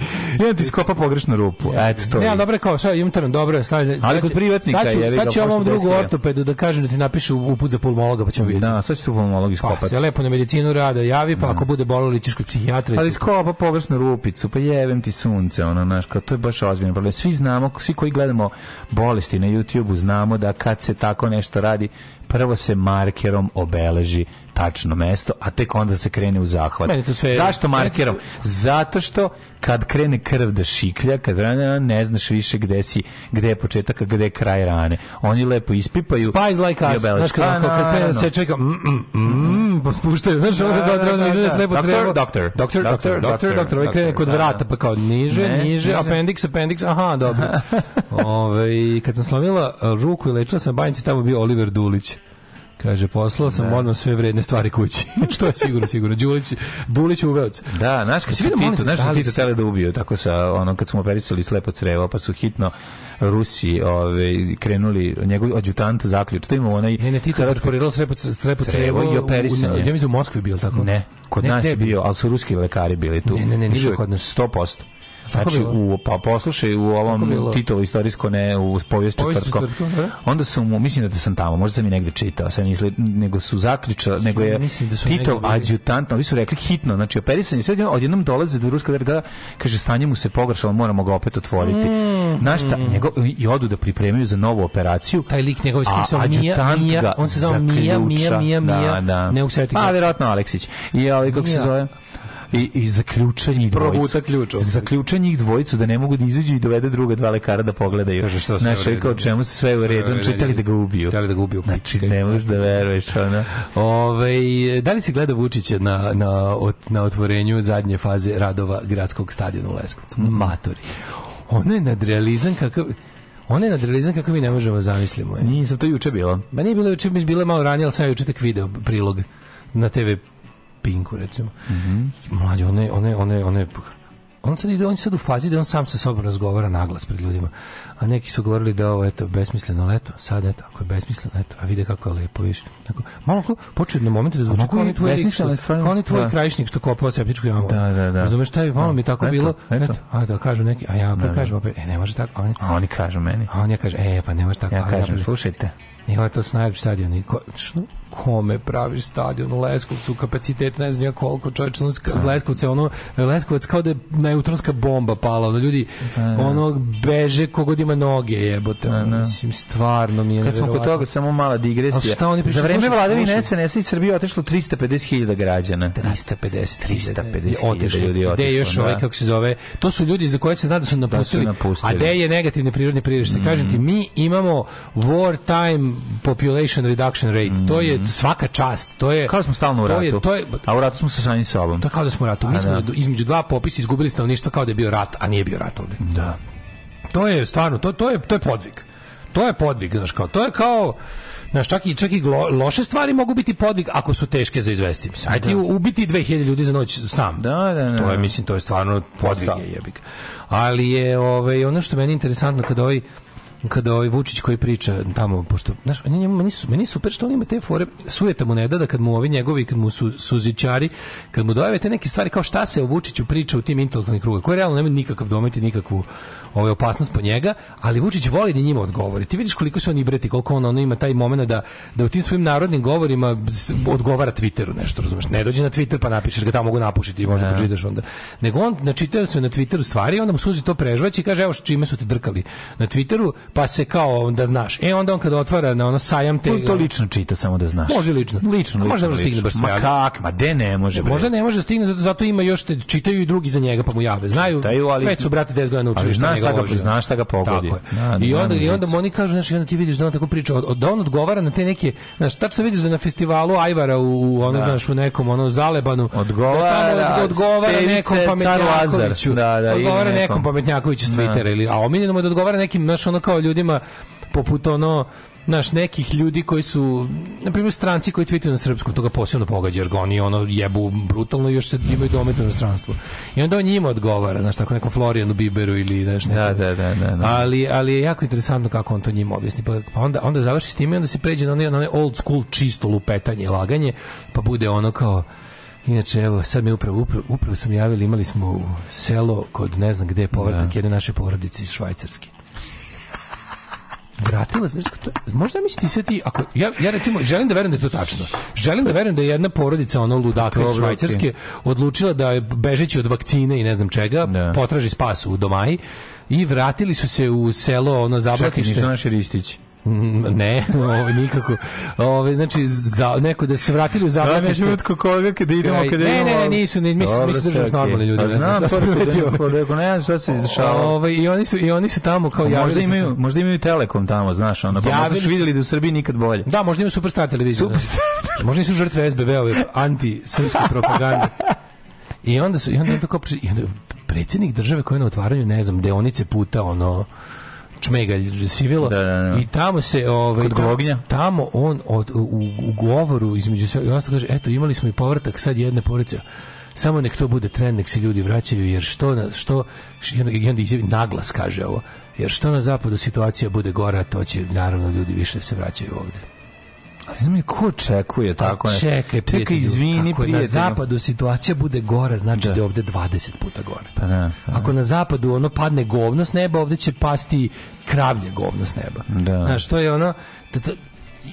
Speaker 13: I ti skopa pogrešnu rupu. Eto, to
Speaker 12: ne, dobro je kao, šta, imam dobro, stavlja. Ali kod privatnika sad je... Sad ću ovom drugu ortopedu da kažem da ti napiše uput za pulmologa, pa
Speaker 13: ćemo da, vidjeti. Da, sad ću tu
Speaker 12: pulmolog pa, skopati. Pa
Speaker 13: se
Speaker 12: lepo na medicinu rada javi, pa da. ako bude bolilo, ćeš kod psihijatra.
Speaker 13: Ali skopa pogrešnu rupicu, pa jevem ti sunce, ono, znaš, kao, to je baš ozbiljno problem. Svi znamo, svi koji gledamo bolesti na YouTube-u, znamo da kad se tako nešto radi, prvo se markerom obeleži tačno mesto, a tek onda se krene u zahvat. Sve, Zašto markerom? Su... Zato što kad krene krv da šiklja, kad ne znaš više gde si, gde je početak, a gde je kraj rane. Oni lepo ispipaju.
Speaker 12: Spies like us. Znaš
Speaker 13: kad, a, pa, kad
Speaker 12: krene da se čeka, mm, mm, mm, mm pa spuštaju, znaš, ono da odravno ide slepo crevo.
Speaker 13: Doktor, doktor, doktor, doktor, doktor, ovaj krene kod da, da. vrata, pa kao niže, niže, appendix, appendix, aha, dobro. (laughs) Ove, ovaj, kad sam slomila eh, ruku i lečila sam banjici, tamo bio Oliver Dulić. Kaže, poslao sam da. odmah sve vredne stvari kući. (laughs) što je sigurno, sigurno. Đulić, Dulić u Veocu.
Speaker 12: Da, znaš, kad su Tito, znaš, da Tito tele da ubio, tako sa, ono, kad smo operisali slepo crevo, pa su hitno Rusi ove, krenuli, njegov adjutant zaključ. To ima onaj...
Speaker 13: Ne, ne, Tito je otvoriralo slepo, slepo crevo, crevo
Speaker 12: i operisanje.
Speaker 13: Ja mislim u Moskvi bio tako.
Speaker 12: Ne, kod
Speaker 13: ne,
Speaker 12: nas je bio, ali su ruski lekari bili tu.
Speaker 13: Ne, ne, ne, nije kod nas.
Speaker 12: 100%. Znači, u, pa poslušaj u ovom Titovo istorijsko ne, u povijest četvrtko. Da. Onda su mu, mislim da sam tamo, možda sam i negde čitao, sam izgled, nego su zaključa, nego je da su Titov adjutant, oni su rekli hitno, znači operisanje sve, odjednom dolaze do Ruska da kaže stanje mu se pogoršalo moramo ga opet otvoriti. Mm, Znaš šta, mm.
Speaker 13: njegov,
Speaker 12: i odu da pripremaju za novu operaciju.
Speaker 13: Taj lik njegov iskustva, Mija, Mija,
Speaker 12: on se zove Mija, Mija, Mija, Mija, da, da.
Speaker 13: ne usjetiti.
Speaker 12: Pa, vjerojatno Aleksić. I ali ovaj, kako se zove?
Speaker 13: i, i zaključa njih
Speaker 12: dvojicu. ključ.
Speaker 13: Zaključa njih dvojicu da ne mogu da izađu i dovede druga dva lekara da pogledaju.
Speaker 12: Kaže što
Speaker 13: Znaš, rekao čemu se sve u redu, čitali znači,
Speaker 12: da ga ubiju. Čitali da ga ubiju. Znači,
Speaker 13: ne možeš da veruješ, ona.
Speaker 12: Ove, da li si gleda Vučića na, na, na otvorenju zadnje faze radova gradskog stadiona u Leskovcu?
Speaker 13: Matori.
Speaker 12: Ona je nadrealizam kakav... Ona je nadrealizam kako mi ne možemo da zamislimo.
Speaker 13: Nisam to juče
Speaker 12: bilo. Ba nije bilo juče, mi je bilo malo ranije, ali sam ja juče tek video prilog na TV Pinku, recimo.
Speaker 13: Mm -hmm.
Speaker 12: one, one, one, one, on sad ide, on je sad u fazi da on sam sa sobom razgovara naglas pred ljudima. A neki su govorili da ovo, eto, besmisleno leto, sad, eto, ako je besmisleno, eto, a vide kako je lepo, viš. Tako, malo ko počeo na momentu da zvuči
Speaker 13: kao
Speaker 12: oni tvoj,
Speaker 13: lik, što,
Speaker 12: oni tvoj da. krajišnik što kopao septičku jamu.
Speaker 13: Da, da, da.
Speaker 12: Razumeš, taj, malo da. mi tako eto, bilo, eto, eto. a da kažu neki, a ja opet da, da. kažem, opet, e, ne može tako,
Speaker 13: oni,
Speaker 12: a
Speaker 13: oni kažu meni.
Speaker 12: A on ja kaže, e, pa ne može tako.
Speaker 13: Ja kažem, ja, slušajte.
Speaker 12: je to Snajer stadion, i ko, što? kome praviš stadion u Leskovcu, kapacitet ne znam ja koliko, čovječ, Leskovce, ono, Leskovac kao da je neutronska bomba pala, ono, ljudi, da, da. ono, beže kogod ima noge, jebote, ono, pa, da. mislim, stvarno mi je Kad smo kod
Speaker 13: toga, samo mala digresija. A
Speaker 12: Šta oni pričaju? Za vreme vladavine SNS i Srbije otišlo 350.000 građana.
Speaker 13: 350.000 350 ljudi otišlo.
Speaker 12: Gde još ovaj, da. ovaj, kako se zove, to su ljudi za koje se zna da su napustili, da su napustili. a gde je negativne prirodne prirašte. Mm. Kažem ti, mm. mi imamo wartime population reduction rate, mm. to je Mhm. svaka čast. To je
Speaker 13: kao
Speaker 12: da
Speaker 13: smo stalno u ratu.
Speaker 12: To je,
Speaker 13: to je, a u ratu smo sa samim sobom.
Speaker 12: To je kao da smo u ratu. Mi smo da. između dva popisa izgubili stanovništvo kao da je bio rat, a nije bio rat ovde.
Speaker 13: Da.
Speaker 12: To je stvarno, to, to, je, to je podvig. To je podvig, znači kao, to je kao, znaš, čak i, čak i glo, loše stvari mogu biti podvig ako su teške za izvesti. Mislim, ajde da. ubiti 2000 ljudi za noć sam. Da, da, da. To je, da. mislim, to je stvarno podvig je jebik. Ali je, ovaj, ono što meni interesantno, kada ovaj, kada ovaj Vučić koji priča tamo pošto znaš on njemu meni su meni super što on ima te fore sujeta mu ne da da kad mu ovi njegovi kad mu su suzičari kad mu dojave te neke stvari kao šta se o Vučiću priča u tim intelektualnim krugovima koji realno nema nikakav domet i nikakvu ovaj opasnost po njega, ali Vučić voli da njima odgovori. Ti vidiš koliko se on ibreti, koliko on ono ima taj momenat da da u tim svojim narodnim govorima odgovara Twitteru nešto, razumeš? Ne dođe na Twitter pa napišeš ga tamo mogu napušiti i možda da. počitaš onda. Nego on načitao se na Twitteru stvari, onda mu suzi to prežvaći i kaže evo čime su te drkali na Twitteru, pa se kao da znaš. E onda on kad otvara na ono sajam te on
Speaker 13: to lično čita samo da znaš.
Speaker 12: Može lično.
Speaker 13: Lično. lično
Speaker 12: možda ne da stigne baš
Speaker 13: sve. Ma kak, ma de
Speaker 12: ne može. E, bre. Možda ne može da stigne zato, zato ima još te, čitaju i drugi za njega pa mu jave. Znaju. Čitaju, ali, već su brate 10 godina učili. Ali znaš šta ga, zna šta
Speaker 13: ga pogodi.
Speaker 12: Tako da, da, I onda, i onda oni kažu, znači i onda ti vidiš da on tako priča, od, da on odgovara na te neke,
Speaker 13: šta
Speaker 12: tačno vidiš da na festivalu Ajvara u, ono, da. znaš, u nekom, ono, zalebanu, odgovara, da tamo
Speaker 13: odgovara
Speaker 12: nekom pametnjakoviću, da, da, odgovara nekom pametnjakoviću s Twittera, ili, a omiljeno mu da odgovara nekim, znaš, ono, kao ljudima, poput ono naš nekih ljudi koji su na primjer stranci koji tvituju na srpskom toga posebno pogađa jer ga ono jebu brutalno još se imaju domet u inostranstvu i onda on njima odgovara znaš tako nekom Florianu Biberu ili znaš da,
Speaker 13: da, da,
Speaker 12: da, Ali, ali je jako interesantno kako on to njima objasni pa, onda, onda završi s tim i onda se pređe na onaj, na old school čisto lupetanje laganje pa bude ono kao Inače, evo, sad mi upravo, upravo, upravo sam javili, imali smo selo kod ne znam gde povratak jedne naše porodice iz Švajcarske vratila, znaš, to, možda misliti sad ti, ako, ja, ja recimo želim da verujem da je to tačno. Želim da verujem da je jedna porodica, ono ludaka iz Švajcarske, odlučila da je bežeći od vakcine i ne znam čega, ne. Da. potraži spas u Domaji i vratili su se u selo, ono, zablatište. Čekaj,
Speaker 13: nisu naši ristići.
Speaker 12: Mm, ne, ovaj nikako. Ovaj znači za neko da se vratili u zapadnu. Da, nećemo od kokoga kada idemo
Speaker 13: kada ne, idemo. Ne, ne, nisu, ne, mislim, mislim da su normalni ljudi. Pa znam, da pa sam primetio. Ne znam šta se dešavalo. Ovaj
Speaker 12: i oni su i oni su tamo kao ja. Možda
Speaker 13: imaju, možda imaju Telekom tamo, znaš,
Speaker 12: ono,
Speaker 13: pa su videli
Speaker 12: da
Speaker 13: u Srbiji nikad bolje. Da,
Speaker 12: možda imaju
Speaker 13: Superstar
Speaker 12: televiziju. Da. Superstar. Možda su žrtve sbb a ovaj, anti-srpske propagande. I onda su i onda tako kao države koji na otvaranju, ne znam, deonice puta ono čmegalj sivilo da, da, da. i tamo se ovaj tamo, tamo on od, u, u govoru između sve i on kaže eto imali smo i povratak sad jedne porodice samo nek to bude trend, nek se ljudi vraćaju, jer što, na što, i onda
Speaker 13: izjavi,
Speaker 12: naglas kaže ovo, jer što na zapadu situacija bude gora, to će
Speaker 13: naravno
Speaker 12: ljudi više
Speaker 13: se
Speaker 12: vraćaju ovde.
Speaker 13: Ali znam je ko očekuje pa tako
Speaker 12: nešto. Čekaj, prijatelju, čekaj, izvini, Ako prijatelju. na zapadu situacija bude gora, znači da, da je ovde 20 puta gore. Pa da, pa da. Ako na zapadu ono padne govno s neba, ovde će pasti kravlje govno s neba.
Speaker 13: Da.
Speaker 12: Znaš, to je ono,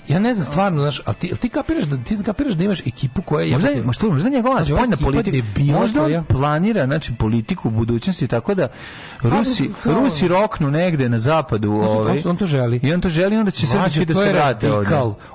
Speaker 12: Ja ne znam stvarno, znaš, ali ti, ali ti kapiraš da ti kapiraš da imaš ekipu koja je
Speaker 13: možda
Speaker 12: je,
Speaker 13: možda, možda njegova znači, spoljna politika možda on planira znači politiku u budućnosti tako da pa, Rusi kao... Pa, pa, Rusi roknu negde na zapadu ovaj on to želi i on to
Speaker 12: želi
Speaker 13: onda će Srbi da se vrate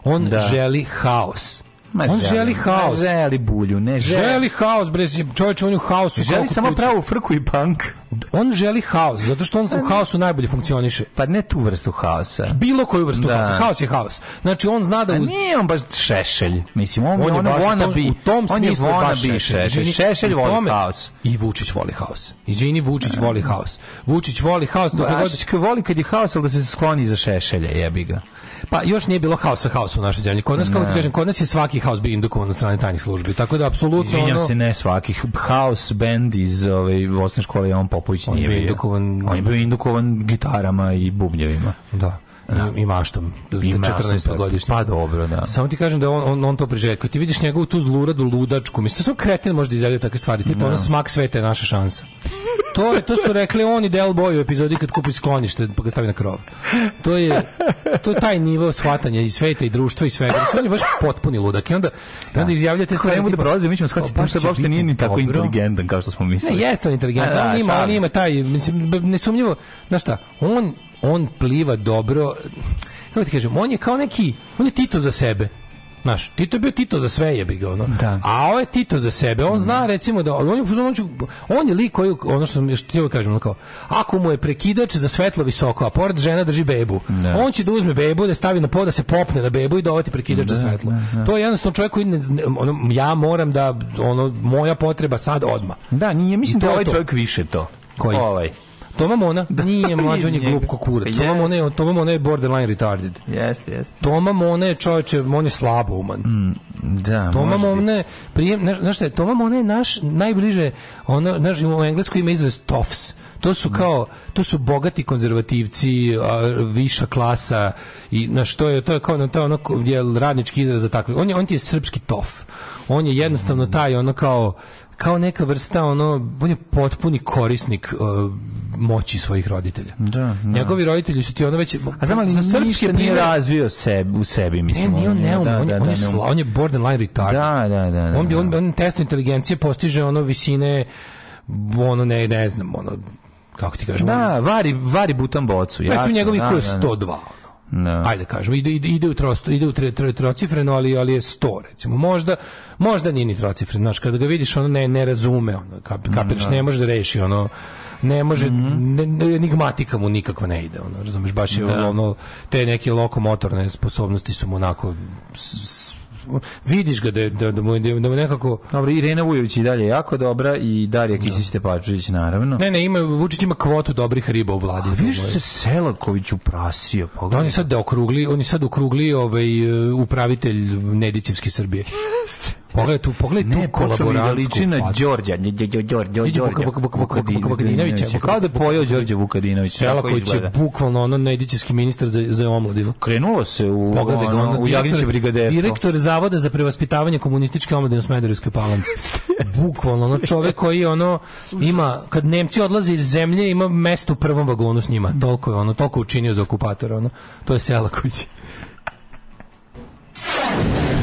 Speaker 13: on da. želi
Speaker 12: haos Ma on želi, želi haos. želi
Speaker 13: bulju,
Speaker 12: ne
Speaker 13: želi.
Speaker 12: Želi haos, bre, čovječe, on je u haosu.
Speaker 13: Želi samo
Speaker 12: kuće. pravu
Speaker 13: frku
Speaker 12: i punk. On želi haos, zato što on
Speaker 17: pa u
Speaker 12: haosu najbolje
Speaker 17: funkcioniše.
Speaker 13: Pa
Speaker 17: ne tu
Speaker 13: vrstu haosa. Bilo
Speaker 18: koju
Speaker 12: vrstu da. haosa. Haos je haos. Znači, on zna da...
Speaker 13: Pa u... nije on baš šešelj.
Speaker 12: Mislim, on, on je, on baš, wanna be.
Speaker 13: U tom on smislu
Speaker 12: baš
Speaker 13: šešelj. Znači, šešelj,
Speaker 12: šešelj voli tome. haos. I Vučić voli haos. Izvini, Vučić ne. Da. voli haos. Vučić voli haos. Dok
Speaker 13: voli kad je haos, ali da se skloni za šešelje, jebi ga
Speaker 12: pa još nije bilo haosa haosa u našoj zemlji. Kod nas, kao da ti kažem, kod nas je svaki haos bio indukovan od strane tajnih službi. Tako da apsolutno
Speaker 13: Izvinjam
Speaker 12: ono...
Speaker 13: se, ne svakih. Haos band iz ove ovaj, osnovne škole
Speaker 12: on
Speaker 13: Popović nije bio.
Speaker 12: Indukovan... On je bio indukovan gitarama i bubnjevima. Da da. i, i maštom. 14-godišnji. Pa dobro, da. Samo ti kažem da on, on, on to priželjkuje. Ti vidiš njegovu tu zluradu, ludačku. Mislim, to sam kreten možda izjavio takve stvari. Tipa, da. ono smak sveta je naša šansa. To, je, to su rekli oni Del Boy u epizodi kad kupi sklonište pa ga stavi na krov. To je, to je taj nivo shvatanja i sveta i društva i svega. Mislim, on je baš potpuni ludak. I onda, da. onda izjavlja te
Speaker 13: stvari. Ako ne bude mi ćemo pa shvatiti da se uopšte nije ni tako dobro.
Speaker 12: inteligentan
Speaker 13: kao što smo
Speaker 12: mislili. Ne, jeste on inteligentan. on, da, ima, on ima taj, mislim, nesumnjivo, znaš šta, on on pliva dobro kako ti kažem, on je kao neki on je Tito za sebe Znaš, Tito je bio Tito za sve jebi ga, ono. Da. A ovo je Tito za sebe. On zna, recimo, da on je, on, ću, on je lik koji, ono što ti ovo kažem, kao, ako mu je prekidač za svetlo visoko, a pored žena drži bebu, da. on će da uzme bebu, da stavi na pod, da se popne na bebu i da dovati prekidač da, za svetlo. Da, da, to je jednostavno čovjek koji, ne, ono, ja moram da, ono, moja potreba sad odma.
Speaker 13: Da, nije, mislim da ovaj to. čovjek više to.
Speaker 12: Koji? Ovaj. Toma Mona da, nije mlađi, on je glup ko kurac. Toma Mona je, Toma Mona je borderline retarded. Jeste, jeste. Toma Mona je čovječe, on je slabo uman. Mm, da, Toma Mona je, prijem, znaš šta je, Toma Mona je naš najbliže, ono, znaš, u engleskoj ima izraz tofs. To su mm. kao, to su bogati konzervativci, viša klasa i na što je to je kao na to je ono je radnički izraz za takve. On je on ti je srpski tof. On je jednostavno mm. taj ono kao kao neka vrsta ono on je potpuni korisnik uh, moći svojih roditelja. Da, da. Njegovi roditelji su ti ono već A
Speaker 13: znam ali za nije primere... razvio sebe u sebi
Speaker 12: mislim. Ne, on, on, je, da, on, da, on, da, on, je sla, on je borderline retard. Da, da, da. da on bi da. on, on testom inteligencije postiže ono visine ono ne, ne znam, ono kako ti
Speaker 13: kažem. Da, on, vari vari butan bocu,
Speaker 12: jasno. Recimo njegovih da, kroz 102. No. Ajde kažemo, ide, ide, ide u, trosto, ide u tre, tre, trocifreno, ali, ali je sto, recimo. Možda, možda nije ni trocifreno, znaš, kada ga vidiš, ono ne, ne razume, ono, kap, kapiraš, no. ne može da reši, ono, ne može, mm -hmm. ne, enigmatika mu nikako ne ide, ono, razumeš, baš je da. ono, te neke lokomotorne sposobnosti su mu onako s, vidiš ga da, da, da, mu, da mu nekako...
Speaker 13: Dobro, Irena Vujović i dalje jako dobra i Darija da. Kisić Tepačević, naravno.
Speaker 12: Ne, ne, ima,
Speaker 13: Vučić
Speaker 12: ima kvotu dobrih riba u
Speaker 13: vladi. A vidiš da se Selaković
Speaker 12: uprasio. Pogledaj. Da, on je sad da okrugli, on je sad okrugli ovaj, upravitelj Nedićevske Srbije.
Speaker 13: (laughs)
Speaker 12: Pogledaj tu, pogledaj tu da
Speaker 13: kolaborantsku fazu. Đorđa, Đorđa, Kao da pojeo Đorđa Vukadinovića.
Speaker 12: Sela koji će bukvalno ono najdićevski ministar za, za omladinu.
Speaker 13: Krenulo se u, pogledaj ga, ono, u Jagliće brigaderstvo.
Speaker 12: Direktor Zavoda za prevaspitavanje komunističke omladine u Smederevskoj palanci. (laughs) bukvalno, ono čovek koji ono ima, kad Nemci odlaze iz zemlje, ima mesto u prvom vagonu s njima. Toliko je ono, toliko učinio za okupatora. Ono. To je Selaković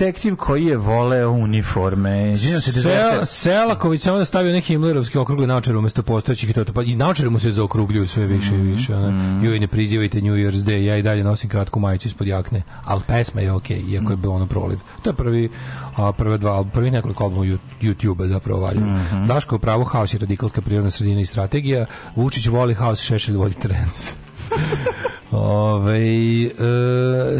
Speaker 19: detektiv koji je voleo uniforme.
Speaker 20: Izvinjam se, Sel, Selaković samo da stavio neki Himmlerovski okrugli naočar umesto postojećih i to, to. Pa i naočare mu se zaokrugljuju sve više i mm-hmm. više. Ona. Mm. Joj, ne prizivajte New Year's Day, ja i dalje nosim kratku majicu ispod jakne, ali pesma je okej, okay, iako je bilo mm. ono proliv. To je prvi, a, prve dva, prvi nekoliko albuma YouTube-a zapravo valja. Mm -hmm. Daško pravo, haos i radikalska prirodna sredina i strategija. Vučić voli haos, Šešelj voli trends. (laughs) Ove, e,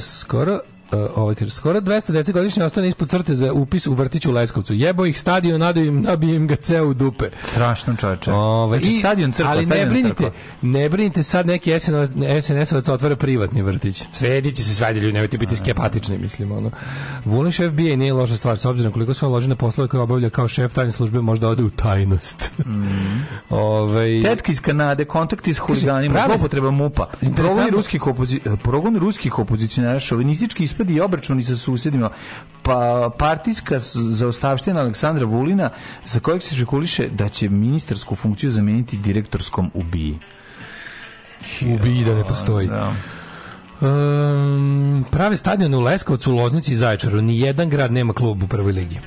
Speaker 20: skoro E, ovaj kaže skoro 200 dece godišnje ostane ispod crte za upis u vrtić u Leskovcu. Jebo ih stadion, nadojem, nabijem ga ceo u dupe.
Speaker 19: Strašno čače.
Speaker 20: Ovaj znači, stadion crkva, ali stadion ne brinite, crkva. ne brinite sad neki SNS-ovac otvara privatni vrtić. Sredić će se svadi ljudi, nemojte biti skeptični, mislim ono. Voliš šef nije loša stvar s obzirom koliko se on loži poslove koje obavlja kao šef tajne službe, možda ode u tajnost.
Speaker 19: Mm. (laughs) ovaj Tetka iz Kanade, kontakt s huliganima, zloupotreba MUPA. Progon ruskih, opozi... ruskih opozicionara, šovinistički ispadi i obračuni sa susjedima pa partijska zaostavština Aleksandra Vulina za kojeg se špekuliše da će ministarsku funkciju zameniti direktorskom ubiji.
Speaker 20: Ubiji da ne postoji. Da. Um, prave stadione u Leskovcu, Loznici i Zaječaru. Nijedan grad nema klub u prvoj ligi.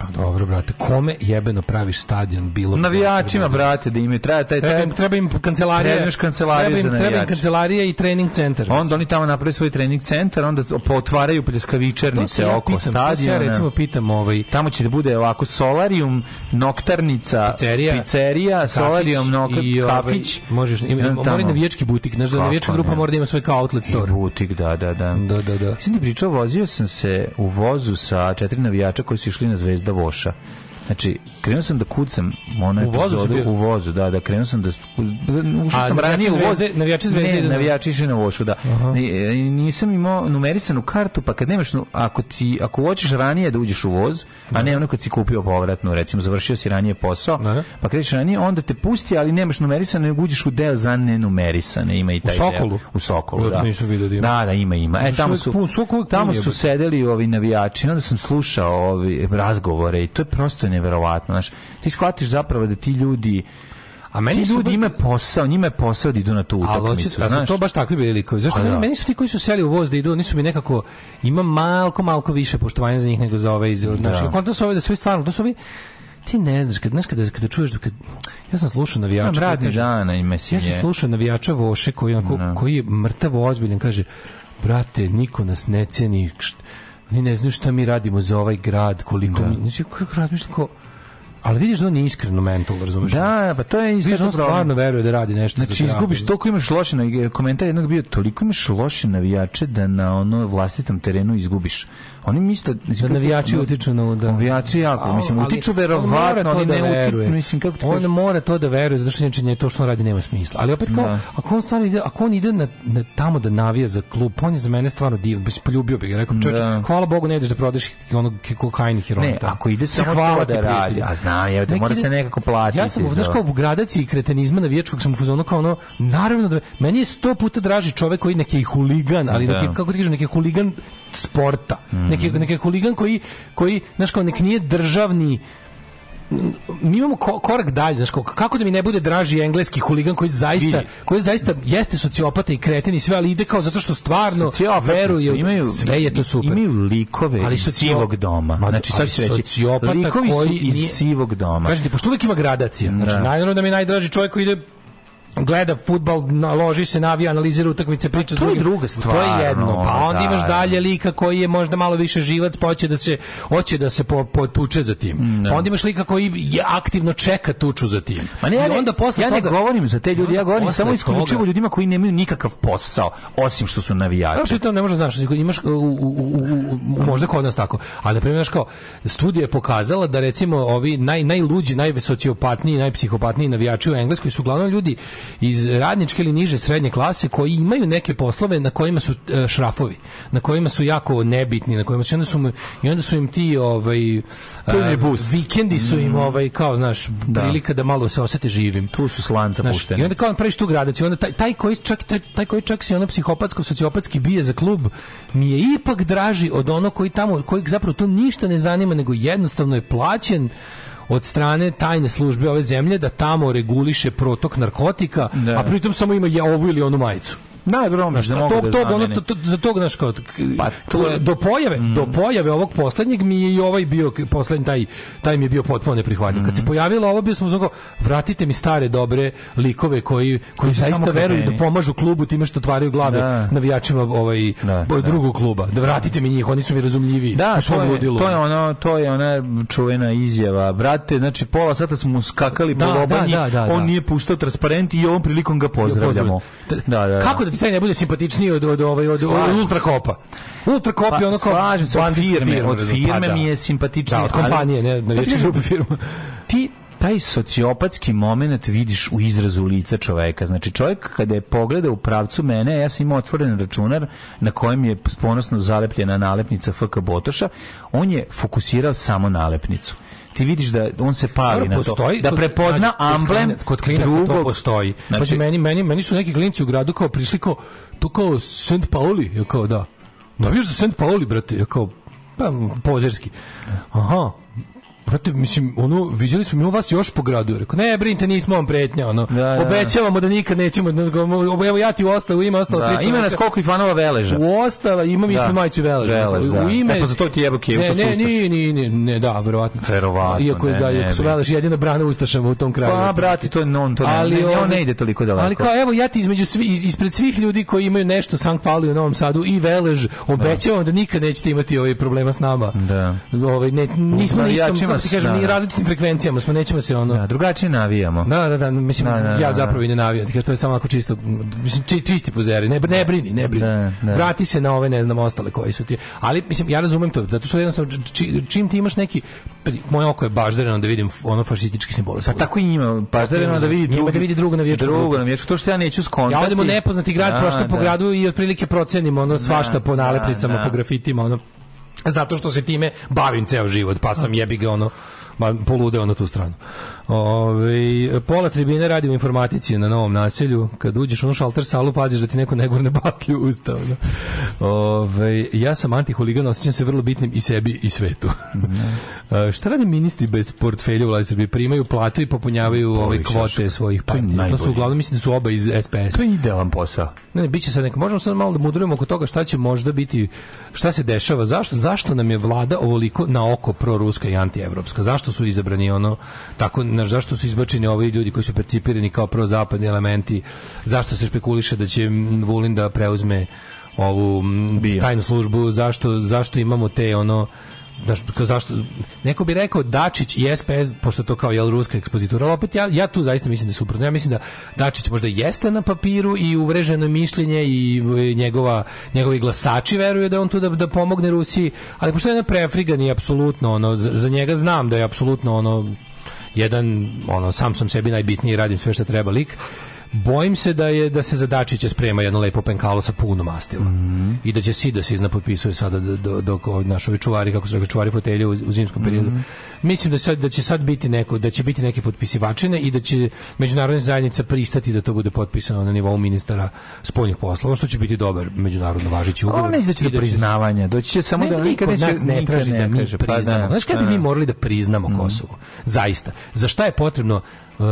Speaker 20: Pa dobro, brate, kome jebeno praviš stadion bilo?
Speaker 19: Navijačima, da- brate, da im je traja taj
Speaker 20: treba im, treba im kancelarija,
Speaker 19: treba im kancelarija,
Speaker 20: treba im, treba im kancelarija i trening centar.
Speaker 19: Onda oni tamo naprave svoj trening centar, onda otvaraju pljeskavičarnice
Speaker 20: ja oko pitam, stadiona. To ja recimo pitam ovaj
Speaker 19: tamo će da bude ovako solarium, noktarnica, pizzerija, pizzerija solarium, nok i ovaj, kafić.
Speaker 20: Možeš, ima, mora navijački butik, znaš da navijačka grupa mora da ima svoj kao outlet
Speaker 19: store. I butik, da, da, da. Da, da, da. Mislim ti da pričao, vozio sam se u vozu sa četiri navijača koji su išli na Zvezdu Voša Znači, krenuo sam da kucam
Speaker 20: ono u vozu
Speaker 19: u vozu, da, da krenuo sam da ušao sam ranije u voz.
Speaker 20: Navijači zvezde,
Speaker 19: ne, navijači išli na vošu, da. E, nisam imao numerisanu kartu, pa kad nemaš, ako ti, ako hoćeš ranije da uđeš u voz, a da. ne ono kad si kupio povratnu, recimo završio si ranije posao, ne. Da. pa krećeš ranije, onda te pusti, ali nemaš numerisane, nego uđeš u deo za nenumerisane, ima i taj u
Speaker 20: Sokolu.
Speaker 19: Deo. U Sokolu, da. Nisam vidio da ima. Da, da, ima, ima. E, znači, tamo su, tamo su sedeli ovi navijači, onda sam slušao ovi razgovore i to je prosto ne neverovatno, znaš. Ti shvatiš zapravo da ti ljudi a meni ti ljudi su... ima posao, njima je posao da idu na tu utakmicu.
Speaker 20: Ali to baš takvi bili likovi. Zašto? Meni, da. meni su ti koji su seli u voz da idu, oni mi nekako, ima malko, malko više poštovanja za njih nego za ove iz... Da. znači konta su ove da su stvarno, to su ovi ti ne znaš, kad, znaš kada, kada čuješ, da kad, ja sam slušao navijača... Radni kaže,
Speaker 19: dana ima si
Speaker 20: Ja sam slušao navijača Voše koji, onako, no.
Speaker 19: koji je
Speaker 20: mrtavo ozbiljan, kaže, brate, niko nas ne ceni, Oni ne znaju šta mi radimo za ovaj grad, koliko da. mi... Znači, kako razmišljam, ko... Ali vidiš da on je iskreno mental, razumeš?
Speaker 19: Da, pa to je isto da problem.
Speaker 20: stvarno veruje da radi nešto znači,
Speaker 19: za Znači, izgubiš toliko imaš loše komentar jednog bio toliko imaš loše navijače da na ono vlastitom terenu izgubiš.
Speaker 20: Oni misle mislim da navijači kako,
Speaker 19: utiču
Speaker 20: na da. Navijači
Speaker 19: jako,
Speaker 20: mislim ali, utiču verovatno, ali da ne da utiču, mislim kako On kažem? mora to da veruje zato što inače to što on radi nema smisla. Ali opet kao da. ako on stvarno ide, ako on ide na, na tamo da navija za klub, on je za mene stvarno div baš poljubio bih, rekao čoveče, da. hvala Bogu ne ideš da prodaješ onog kokain heroina Ne,
Speaker 19: ako ide samo hvala da radi, a znam, je da mora se nekako platiti. Ja
Speaker 20: sam da. znaš kao u i kretenizma navijačkog sam u fazonu kao ono, naravno da meni je 100 puta draži čovjek koji neki huligan, ali neki kako ti kažem, neki huligan sporta. Mm Neki, neki huligan koji, koji, znaš, kao nek nije državni mi imamo korak dalje, znači kako da mi ne bude draži engleski huligan koji zaista koji zaista jeste sociopata i kreten i sve, ali ide kao zato što stvarno veruje, imaju, sve je to super.
Speaker 19: Imaju likove ali socio... sivog doma. Ma, da, znači sad
Speaker 20: se
Speaker 19: sociopata koji
Speaker 20: su
Speaker 19: iz
Speaker 20: nije... sivog doma. ti pošto uvijek ima gradacija. Znači, da. najnaravno da mi najdraži čovjek koji ide gleda futbal, naloži se, navija, analizira utakmice, pa priča
Speaker 19: to je druga stvar.
Speaker 20: To je jedno. Pa onda da, imaš da. dalje lika koji je možda malo više živac, pa hoće da se hoće da se po, potuče za tim. Ne. Mm, da. Pa onda imaš lika koji je aktivno čeka tuču za tim.
Speaker 19: Ma ne, I ja onda posle ja ne govorim za te ljudi, ja govorim samo isključivo
Speaker 20: ljudima koji nemaju nikakav posao osim što su navijači. Znači to ne možeš znaš, imaš u, u, u, možda kod nas tako. Ali na primjer kao studija je pokazala da recimo ovi naj najluđi, najsociopatniji, najpsihopatniji navijači u Engleskoj su uglavnom ljudi iz radničke ili niže srednje klase koji imaju neke poslove na kojima su e, šrafovi, na kojima su jako nebitni, na kojima su, onda su im, i onda su im ti ovaj
Speaker 19: e, bus.
Speaker 20: vikendi su im mm. ovaj kao znaš da. prilika da malo se osete živim.
Speaker 19: Tu su slanca znaš, puštene. I onda
Speaker 20: kao praviš tu gradaciju, onda taj, taj koji čak taj, taj koji čak se ono psihopatsko sociopatski bije za klub mi je ipak draži od ono koji tamo koji zapravo to ništa ne zanima nego jednostavno je plaćen od strane tajne službe ove zemlje da tamo reguliše protok narkotika, da. a pritom samo ima ja ovu ili onu majicu
Speaker 19: najbromeš
Speaker 20: što da mogu
Speaker 19: tog, da
Speaker 20: tog, ono, to, to, za tog naš kao pa, to je... do pojave mm. do pojave ovog poslednjeg mi je i ovaj bio poslednji taj taj mi je bio potpuno neprihvatljiv mm. kad se mm. pojavilo ovo bio sam uzmano vratite mi stare dobre likove koji koji pa zaista veruju da pomažu klubu time što otvaraju glave da. navijačima ovaj da, da, drugog kluba da vratite mi njih oni su mi razumljivi da u svom to je,
Speaker 19: ludilu. to je ono to je ona čuvena izjava vrate znači pola sata smo mu skakali da, po da, on nije puštao transparent i ovom prilikom ga pozdravljamo
Speaker 20: da, da, da. kako da pitanje ne bude simpatičniji od od ovaj od,
Speaker 19: od
Speaker 20: ultrakopa. Ultrakop pa, je
Speaker 19: ono kao slažem se od firme, pa firme, od da. firme mi je simpatičnije. Da,
Speaker 20: od kompanije, ne,
Speaker 19: pa
Speaker 20: na grupe firma.
Speaker 19: Ti taj sociopatski moment vidiš u izrazu lica čoveka. Znači čovek kada je pogleda u pravcu mene, ja sam imao otvoren računar na kojem je ponosno zalepljena nalepnica FK Botoša, on je fokusirao samo nalepnicu ti vidiš da on se pali na to, da prepozna kod, amblem kod klinaca
Speaker 20: drugog... to postoji. Znači, znači, meni, meni, meni su neki klinci u gradu kao prišli kao, to kao St. Pauli, ja kao da. Navijaš za St. Pauli, brate, ja kao, pa, pozerski. Aha, brate, mislim, ono, viđali smo mi vas još po gradu. Rekao, ne, brinite, nismo vam pretnja, ono. Da, da, da. Obećavamo da nikad nećemo, da, da, evo ja ti u ostalo, ima ostalo da,
Speaker 19: tri Ima nas koliko i fanova Veleža.
Speaker 20: U ostalo, imam isto majicu
Speaker 19: Veleža. Velež, da. U ime... E, pa za
Speaker 20: to ti jebo kevu, ne, ne, ne, ne, ne, ne, da, verovatno.
Speaker 19: Verovatno,
Speaker 20: Iako je, ne, da, iako su Velež jedina brana ustašama u tom kraju.
Speaker 19: Pa, brati, to je non, to ne, ali, ne, on ne ide toliko
Speaker 20: daleko.
Speaker 19: Ali kao,
Speaker 20: evo, ja ti između svi, ispred svih ljudi koji imaju nešto sam Pauli u Novom Sadu i Velež, obećavam da nikad nećete imati ove ovaj, problema s nama. Da. Ovaj, ne, nismo na istom, ti kažem, da, mi da. različitim frekvencijama smo, nećemo se ono...
Speaker 19: Da, drugačije navijamo.
Speaker 20: Da, da, da, mislim, da, da, ja da, da. zapravo i ne navijam, to je samo ako čisto, či, čisti pozeri, ne, ne brini, ne brini. Vrati se na ove, ne znam, ostale koji su ti. Ali, mislim, ja razumem to, zato što jednostavno, či, čim ti imaš neki, moje oko je baždareno da vidim ono fašistički simbol.
Speaker 19: Pa tako i njima, baždareno da
Speaker 20: vidi drugo. da vidi drugu na vječku.
Speaker 19: Drugo na to
Speaker 20: što ja neću skontati. Ja odem u
Speaker 19: nepoznati grad, prošto po gradu i otprilike procenim ono svašta po nalepnicama, po grafitima, ono zato što se time bavim ceo život, pa sam jebi ga ono, poludeo na tu stranu.
Speaker 20: Ove, pola tribine radi u informatici na novom naselju. Kad uđeš u šalter salu, paziš da ti neko negorne gurne baklju ustavno. Ove, ja sam antihuligan, osjećam se vrlo bitnim i sebi i svetu. E, (laughs) šta rade ministri bez portfelja u Vladi Primaju platu i popunjavaju ove ovaj kvote svojih partija. To, to su uglavnom, mislim da su oba iz SPS.
Speaker 19: To je idealan posao. Ne, ne,
Speaker 20: bit će sad neko. Možemo sad malo da mudrujemo oko toga šta će možda biti, šta se dešava, zašto, zašto nam je vlada ovoliko na oko proruska i antievropska? Zašto su izabrani ono tako naš, zašto su izbačeni ovi ljudi koji su percipirani kao prvo zapadni elementi, zašto se špekuliše da će Vulin da preuzme ovu Bio. tajnu službu, zašto, zašto imamo te ono da zašto neko bi rekao Dačić i SPS pošto to kao jel ruska ekspozitura ali opet ja, ja tu zaista mislim da suprotno ja mislim da Dačić možda jeste na papiru i uvreženo mišljenje i e, njegova njegovi glasači veruju da on tu da, da pomogne Rusiji ali pošto je na prefrigan i apsolutno ono za, za njega znam da je apsolutno ono jedan ono sam sam sebi najbitniji radim sve što treba lik Bojim se da je da se za Dačića sprema jedno lepo penkalo sa punom mastila. Mm -hmm. I da će Sida se potpisuje sada do, do, do, naši čuvari kako se rekao čuvari fotelje u, u zimskom periodu. Mm -hmm. Mislim da sad da će sad biti neko da će biti neke potpisivačine i da će međunarodna zajednica pristati da to bude potpisano na nivou ministara spoljnih poslova, što će biti dobar međunarodno važeći ugovor.
Speaker 19: Ono neće da priznavanja, doći će samo
Speaker 20: ne,
Speaker 19: da nikad
Speaker 20: neće nas ne traži da mi pa priznamo. Da. Znaš kada bi mi da. morali da priznamo mhm. Kosovo? Zaista. Za šta je potrebno Uh,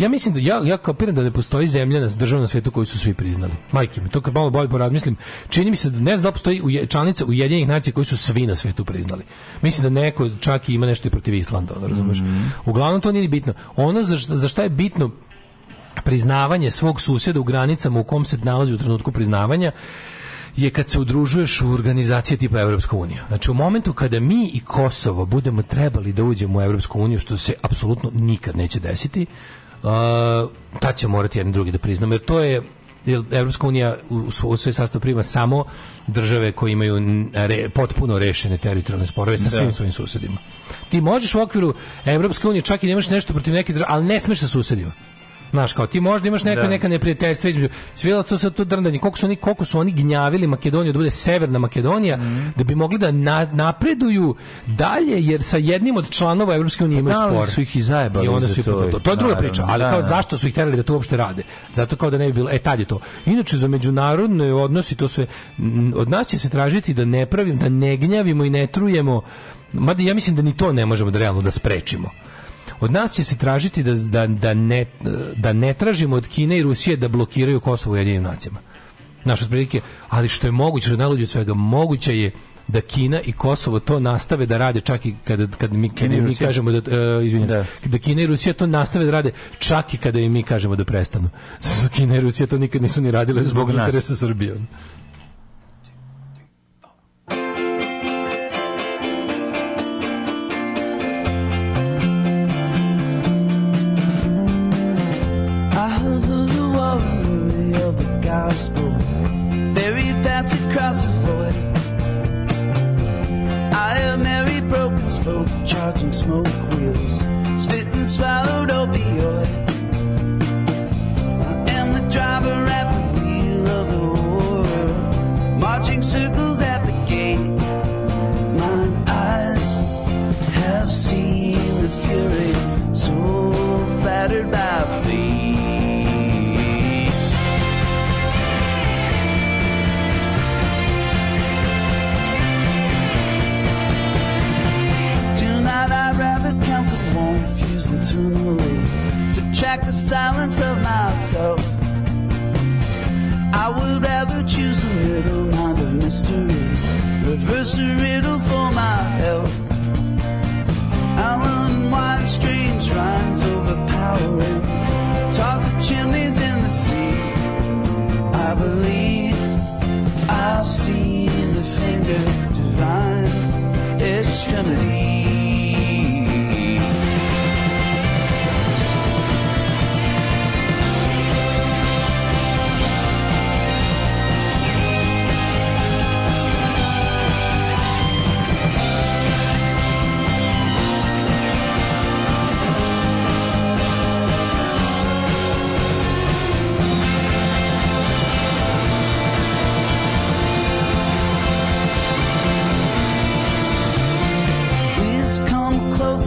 Speaker 20: ja mislim da ja ja kapiram da ne postoji zemlja na državnom svetu koju su svi priznali. Majke mi, to kad malo bolje porazmislim, čini mi se da ne znam da postoji u članica Ujedinjenih nacija koju su svi na svetu priznali. Mislim da neko čak i ima nešto i protiv Islanda, razumeš? Mm -hmm. Uglavnom to nije bitno. Ono za šta, za šta je bitno priznavanje svog suseda u granicama u kom se nalazi u trenutku priznavanja je kad se udružuješ u organizacije tipa Evropska unija. Znači u momentu kada mi i Kosovo budemo trebali da uđemo u Evropsku uniju, što se apsolutno nikad neće desiti, tad će morati jedni drugi da priznamo, jer to je jer Evropska unija u, svoj sastav prima samo države koje imaju re, potpuno rešene teritorijalne sporove sa da. svim da. svojim susedima. Ti možeš u okviru Evropske unije čak i nemaš nešto protiv neke države, ali ne smeš sa susedima. Znaš, kao ti možda imaš neka, da. neka neprijateljstva između. Svijela su sad to drndanje. Koliko su oni, koliko su oni gnjavili Makedoniju da bude Severna Makedonija, mm. da bi mogli da na, napreduju dalje, jer sa jednim od članova Evropske unije imaju pa
Speaker 19: da,
Speaker 20: spor.
Speaker 19: Da su ih i
Speaker 20: zajebali I onda su to, to, to je druga priča, ali da, kao da. zašto su ih terali da to uopšte rade? Zato kao da ne bi bilo, e tad je to. Inače, za međunarodne odnosi to sve, od nas će se tražiti da ne pravim, da ne gnjavimo i ne trujemo Mada ja mislim da ni to ne možemo da realno da sprečimo. Od nas će se tražiti da, da, da, ne, da ne tražimo od Kine i Rusije da blokiraju Kosovo u jedinim nacijama. Naš otprilike, ali što je moguće, što je najluđe svega, moguće je da Kina i Kosovo to nastave da rade čak i kada kad mi kad mi kažemo da uh, izvinite da. da. Kina i Rusija to nastave da rade čak i kada im mi kažemo da prestanu. (laughs) Zato Kina i Rusija to nikad nisu ni radile
Speaker 19: zbog, zbog interesa Srbije. gospel. Very fast across the void. I am Mary, broken spoke, charging smoke wheels, spitting swallowed opioid. I am the driver at the wheel of the war, marching circles at the gate. Mine eyes have seen the fury, so flattered by. track the silence of myself. I would rather choose a middle mind of mystery, reverse a riddle for my health. I'll unwind strange rhymes overpowering, toss the chimneys in the sea. I believe I've seen the finger divine extremity.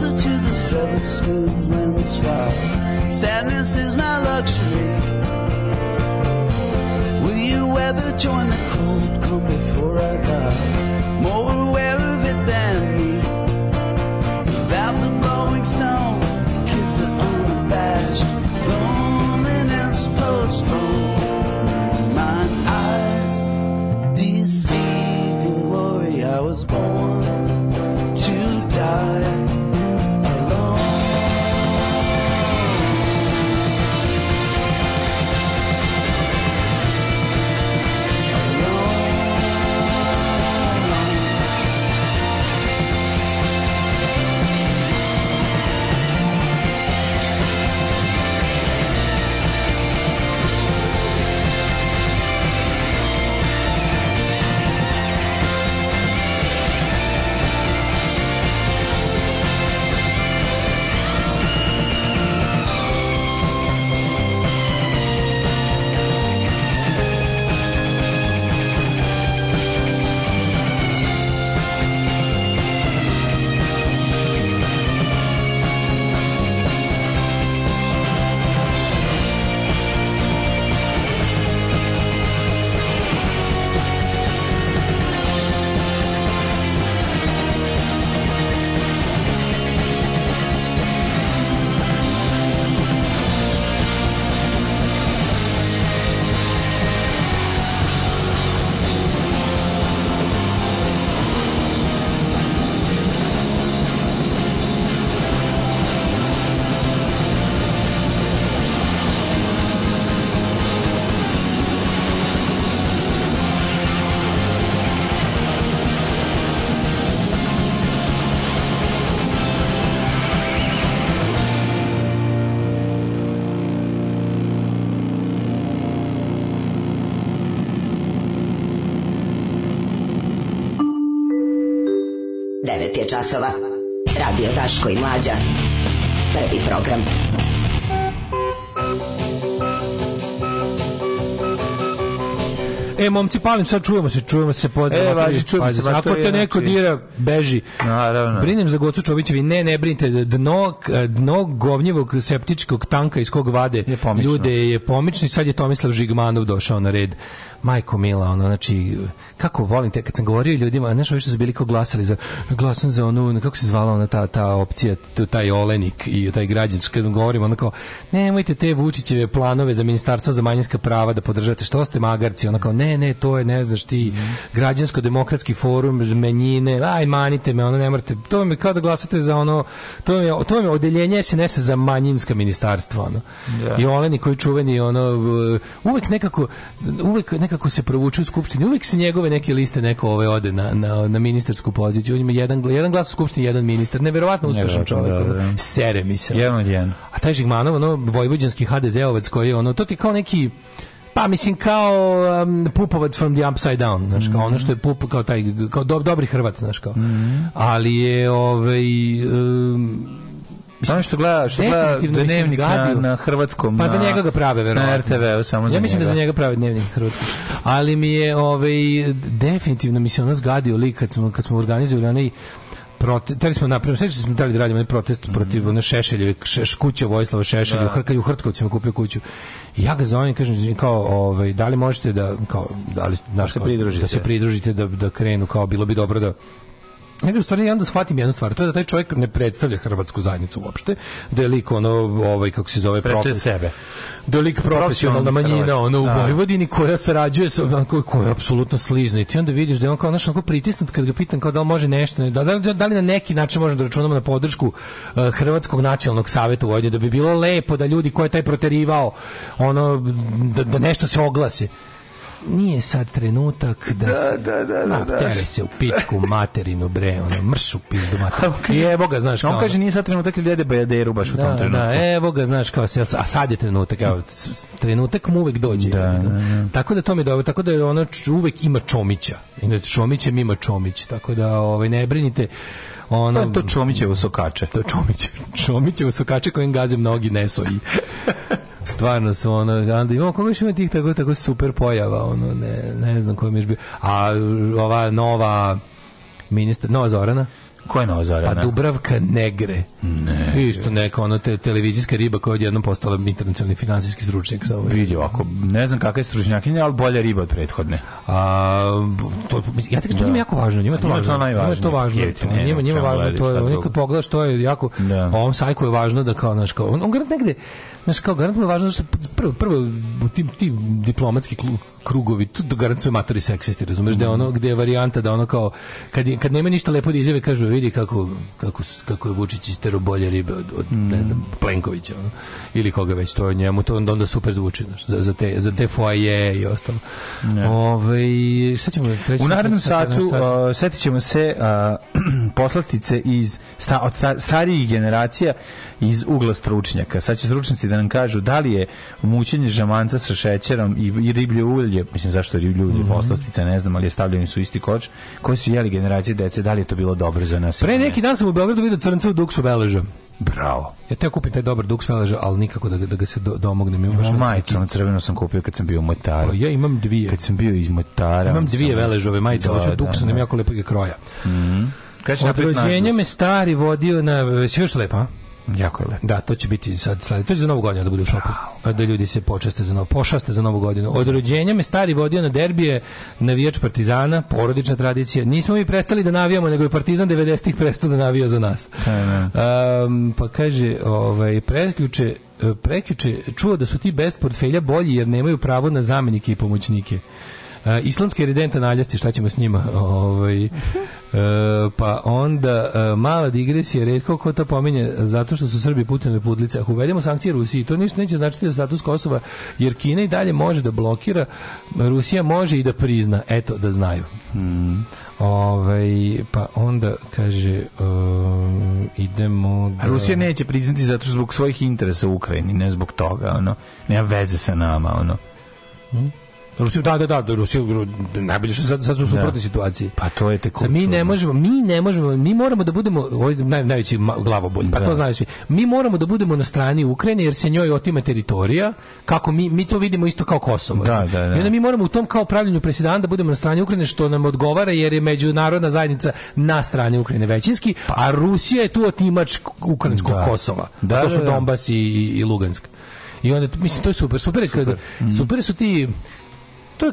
Speaker 19: closer to the feathered smooth winds fly. Sadness is my luxury. Will you ever join the cold? Come before I die. More
Speaker 20: 9 je časova. Radio Taško i Mlađa. Prvi program. E, momci, palim, sad čujemo se, čujemo se,
Speaker 19: pozdravljamo. E, važi, čujemo
Speaker 20: se. Ako te neko način. dira, beži. Naravno. Brinem za Gocu Čovićevi, ne, ne brinite, dno, dno govnjevog septičkog tanka iz kog vade je ljude je pomično i sad je Tomislav Žigmanov došao na red majko mila, ono, znači, kako volim te, kad sam govorio ljudima, nešto više su bili kao glasali za, glasan za onu, kako se zvala ona ta, ta opcija, taj olenik i taj građanski, kad govorim, ono kao, nemojte te Vučićeve planove za ministarstvo za manjinska prava da podržate, što ste magarci, ona kao, ne, ne, to je, ne znaš ti, građansko-demokratski forum, menjine, aj, manite me, ono, ne morate, to mi kao da glasate za ono, to mi je, to mi je odeljenje SNS za manjinska ministarstva, ono. Yeah. Da. I olenik koji čuveni, ono, uvek nekako, uvek nekako nekako se provuče u skupštini. Uvek se njegove neke liste neko ove ode na, na, na ministarsku poziciju. On ima jedan, jedan glas u skupštini, jedan ministar. Neverovatno uspešan čovjek. Da, da. Sere mi se.
Speaker 19: Jedan od jedan.
Speaker 20: A taj Žigmanov, ono, vojvođanski HDZ-ovac koji je ono, to ti kao neki pa mislim kao um, Pupovac from the upside down, znači kao mm -hmm. ono što je Pup kao taj kao do, dobri Hrvat, znači kao. Mm -hmm. Ali je ovaj um,
Speaker 19: Mislim, što gleda, što gleda dnevnik na, na hrvatskom.
Speaker 20: Pa za njega ga prave, verovatno.
Speaker 19: Na RTV-u
Speaker 20: samo za Ja mislim da njega. da za njega prave dnevnik na hrvatskom. Ali mi je, ovaj, definitivno mi se ono zgadio lik kad smo, kad smo organizovali onaj protest, tali smo napravili, sveći da smo tali da radimo onaj protest mhm. protiv one Šešelje, šeš, kuća Vojislava Šešelja, da. u Hrtkovcima kupio kuću. I ja ga zovem i kažem, kao, ovaj, da li možete da, kao, da li, naš, da se
Speaker 19: pridružite,
Speaker 20: da, se
Speaker 19: pridružite,
Speaker 20: da, da krenu, kao, bilo bi dobro da Ajde, u stvari, ja onda shvatim jednu stvar, to je da taj čovjek ne predstavlja hrvatsku zajednicu uopšte, da je lik ono, ovaj, kako se zove,
Speaker 19: profes... sebe.
Speaker 20: Da je lik profesionalna manjina, ono, u da. Vojvodini koja sarađuje sa, koja, koja je apsolutno slizna i ti onda vidiš da je on kao, znaš, onako pritisnut kad ga pitam kao da li može nešto, da, da, da, da li na neki način možemo da računamo na podršku eh, Hrvatskog nacionalnog savjeta u Vojvodini, da bi bilo lepo da ljudi koje je taj proterivao, ono, da, da nešto se oglasi nije sad trenutak da, da se... Da, da, da, da. Tere se u pičku materinu, bre, ono, mršu pizdu (laughs) materinu. I evo ga, znaš, kao...
Speaker 19: On kaže, nije sad trenutak ili jede bajaderu baš u tom da, da, trenutku.
Speaker 20: Da, evo ga, znaš, kao a sad je trenutak, evo, trenutak mu uvek dođe. Da, da, da. Tako da to mi dobro, tako da je ono uvek ima Čomića. Inače, da Čomićem ima Čomić, tako da ovaj, ne brinite ono
Speaker 19: pa to Čomićevo sokače
Speaker 20: to Čomić Čomićevo sokače kojim gazim nogi neso i (laughs) Stvarno su ono, onda imamo koga još ima tih tako, tako super pojava, ono, ne, ne znam kojom još bio. A ova nova ministra, nova Zorana,
Speaker 19: Ko je Nova Zorana?
Speaker 20: Pa Dubravka Negre. Ne. Isto neka ona te, televizijska riba koja je odjednom postala internacionalni finansijski stručnjak.
Speaker 19: Sa ovaj. Vidio, ako ne znam kakva je stručnjakinja, ali bolja riba od prethodne.
Speaker 20: A, to, ja tek to njima jako važno. Njima je to, njima važno. to najvažnije. Njima to važno. Kijete, ne, njima, njima važno. To je, on neka pogleda što je jako... Da. Ovom sajku je važno da kao, naš, kao, on, on negde Znaš, kao garantno važno što prvo, prvo u tim tim diplomatski krugovi, tu garantuju matori seksisti, razumeš, da ono, gde je varijanta da ono kao, kad, kad nema ništa lepo da izjave, kažu, vidi kako, kako, kako je Vučić istero bolje ribe od, od ne znam, mm. Plenkovića, ono, ili koga već, to njemu, to onda, onda super zvuči, znaš, za, za, te, za te foaje i ostalo.
Speaker 19: ovaj Ove, šta
Speaker 20: ćemo treći? U narednom satu, satu setit se uh, (clears throat) poslastice iz sta, od sta, starijih generacija iz ugla stručnjaka. Sad će stručnjaci da nam kažu da li je mućenje žamanca sa šećerom i, i riblje ulje, mislim zašto je riblje ulje, mm -hmm. poslastica, ne znam, ali je stavljeni su isti koč, koji su jeli generacije dece, da li je to bilo dobro za nas? Pre neki dan sam u Beogradu vidio crnca u duksu veleža.
Speaker 19: Bravo.
Speaker 20: Ja te kupim taj dobar duks meleža, ali nikako da, da ga se do, domognem. Imam
Speaker 19: Imamo majicu, na crveno sam kupio kad sam bio u
Speaker 20: Motaru. Pa ja imam dvije.
Speaker 19: Kad sam bio iz Motara.
Speaker 20: Imam dvije veležove majice, hoću ću duksu, da, nam da, da. jako lepog kroja. Mm -hmm. Od rođenja me stari vodio na... Sve još lepa, a? Jako je lepo. Da, to će biti sad sledi. To će za novu godinu da bude u šopu. Wow. Da ljudi se počaste za novu, pošaste za novu godinu. Od rođenja me stari vodio na derbije navijač Partizana, porodična tradicija. Nismo mi prestali da navijamo, nego je Partizan 90-ih prestao da navija za nas. Um, pa kaže, ovaj, preključe preključe čuo da su ti bez portfelja bolji jer nemaju pravo na zamenike i pomoćnike. E, islamske redente naljasti, šta ćemo s njima? Ovaj, e, pa onda e, mala digresija, redko ko to pominje zato što su Srbi Putinove pudlice. Ako uvedemo sankcije Rusiji, to ništa neće značiti za status Kosova, jer Kina i dalje može da blokira, Rusija može i da prizna. Eto, da znaju. Hmm. Ove, ovaj, pa onda kaže um, idemo
Speaker 19: da... Rusija neće priznati zato što zbog svojih interesa u Ukrajini, ne zbog toga, ono, nema veze sa nama, ono. Hmm?
Speaker 20: Rusija, da, da, da, da Rusiju, najbolje što sad, sad su u da. suprotnoj situaciji.
Speaker 19: Pa to je tako.
Speaker 20: Mi ne možemo, mi ne možemo, mi moramo da budemo, ovo je naj, najveći glavobolj, pa da. to znaju svi. Mi moramo da budemo na strani Ukrajine jer se njoj otima teritorija, kako mi, mi to vidimo isto kao Kosovo.
Speaker 19: Da, da, da. I onda
Speaker 20: mi moramo u tom kao pravljenju presedana da budemo na strani Ukrajine što nam odgovara jer je međunarodna zajednica na strani Ukrajine većinski, pa. a Rusija je tu otimač ukrajinskog da. Kosova. Da, pa to da, su da. Donbas i, i, i Lugansk. I onda, mislim, to je super. Super, super. Kada, mhm. super su ti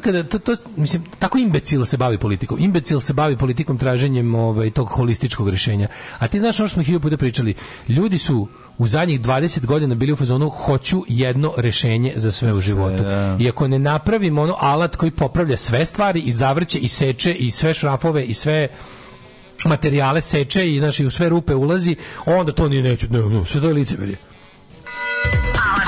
Speaker 20: to kada to, to, mislim tako imbecil se bavi politikom. Imbecil se bavi politikom traženjem ovaj tog holističkog rješenja. A ti znaš ono što smo hiljadu puta pričali, ljudi su u zadnjih 20 godina bili u fazonu hoću jedno rješenje za sve u životu. Da. I ako ne napravimo ono alat koji popravlja sve stvari i zavrće i seče i sve šrafove i sve materijale seče i znači u sve rupe ulazi, onda to ni neću, ne, ne, sve to je licemerje.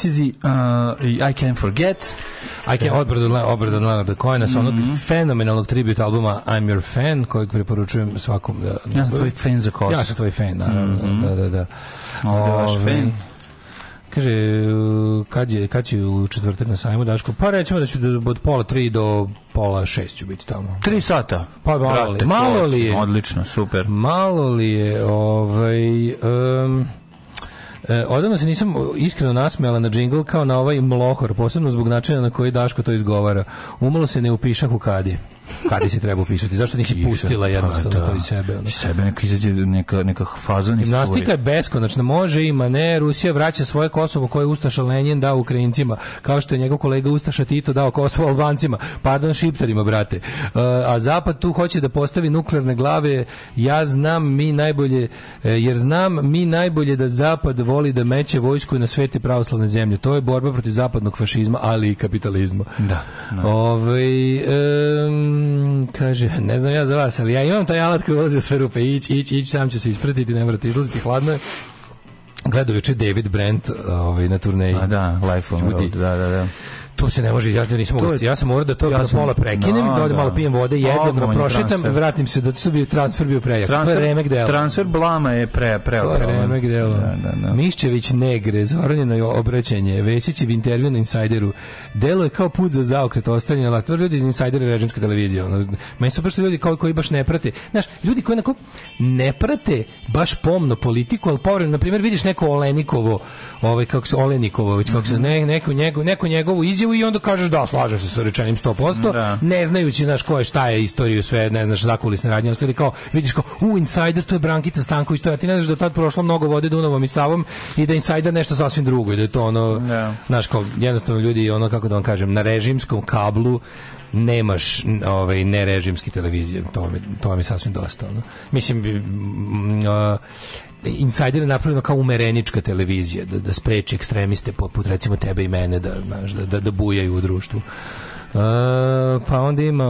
Speaker 20: Pixesy, uh, I Can't Forget. I can, da. obrada, obrada Leonarda Coyna sa onog mm -hmm. fenomenalnog tribut albuma I'm Your Fan, kojeg preporučujem svakom.
Speaker 21: Da, da- ja sam tvoj fan za
Speaker 20: kosu. Ja sam tvoj
Speaker 21: fan,
Speaker 20: da, Mm -hmm. Da, da, mhm. da.
Speaker 21: da. Ovdje vaš fan. Kaže,
Speaker 20: kad, je, kad će u četvrtak na sajmu Daško? Pa rećemo da ću od pola tri do pola šest ću biti tamo.
Speaker 21: Tri sata? Pa
Speaker 20: malo, Brate, li, malo li je.
Speaker 21: Odlično, super.
Speaker 20: Malo li je, ovaj... Um, E, odavno se nisam iskreno nasmijala na džingl kao na ovaj mlohor, posebno zbog načina na koji Daško to izgovara. Umalo se ne upišak u kadije. Kada se treba upisati? Zašto nisi pustila pa jednostavno da, to iz sebe? Ono?
Speaker 21: Sebe neka izađe neka, neka faza
Speaker 20: Gimnastika je beskonačna. Može ima, ne. Rusija vraća svoje Kosovo koje Ustaša Lenin dao Ukrajincima. Kao što je njegov kolega Ustaša Tito dao Kosovo Albancima. Pardon, Šiptarima, brate. Uh, a Zapad tu hoće da postavi nuklearne glave. Ja znam mi najbolje, eh, jer znam mi najbolje da Zapad voli da meće vojsku na svete pravoslavne zemlje. To je borba protiv zapadnog fašizma, ali i kapitalizma.
Speaker 21: Da. da.
Speaker 20: Ove, ovaj, um, Mm, kaže, ne znam ja za vas, ali ja imam taj alat koji ulazi u sve rupe. Ić, ić, ić, sam ću se ispratiti, ne morate izlaziti, hladno je. Gledao juče David Brent ovaj, na turneji.
Speaker 21: A da, Life on Road, da, da, da
Speaker 20: to se ne može, ja da nisam mogao. Ja sam morao da to ja pola prekinem, no, da, da, da malo pijem vode, jedem, da prošetam, transfer. vratim se, da su bio transfer bio prejak.
Speaker 21: Transfer, to je remek delo. Transfer blama
Speaker 20: je
Speaker 21: pre, pre, to
Speaker 20: je remek delo. Da, da, da. Miščević negre, Zoranjeno obraćanje, Vesićev intervju na Insajderu, delo je kao put za zaokret ostanje na vlasti. Ljudi iz Insajdera režimske televizije. Ono, meni su baš ljudi kao, koji baš ne prate. Znaš, ljudi koji onako ne prate baš pomno politiku, al povremeno, na primjer, vidiš neko Olenikovo, ovaj, kako se, Olenikovo, već kako se, ne, neko, njegov, neko njegovu izjavu i onda kažeš da, slažeš se sa rečenim 100%, da. ne znajući znaš ko je šta je istoriju sve, ne znaš zakulisne radnje, ostali kao vidiš kao u Insider to je Brankica Stanković, to je ti ne znaš da tad prošlo mnogo vode Dunavom i Savom i da Insider nešto sasvim drugo i da je to ono da. znaš kao jednostavno ljudi ono kako da vam kažem na režimskom kablu nemaš ovaj ne režimski televizije to mi to mi sasvim dosta no. mislim uh, Insider je napravljeno kao umerenička televizija, da, da spreči ekstremiste poput recimo tebe i mene, da, znaš, da, da, da bujaju u društvu. Uh, pa onda ima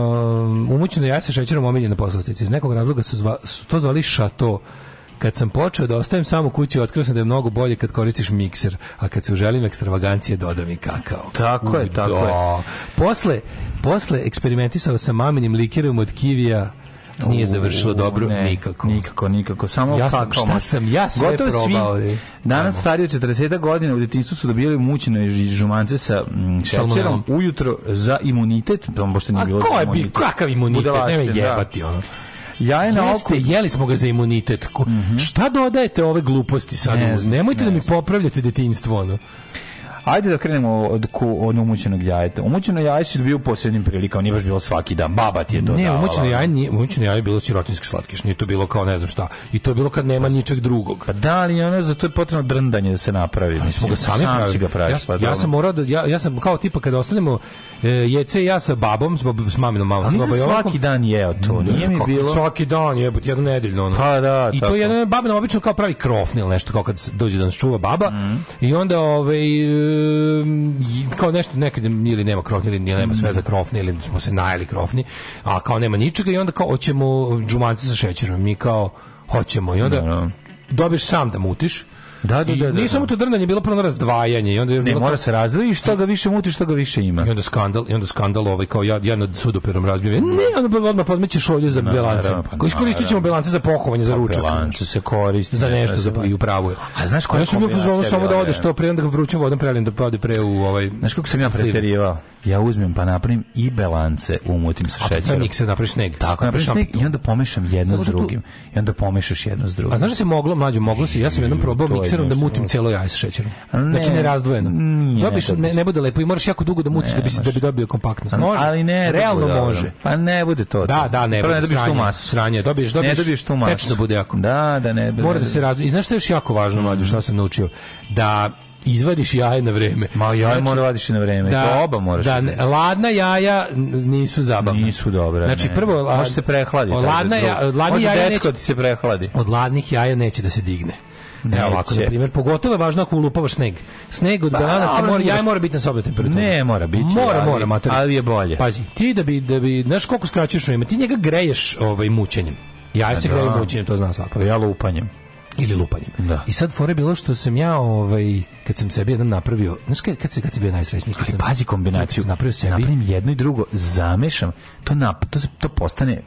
Speaker 20: umućeno ja se šećerom omiljeno poslastice. Iz nekog razloga su, zva, su to zvali šato. Kad sam počeo da ostajem samo kući, otkrio sam da je mnogo bolje kad koristiš mikser, a kad se uželim ekstravagancije, dodam i kakao.
Speaker 21: Tako je, tako do. je. Da.
Speaker 20: Posle, posle eksperimentisao sa mamenjem likerom od kivija, nije završilo dobro ne,
Speaker 21: nikako. Nikako, nikako.
Speaker 20: Samo ja
Speaker 21: sam,
Speaker 20: šta
Speaker 21: sam ja sve Gotovo probao.
Speaker 20: Svi, danas stari od 40 godina u detinstvu su dobijali mućine žumance sa mm, šećerom ujutro za imunitet. Pošto nije A
Speaker 21: bilo ko je bi, kakav imunitet? Budalašte, ne da. jebati da. ono. Jaje na Jeste, oko... jeli smo ga za imunitet. Mm -hmm. Šta dodajete ove gluposti sad? Ne, Nemojte da ne, da mi popravljate detinjstvo. Ono.
Speaker 20: Ajde da krenemo od, ku, od umućenog jajeta. Umućeno jaje se dobio u posljednjim prilikama, nije baš bilo svaki dan. Baba ti je
Speaker 21: to ne, davala. Umućeno jaje, nije, umućeno jaje je bilo sirotinski slatkiš, nije to bilo kao ne znam šta. I to je bilo kad nema ničeg drugog. Pa
Speaker 20: da, ali ono, za to je potrebno drndanje da se napravi. Ali smo ga sami sam pravili. Ga praviš, ja, pa ja sam morao da, ja, ja sam kao tipa kada ostanemo e, jece ja sa babom, s, bab, s maminom mamom. Ali
Speaker 21: nisam svaki dan jeo to, nije mi bilo. Svaki
Speaker 20: dan je, jednom nedeljno. Ono. Pa da, I to
Speaker 21: je jedna
Speaker 20: babina obično kao pravi krofni ili nešto, kao kad dođe da nas čuva baba. Mhm. I onda, ovaj, kao nešto nekad ili nema krofni ili nema mm. sve za krofni ili smo se najeli krofni, a kao nema ničega i onda kao hoćemo džumanci sa šećerom. Mi kao hoćemo i onda no, da, no. Da. dobiš sam da mutiš
Speaker 21: Da, da, da, da. Nije da.
Speaker 20: samo
Speaker 21: to
Speaker 20: drndanje, bilo prvo razdvajanje i onda je
Speaker 21: ne, mora to... se razdvoji što ga više muti, što ga više ima.
Speaker 20: I onda skandal, i onda skandal ovaj kao ja ja nad sudoperom razbijem. Ne, onda pa odmah podmeće šolju za bilance. Pa Ko iskoristit bilance za pohovanje, za pa ručak. Bilance
Speaker 21: se koristi za nešto za i upravo je.
Speaker 20: A znaš koja ja sam bio fuzon samo da ode što pre onda ga vrućom vodom prelim da pade pre u ovaj.
Speaker 21: Znaš kako sam ja preterivao? Ja uzmem pa napravim i belance, umutim sa šećerom. A se
Speaker 20: napraviš sneg. Tako,
Speaker 21: napraviš sneg i onda pomešam jedno s drugim. I onda pomešaš jedno s drugim. A
Speaker 20: znaš da se moglo, mlađe, moglo se, ja sam jednom probao šećerom da mutim celo jaje sa šećerom. Ne, znači ne razdvojeno. Nije, Dobiš, ne, ne, bude lepo i moraš jako dugo da mutiš da bi se da bi dobio kompaktnost. Može.
Speaker 21: Ali ne, realno dobro. može. Pa ne bude to.
Speaker 20: Da, da, ne. Prvo ne dobiješ
Speaker 21: tu masu. Sranje, dobiješ, dobiješ. Ne dobiješ
Speaker 20: tu masu. Tečno bude jako. Da, da ne. Mora da se razdvoji. I znaš šta je još jako važno, mm. mlađo, šta sam naučio? Da izvadiš jaje
Speaker 21: na
Speaker 20: vreme. Ma
Speaker 21: jaje znači, mora vadiš
Speaker 20: na
Speaker 21: vreme. Da, to oba moraš. Da, da ne,
Speaker 20: ladna jaja nisu zabavna.
Speaker 21: Nisu dobra.
Speaker 20: Znači ne. prvo lad, može
Speaker 21: se Od
Speaker 20: Ladna ja,
Speaker 21: ladni jaja neće da se prehladi. Od ladnih jaja neće da se digne.
Speaker 20: Ne, ovako, na primjer, pogotovo je važno ako ulupavaš sneg. Sneg od pa, belanaca mora, ja mora biti na sobnoj temperaturi.
Speaker 21: Ne, mora biti.
Speaker 20: Mora, ali, mora, mater. Ali je bolje. Pazi, ti da bi, da bi, znaš koliko skraćuješ vreme, ti njega greješ ovaj, mučenjem. Ja se da. grejem mučenjem, to znam svako.
Speaker 21: Ja lupanjem
Speaker 20: ili lupanjem. Da. I sad fore bilo što sam ja ovaj kad sam sebi jedan napravio, znaš kad kad se kad se bio najsrećniji kad
Speaker 21: pazi kombinaciju. Kad sam napravio sebi. Napravim jedno i drugo, zamešam, to nap, to se to postane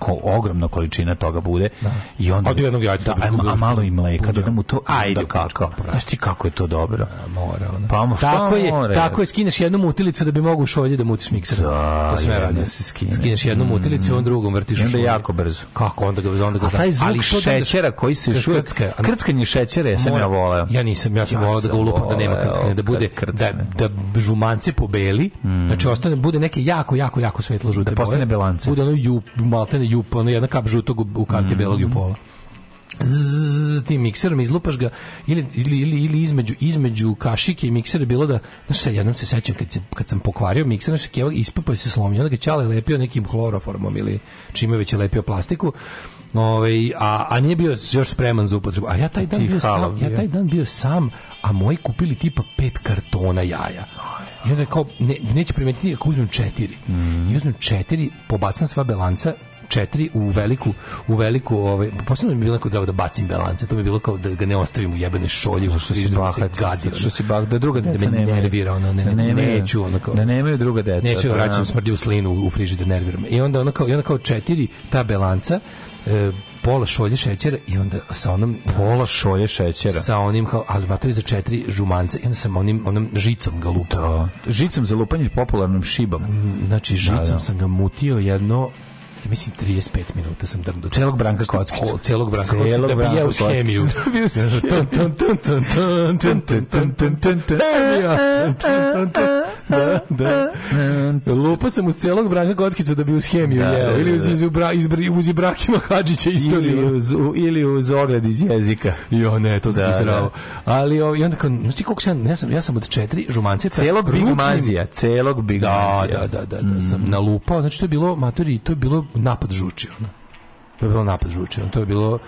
Speaker 21: ko, ogromna količina toga bude da. i
Speaker 20: onda pa od jednog jajeta
Speaker 21: da, da a, a malo i mleka da mu to ajde kako znaš ti kako je to dobro da,
Speaker 20: mora ona. pa mo, tako je more? tako je skineš jednu mutilicu da bi mogao šolje da mutiš mikser da, to
Speaker 21: sve da radi se skine skineš
Speaker 20: jednu mm. mutilicu mm. on drugom vrtiš onda
Speaker 21: jako brzo
Speaker 20: kako onda ga onda ga a taj
Speaker 21: zvuk ali šećera koji se šuje krckanje šećera sam ja
Speaker 20: voleo ja nisam ja sam voleo da ga ulupam da nema krckanje da bude da da žumance pobeli mm. znači ostane bude neke jako jako jako svetlo žute da
Speaker 21: postane belance
Speaker 20: bude ono ju maltene jup, ono, jedna kap žutog u kante mm. belog jupola z tim mikserom izlupaš ga ili, ili, ili, ili između, između kašike i miksera bilo da znaš ja jednom se sećam kad, se, kad sam pokvario mikser znaš keva ispapao se slomio onda ga ćale lepio nekim hloroformom ili čime već je lepio plastiku Ove, ovaj, a, a nije bio još spreman za upotrebu. A ja taj dan bio sam, ja taj dan bio sam, a moji kupili tipa pet kartona jaja. I onda kao, ne, neće primetiti ako uzmem četiri. Mm. I uzmem četiri, pobacam sva belanca 4 u veliku, u veliku, ovaj, posebno mi bilo jako drago da bacim belance, to mi je bilo kao da ga ne ostavim u jebene šolje, u što da se bahat, gadi. Što se
Speaker 21: bah, da druga
Speaker 20: da deca da me nervira, ona ne, da nemaju, neću, ona kao.
Speaker 21: Da nemaju druga deca.
Speaker 20: Neću,
Speaker 21: da
Speaker 20: pa vraćam da. smrdi u slinu u frižider, nerviram. I onda ona kao, i onda kao četiri ta belanca, e, pola šolje šećera i onda sa onom
Speaker 21: pola šolje šećera
Speaker 20: sa onim kao ali vatri za četiri žumance i onda sam onim onom žicom ga lupao
Speaker 21: žicom za lupanje popularnom šibom mm,
Speaker 20: znači žicom da, da. sam ga mutio jedno ja mislim 35 minuta sam drndo
Speaker 21: celog Branka Kockića
Speaker 20: celog Branka Kockića da bija u hemiju (laughs) da (laughs) (laughs) da, da. da. da. Lupa sam uz celog Branka Kotkicu da bi uz hemiju da, jeo. Da, ili uz, iz, ubra, iz, uz Ibrahima Hadžića isto. Ili uz,
Speaker 21: u, ili uz ogled iz jezika.
Speaker 20: Jo, ne, to da, se da. Ali o, i onda kao, znači koliko sam, ja sam, ja sam od četiri žumance.
Speaker 21: Celog Bigmazija. Celog
Speaker 20: Bigmazija. Da, da, da, da, da mm. sam nalupao. Znači to je bilo, matori, to je bilo napad žuči. Ono. To je bilo napad žuči. Ono. To je bilo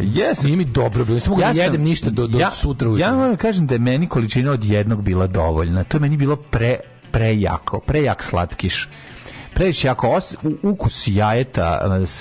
Speaker 20: Yes. Nije mi dobro bilo, nisam da ja da jedem ništa do, do
Speaker 21: ja,
Speaker 20: sutra ujutro.
Speaker 21: Ja vam da kažem da je meni količina od jednog bila dovoljna. To je meni bilo pre prejako, prejak slatkiš previše jako os, ukus jajeta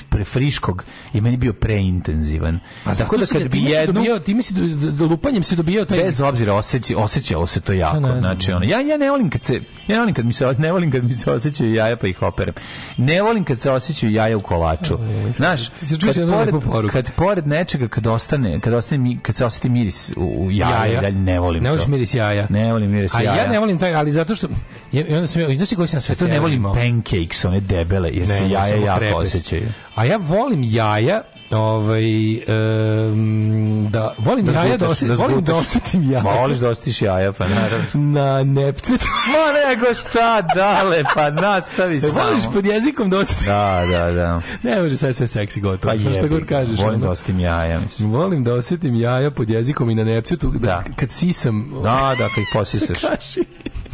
Speaker 21: prefriškog je meni bio preintenzivan.
Speaker 20: A tako da kad bi jedno dobijao, ti misli da, da lupanjem se dobijao taj
Speaker 21: bez obzira osjeći, osjećalo se to jako. Ne znači da. ono, ja ja ne volim kad se ja ne volim kad mi se ne volim kad mi se osjećaju jaja pa ih operem. Ne volim kad se osjećaju jaja u kolaču. Znaš,
Speaker 20: kad pored, kad
Speaker 21: pored nečega kad ostane, kad ostane kad se oseti miris u, jaja, jaja. ne volim.
Speaker 20: Ne volim miris jaja. Ne volim miris jaja. A ja ne volim taj, ali zato što ja, onda sam, znači koji sam sve to ne volim penke X, one debele, jer ne, se jaja jako osjećaju. A ja volim jaja, ovaj um, da volim da jaja da, osjet, da volim da osjetim jaja. Ma
Speaker 21: voliš
Speaker 20: da
Speaker 21: osjetiš jaja pa naravno.
Speaker 20: (laughs) Na nepce.
Speaker 21: Ma nego šta dale pa nastavi (laughs) da samo.
Speaker 20: Voliš pod jezikom da osjetiš.
Speaker 21: Da, da, da.
Speaker 20: Ne može sve sve seksi gotovo. Pa jebi, šta god kažeš.
Speaker 21: Volim ono, da osjetim jaja. Mislim.
Speaker 20: Volim da osjetim jaja pod jezikom i na nepcetu da.
Speaker 21: da. kad
Speaker 20: sisam.
Speaker 21: Da, da, kad ih posisaš. (laughs)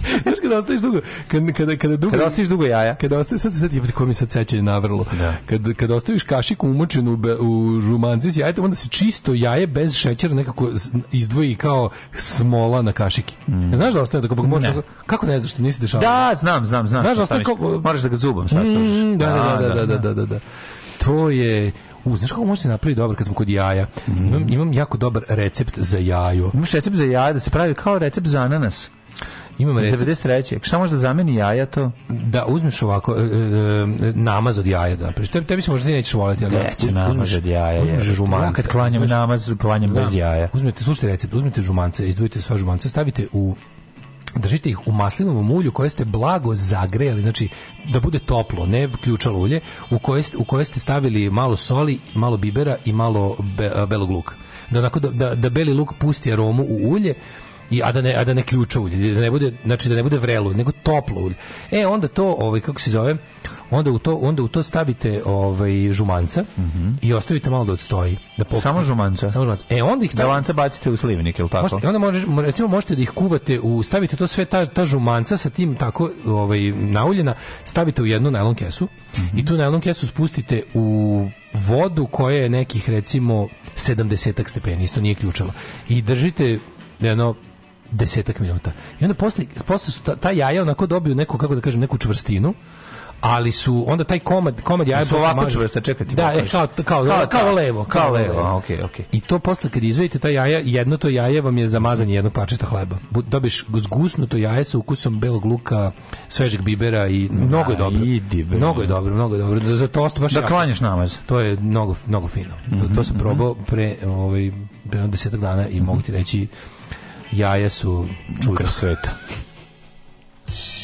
Speaker 20: (laughs) Znaš kada ostaviš dugo,
Speaker 21: kad, kada, kada dugo... Kada
Speaker 20: ostaviš dugo
Speaker 21: jaja.
Speaker 20: Kada ostaviš, sad se sad, sad, ko mi sad sećanje navrlo. Da. Kada, kada ostaviš kašiku umočenu u, be, u žumanzic jajeta, onda se čisto jaje bez šećera nekako izdvoji kao smola na kašiki. Mm. Znaš da ostaje tako, da pa možeš... Da kako ne znaš, nisi dešavao?
Speaker 21: Da, znam, znam, znam. Znaš da ostaje
Speaker 20: kao... Moraš
Speaker 21: da ga zubom sastaviš. Mm,
Speaker 20: da, da, da, da, da, da, da, da, To je... U, znaš kako može se napraviti dobro kad smo kod jaja? Mm. Imam, imam jako dobar recept za jajo.
Speaker 21: Imaš recept za jaja da se pravi kao recept za ananas?
Speaker 20: Imam recept. 93. Šta
Speaker 21: da zameni jaja to?
Speaker 20: Da, uzmeš ovako e, e, e, namaz od jaja da. Te, tebi se možda ti nećeš voleti, ali da, Neću uz,
Speaker 21: namaz od jaja. Uzmeš je.
Speaker 20: žumance. Ja kad klanjam
Speaker 21: uzmeš, namaz, klanjam bez jaja.
Speaker 20: Uzmete, slušajte recept, uzmete žumance, izdvojite sva žumance, stavite u držite ih u maslinovom ulju koje ste blago zagrejali, znači da bude toplo, ne ključalo ulje, u koje, u koje ste stavili malo soli, malo bibera i malo be, belog luka. Da, onako, da, da, da beli luk pusti aromu u ulje, i a da ne a da ne ključa ulje, da ne bude znači da ne bude vrelo, nego toplo ulje. E onda to ovaj kako se zove, onda u to onda u to stavite ovaj žumanca mm -hmm. i ostavite malo da odstoji.
Speaker 21: Da pop... Samo žumanca.
Speaker 20: Samo žumanca. E onda ih stavite.
Speaker 21: bacite u slivnik, ili tako? Možete,
Speaker 20: onda možeš, recimo možete da ih kuvate u stavite to sve ta ta žumanca sa tim tako ovaj nauljena, stavite u jednu najlon kesu mm -hmm. i tu najlon kesu spustite u vodu koja je nekih recimo 70 stepeni, isto nije ključalo. I držite jedno desetak minuta. I onda posle, posle su ta, ta jaja onako dobiju neku, kako da kažem, neku čvrstinu, ali su onda taj komad komad jaja su ovako
Speaker 21: čvrsto čekati
Speaker 20: da je, kao kao kao, kao levo
Speaker 21: kao, kao levo, levo. A, okay, okay.
Speaker 20: i to posle kad izvedite ta jaja jedno to jaje vam je zamazanje jednog pačeta hleba dobiješ zgusnuto jaje sa ukusom belog luka svežeg bibera i mnogo je dobro idi, mnogo je dobro mnogo je dobro za, za tost baš
Speaker 21: da jako. namaz
Speaker 20: to je mnogo mnogo fino to, to sam mhm, probao mhm. pre ovaj pre 10 dana i mogu ti reći jaja su čudo sveta.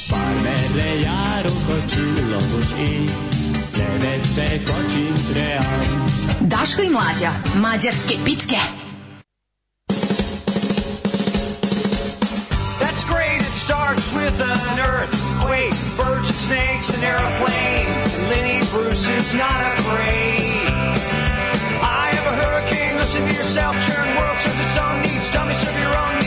Speaker 20: Parmele jaru kočilo i se kočim trean. Daško i mlađa, mađarske pičke. That's great, it starts with an earthquake, birds and snakes and aeroplane. Lenny Bruce is not afraid. I have a hurricane, listen to yourself, turn world serves its own needs, dummy serve your own needs.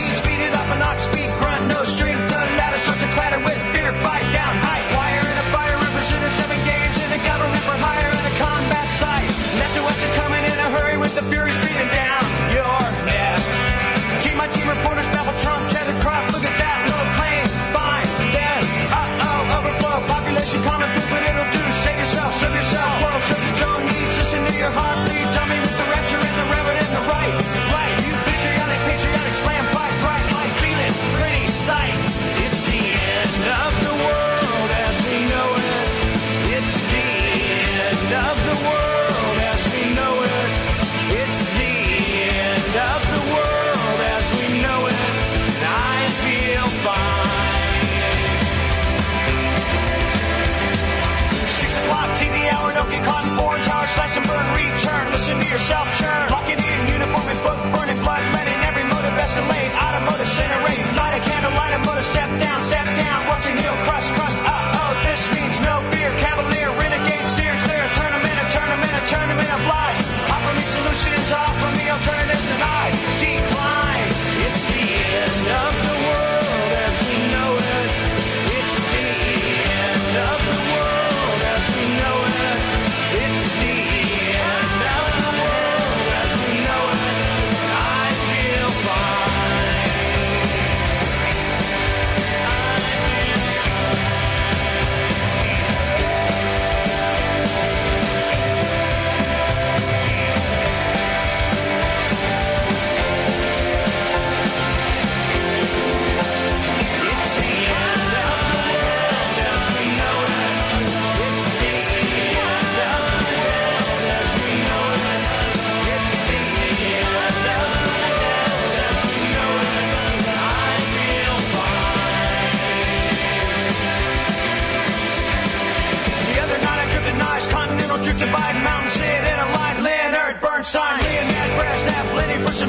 Speaker 22: disappearing. Listen to yourself churn. Locking in uniform and book burning, blood letting every motive escalate. Automotive incinerate. Light a candle, light a motor, Step down, step down. watching heel crush, crush. Uh oh, this means no fear. Cavalier, renegade, steer clear. Tournament, a tournament, a tournament of lies. Offer me solutions, offer me alternatives, and I.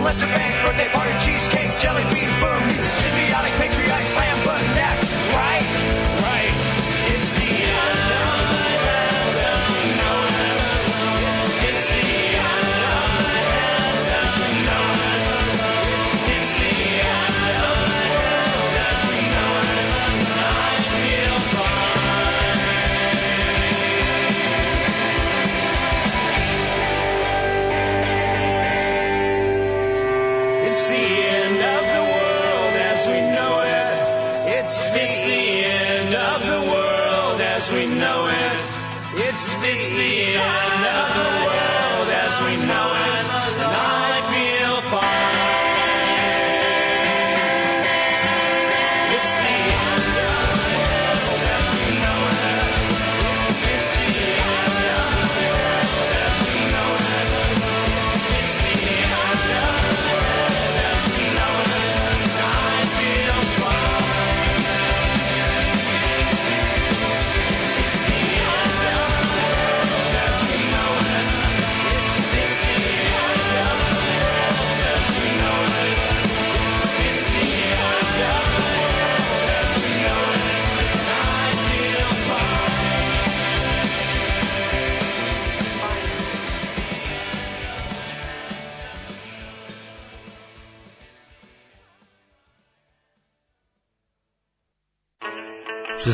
Speaker 22: lesser bands, birthday party, cheesecake, jelly bean, boom.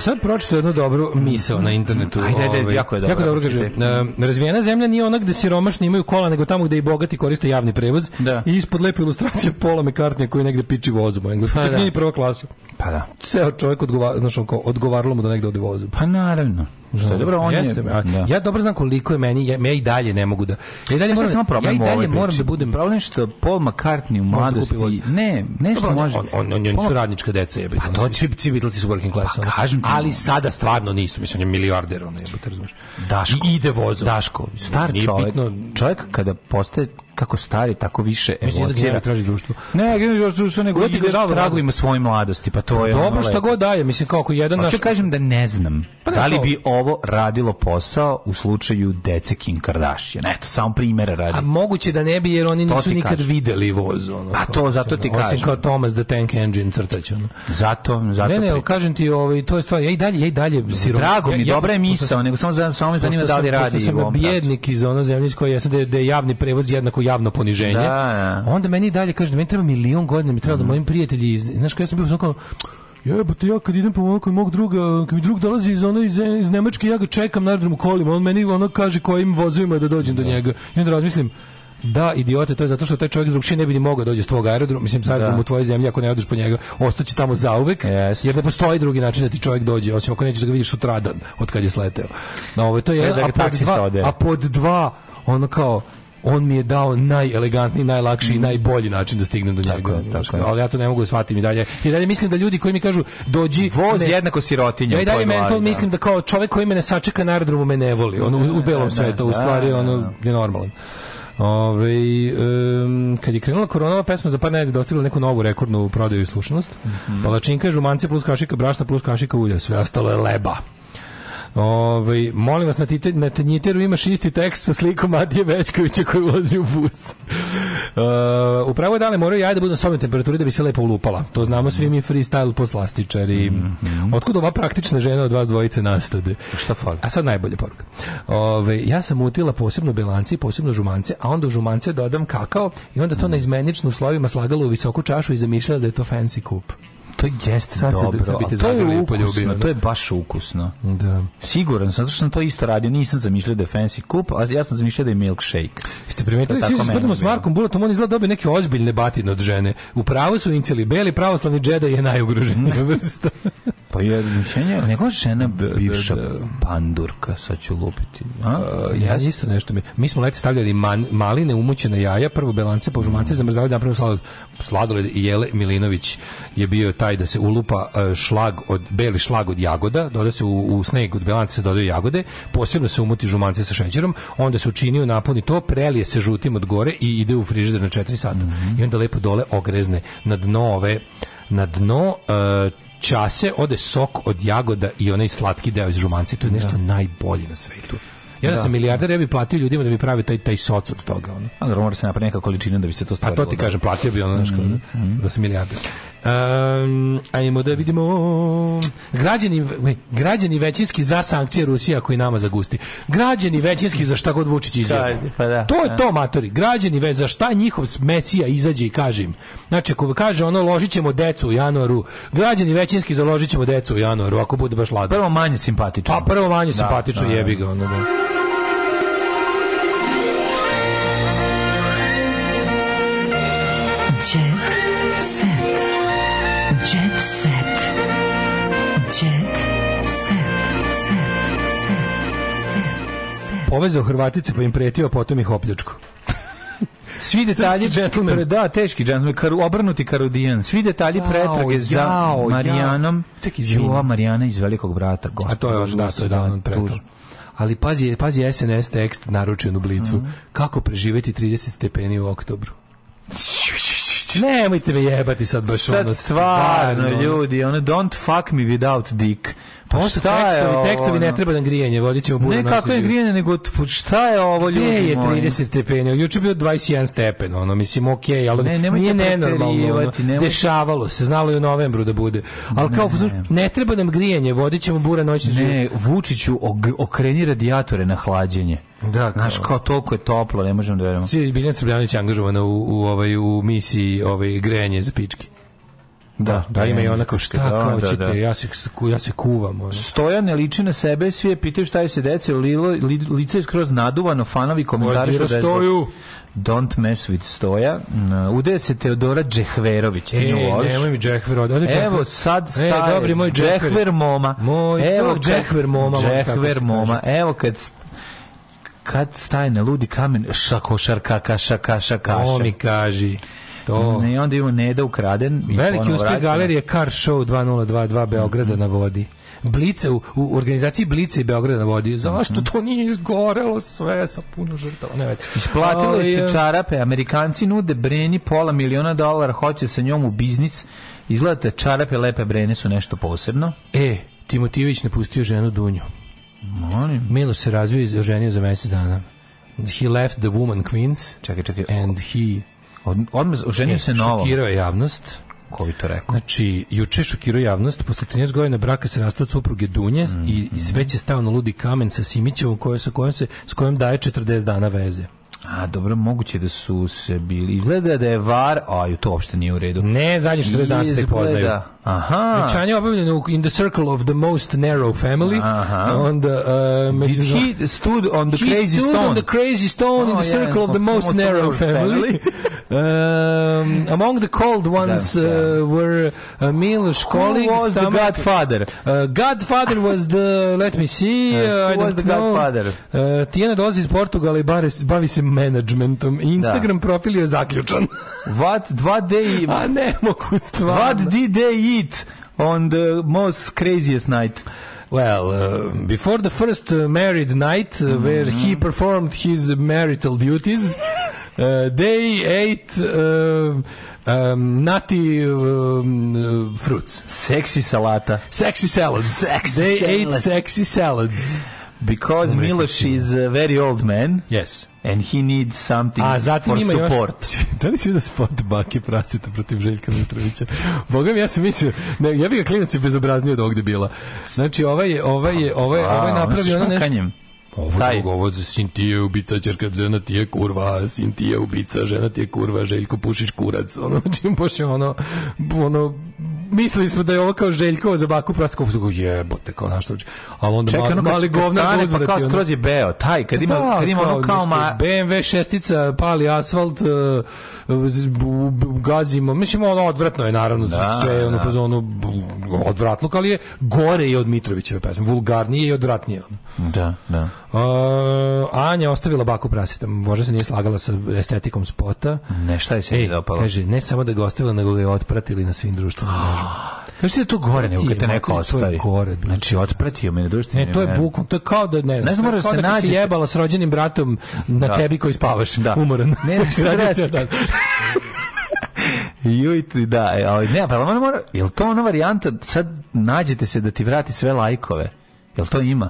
Speaker 20: sad pročito jednu dobru misao na internetu.
Speaker 21: Ajde, ajde, ovaj, jako je dobro. Jako
Speaker 20: dobro
Speaker 21: kaže.
Speaker 20: E, razvijena zemlja nije ona gde siromašni imaju kola, nego tamo gde i bogati koriste javni prevoz. Da. I ispod lepe ilustracije Pola McCartney koji negde piči vozom u ovaj, engleskom. Pa čak da. nije prva klasa.
Speaker 21: Pa da. Ceo
Speaker 20: čovjek odgovaralo, znači, odgovaralo mu da negde ode vozom.
Speaker 21: Pa naravno.
Speaker 20: Što je da, dobro, on Jeste, je, da. Ja dobro znam koliko je meni, ja, ja i dalje ne mogu da...
Speaker 21: Ja
Speaker 20: i dalje,
Speaker 21: moram,
Speaker 20: ja
Speaker 21: i
Speaker 20: dalje moram priči. da budem...
Speaker 21: Problem što Paul McCartney u da mladosti... Ne, nešto dobro, može... On,
Speaker 20: on, on, on, su radnička deca, jebite. Pa to
Speaker 21: svi, svi Beatlesi su working class. Pa, kažem
Speaker 20: ti, ali sada stvarno nisu, mislim, on je milijarder, ono jebite, razumeš. Daško. I ide vozom.
Speaker 21: Daško, star čovjek, čovjek kada postaje kako stari, tako više emocija. da
Speaker 20: traži društvo. Ne, generalno društvo, nego ide tragovima svoje mladosti, pa to
Speaker 21: je Dobro što god daje, mislim kao jedan naš... Hoću
Speaker 20: kažem da ne znam pa da li bi ovo radilo posao u slučaju dece Kim Kardashian. Eto, samo primere radi. A
Speaker 21: moguće da ne bi, jer oni nisu nikad videli voz. Ono, pa
Speaker 20: to, zato ti kažem.
Speaker 21: Osim kao Thomas the Tank Engine crtać. Ono.
Speaker 20: Zato, zato. Ne, ne,
Speaker 21: kažem ti, ovaj, to je stvar, ja dalje, ja dalje
Speaker 20: sirom. Drago mi, dobra je misao, nego samo, samo me zanima da li radi.
Speaker 21: Pošto sam bjednik iz ono zemlje iz koje jesam, da je da javni prevoz jednako javno poniženje.
Speaker 20: Da, da,
Speaker 21: Onda meni dalje kaže da meni treba milion godina, mi treba da mhm. mojim prijatelji, iz... znaš, kad ja sam bio sam kao jebote, ja kad idem po mojeg, mog druga, kad mi drug dolazi iz, ono, iz, iz Nemačke, ja ga čekam na aerodromu kolima, on meni ono kaže kojim vozovima da dođem do da. njega. I onda razmislim, da, idiote, to je zato što taj čovjek drugšije ne bi ni mogao da doći s tvog aerodroma, mislim sad da. mu u tvojoj zemlji ako ne odeš po njega, ostaće tamo zauvek, yes. jer ne postoji drugi način da ti čovjek dođe, osim ako nećeš da ga vidiš sutradan od kad je sleteo. Na no, ovo to e, je e, jedan,
Speaker 20: da a, pod dva,
Speaker 21: a pod dva, ono kao on mi je dao najelegantniji, najlakši i mm. najbolji način da stignem do njega. Tako, tako, ali ja to ne mogu da shvatim i dalje. I dalje mislim da ljudi koji mi kažu dođi
Speaker 20: voz
Speaker 21: ne,
Speaker 20: jednako sirotinja. Ja
Speaker 21: i dalje mental da. mislim da kao čovjek koji me ne sačeka na aerodromu me ne voli. On u, da, u da, belom svetu, u stvari ono je normalan. Ove, um, kad je krenula koronova pesma za par nedelja dostigla neku novu rekordnu prodaju i slušanost. Mm -hmm. Palačinka, žumance plus kašika brašna plus kašika ulja. Sve ostalo je leba. Ove, ovaj, molim vas, na, tite, na tanjiteru imaš isti tekst sa slikom Matije Bečkovića koji ulazi u bus. Uh, upravo je dale moraju ja da budu na sobnoj temperaturi da bi se lepo ulupala. To znamo svi mi freestyle poslastičari. Mm -hmm. Otkud ova praktična žena od vas dvojice nastade?
Speaker 20: Šta fali?
Speaker 21: A sad najbolje poruka. Ove, ja sam utila posebno bilanci i posebno žumance, a onda u žumance dodam kakao i onda to mm na izmeničnu slovima slagalo u visoku čašu i zamišljala da je to fancy kup to
Speaker 20: jeste sad
Speaker 21: dobro. Sad biti to je ukusno, to je baš ukusno.
Speaker 20: Da. Siguran
Speaker 21: sam, zato što sam to isto radio, nisam zamišljao da je fancy kup, a ja sam zamišljao da je milkshake.
Speaker 20: Jeste primetili, svi se
Speaker 21: spredimo s Markom Buratom, on izgleda dobio neke ozbiljne batine od žene. U pravu su inceli beli, pravoslavni džeda je najugroženija vrsta.
Speaker 20: (laughs) pa je
Speaker 21: mišljenje,
Speaker 20: nego žena da, da, bivša da, da. pandurka, sad ću lupiti. A? Uh, ja isto nešto mi. Mi smo leti stavljali man, maline, umućena jaja, prvo belance, požumance, pa mm. zamrzavali, napravili sladoled. Sladoled Jele Milinović je bio ta taj da se ulupa e, šlag od beli šlag od jagoda, doda se u, u sneg od belance se dodaju jagode, posebno se umuti žumance sa šećerom, onda se učini napuni to, prelije se žutim od gore i ide u frižider na 4 sata. Mm -hmm. I onda lepo dole ogrezne na dno ove na dno uh, čase ode sok od jagoda i onaj slatki deo iz žumanci. To je da. nešto da. najbolje na svetu. Ja da, sam milijarder, ja bih platio ljudima da bi prave taj taj soc od toga. Ono.
Speaker 21: A mora se napravi neka količina da bi se to stavilo. A pa
Speaker 20: to ti da. kažem, platio bi ono, mm -hmm. da sam milijarder. Mhm. Um, ajmo da vidimo. Građani, građani većinski za sankcije Rusija koji nama zagusti. Građani većinski za šta god Vučić izjavi. Pa da, to je da. to, matori. Građani već za šta njihov mesija izađe i kaže im. Znači, ako kaže ono, ložit ćemo decu u januaru. Građani većinski za ložit ćemo decu u januaru, ako bude baš lada.
Speaker 21: Prvo manje simpatično. Pa
Speaker 20: prvo manje da, simpatično, da, da. jebi ga. Ono, da. Če? Povezao Hrvatice pa im pretio, potom ih opljačko. Svi detalji džentlmen.
Speaker 21: Da, teški džentlmen, kar, obrnuti karudijan. Svi detalji jao, pretrage jao, za Marijanom. Ja.
Speaker 20: Čekaj, Jova Marijana
Speaker 21: iz Velikog brata. Gospod,
Speaker 20: a to je još da se davno prestao. Ali pazi, pazi SNS tekst naručen u blicu. Mm -hmm. Kako preživeti 30 stepeni u oktobru? Nemojte me jebati sad
Speaker 21: baš sad ono. Sad stvarno, stvarno, ljudi, ono don't fuck me without dick. Pa
Speaker 20: posle tekstovi, tekstovi ne treba nam da grijanje, vodićemo ćemo burno. Ne
Speaker 21: kako je grijanje, nego šta je ovo ljudi Gdje
Speaker 20: je 30 stepeni, juče bio 21 stepen, ono, mislim, okej, okay, ali ne, nije nenormalno, ono, dešavalo se, znalo je u novembru da bude. Ali kao, ne, ne treba nam grijanje, vodićemo ćemo bura
Speaker 21: noćni život. Ne, Vučiću, okreni radijatore na hlađenje.
Speaker 20: Da, kao. Znaš,
Speaker 21: kao toliko je toplo, ne možemo da verujemo.
Speaker 20: Biljana Srbljanić je angažovana u, u, ovaj, u misiji ovaj, grejanje za pički. Da, da, da ima i onako šta da, kao da, ćete, da. ja se ja se kuvam. Ono.
Speaker 21: Stoja ne liči na sebe, svi je pitaju šta je se dece, lilo, li, lice je skroz naduvano, fanovi komentarišu da
Speaker 20: stoju.
Speaker 21: Don't mess with Stoja. Mm, Ude se Teodora Džehverović. Ti e, nemoj mi Džehver. Evo sad e, staje.
Speaker 20: E,
Speaker 21: dobri moj Džehver. Džehver
Speaker 20: moma. Moj, Evo,
Speaker 21: Džehver moma. Džehver moma. Evo kad kad staje na ludi kamen, šako šakošarka, kaša, kaša, kaša.
Speaker 20: O mi kaži. To.
Speaker 21: Ne, onda imamo Neda ukraden.
Speaker 20: Veliki uspjeh galerije Car Show 2022 Beograda mm -hmm. na vodi. Blice u, u organizaciji Blice i Beograda na vodi. Zašto mhm. to nije izgorelo sve sa puno žrtava? Ne već.
Speaker 21: Isplatilo se čarape. Amerikanci nude Breni pola miliona dolara, hoće sa njom u biznis. Izgledate čarape lepe Brene su nešto posebno. E, ne pustio ženu Dunju. Molim. Milo se razvio i ženio za mjesec dana. He left the woman queens. Čekaj, čekaj. And he Od, odmah, oženio e, se novo. Šokirao je javnost. Ko bi to rekao? Znači, juče je šokirao javnost, posle 13 godina braka se rastao supruge Dunje mm i, i mhm. već je stao na ludi kamen sa Simićevom koja, sa kojom se, s kojom daje 40 dana veze. A, dobro, moguće da su se bili... Izgleda da je var... Aj, to uopšte nije u redu. Ne, zadnje 40 dana se tek poznaju. Aha. Venčanje je obavljeno in the circle of the most narrow family. Aha. Onda, uh, među... Did he stood on the he crazy stone? He stood on the crazy stone oh, in the circle of the most narrow family. um, among the cold da, ones da, da. Uh, were uh, Miloš Kolig. Who was the godfather? Uh, godfather was the... Let me see. (laughs) Uh, who I was the know. godfather? Uh, Tijena dolazi iz Portugala i bavi se menadžmentom. Instagram da. profil je zaključan. (laughs) What, what they eat? A ne mogu stvarno. What did they eat on the most craziest night? Well, uh, before the first married night mm -hmm. where he performed his marital duties, uh, they ate... Uh, um, nati um, fruits. Sexy salata. Sexy salads. Sexy they salads. ate sexy salads. Because Umre Miloš is a very old man. Yes. And he needs something A zatim for ima support. Još, (laughs) da li si vidio spot Baki Prasita protiv Željka Mitrovića? Boga mi, ja sam mislio, ne, ja bih ga klinac je bezobraznio od ovog bila. Znači, ovaj je, ovaj je, pa, ovaj, pa, ovaj napravio ono nešto... Ovo taj. drugo, ovo za Sintije ubica, čerka žena ti je kurva, Sintije ubica, žena ti je kurva, Željko Pušić kurac. Ono, znači, baš je ono, ono, mislili smo da je ovo kao Željkovo za baku prosto kao su jebote kao naš tuđi. Ali onda Čekaj, mali, mali govna stane, pa kao skroz je beo, taj kad ima da, kad ima kao, ono kao ma BMW šestica pali asfalt uh, gazimo. Mislim ono odvratno je naravno da, sve je ono da. fazonu odvratluk, ali je gore i od Mitrovićeve pesme, vulgarnije i odvratnije. Da, da. Uh, Anja ostavila baku prasita. Možda se nije slagala sa estetikom spota. Ne, šta je se Ej, dopalo? Kaže, ne samo da ga ostavila, nego ga je otpratili na svim društvenim (gasps) kažem. Znaš ti da to gore nego kad te neko ostavi? gore. Znači, otpratio me na društveni Ne, to je bukom, to je kao da, ne znam, ne znam moraš se da naći. jebala s rođenim bratom na da. tebi koji spavaš, da. umoran. Ne, ne, ne, (laughs) Juj, da, (laughs) da e, ali ne, pa mora, je li to ona varijanta, sad nađete se da ti vrati sve lajkove? Jel to ima?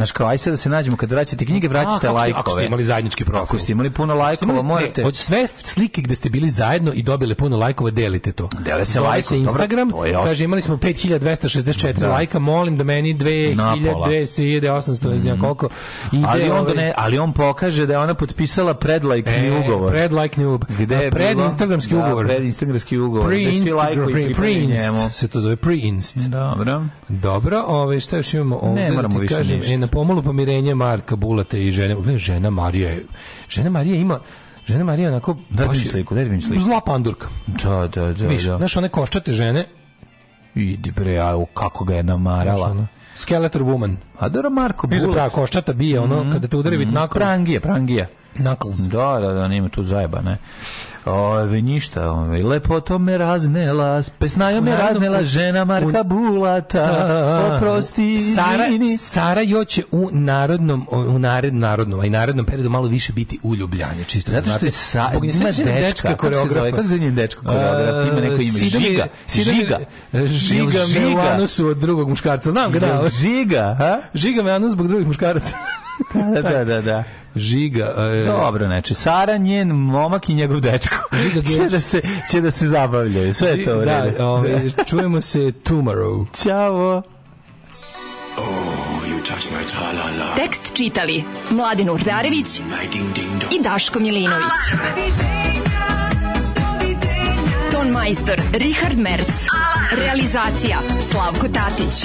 Speaker 21: Znaš kao, aj sad da se nađemo, kad vraćate knjige, vraćate A, lajkove. Ako ste imali zajednički profil. Ako ste imali puno lajkova, morate... Ne, sve slike gde ste bili zajedno i dobili puno lajkova, delite to. Dele se lajko, se Instagram, dobra, kaže, imali smo 5264 da. lajka, molim da meni 2200, ne znam mhm. koliko. Ide, ali, on ovaj, ne, ali on pokaže da je ona potpisala predlajkni e, ugovor. Predlajkni ugovor. Gde je da, Predinstagramski da, ugovor. Predinstagramski ugovor. Pre-inst, pre-inst, se to zove pre-inst. Dobro. Dobro, ove, ovaj, šta još imamo ovde? Ne da moramo više ništa. E, pomalo pomirenje Marka Bulate i žene. Ne, žena Marija je, žena Marija ima Žena Marija onako... Da, baš, sliku, da sliku. Zla pandurka. Da, da, da. Viš, da. znaš, one koščate žene. Idi bre, a kako ga je namarala. Znaš, skeletor woman. A dobro Marko Bulić. Ne znam, koščata bije, ono, mm, kada te udari mm, vitnakost. prangije, prangija. Knuckles. Da, da, da, nema tu zajeba, ne. Ove, ništa, ove, lepoto me raznela, pesnajo me raznela žena Marka Bulata, oprosti, Sara, izvini. Sara jo će u narodnom, u nared, narodnom, a i narodnom periodu malo više biti u uljubljanje, čisto. Da Zato što je sa, zbog nje da dečka, dečka koreografa. Kako se zove, kako dečka koreograf, ima neko ime, Žiga, Žiga, Žiga, da. Žiga, Žiga, Žiga, Žiga, Žiga, Žiga, Žiga, Žiga, Žiga, Žiga me zbog drugih muškaraca. (laughs) da, da, da, da. Žiga. E, Dobro, znači, Sara, njen momak i njegov dečko. Žiga (laughs) će, da se, će da se zabavljaju. Sve to Da, ove, ovaj, (laughs) čujemo se tomorrow. Ćao. Oh, you touch my -la -la. Tekst čitali Mladin Urdarević mm, i Daško Milinović. Ah, Ton majstor Richard Merc. Realizacija Slavko Tatić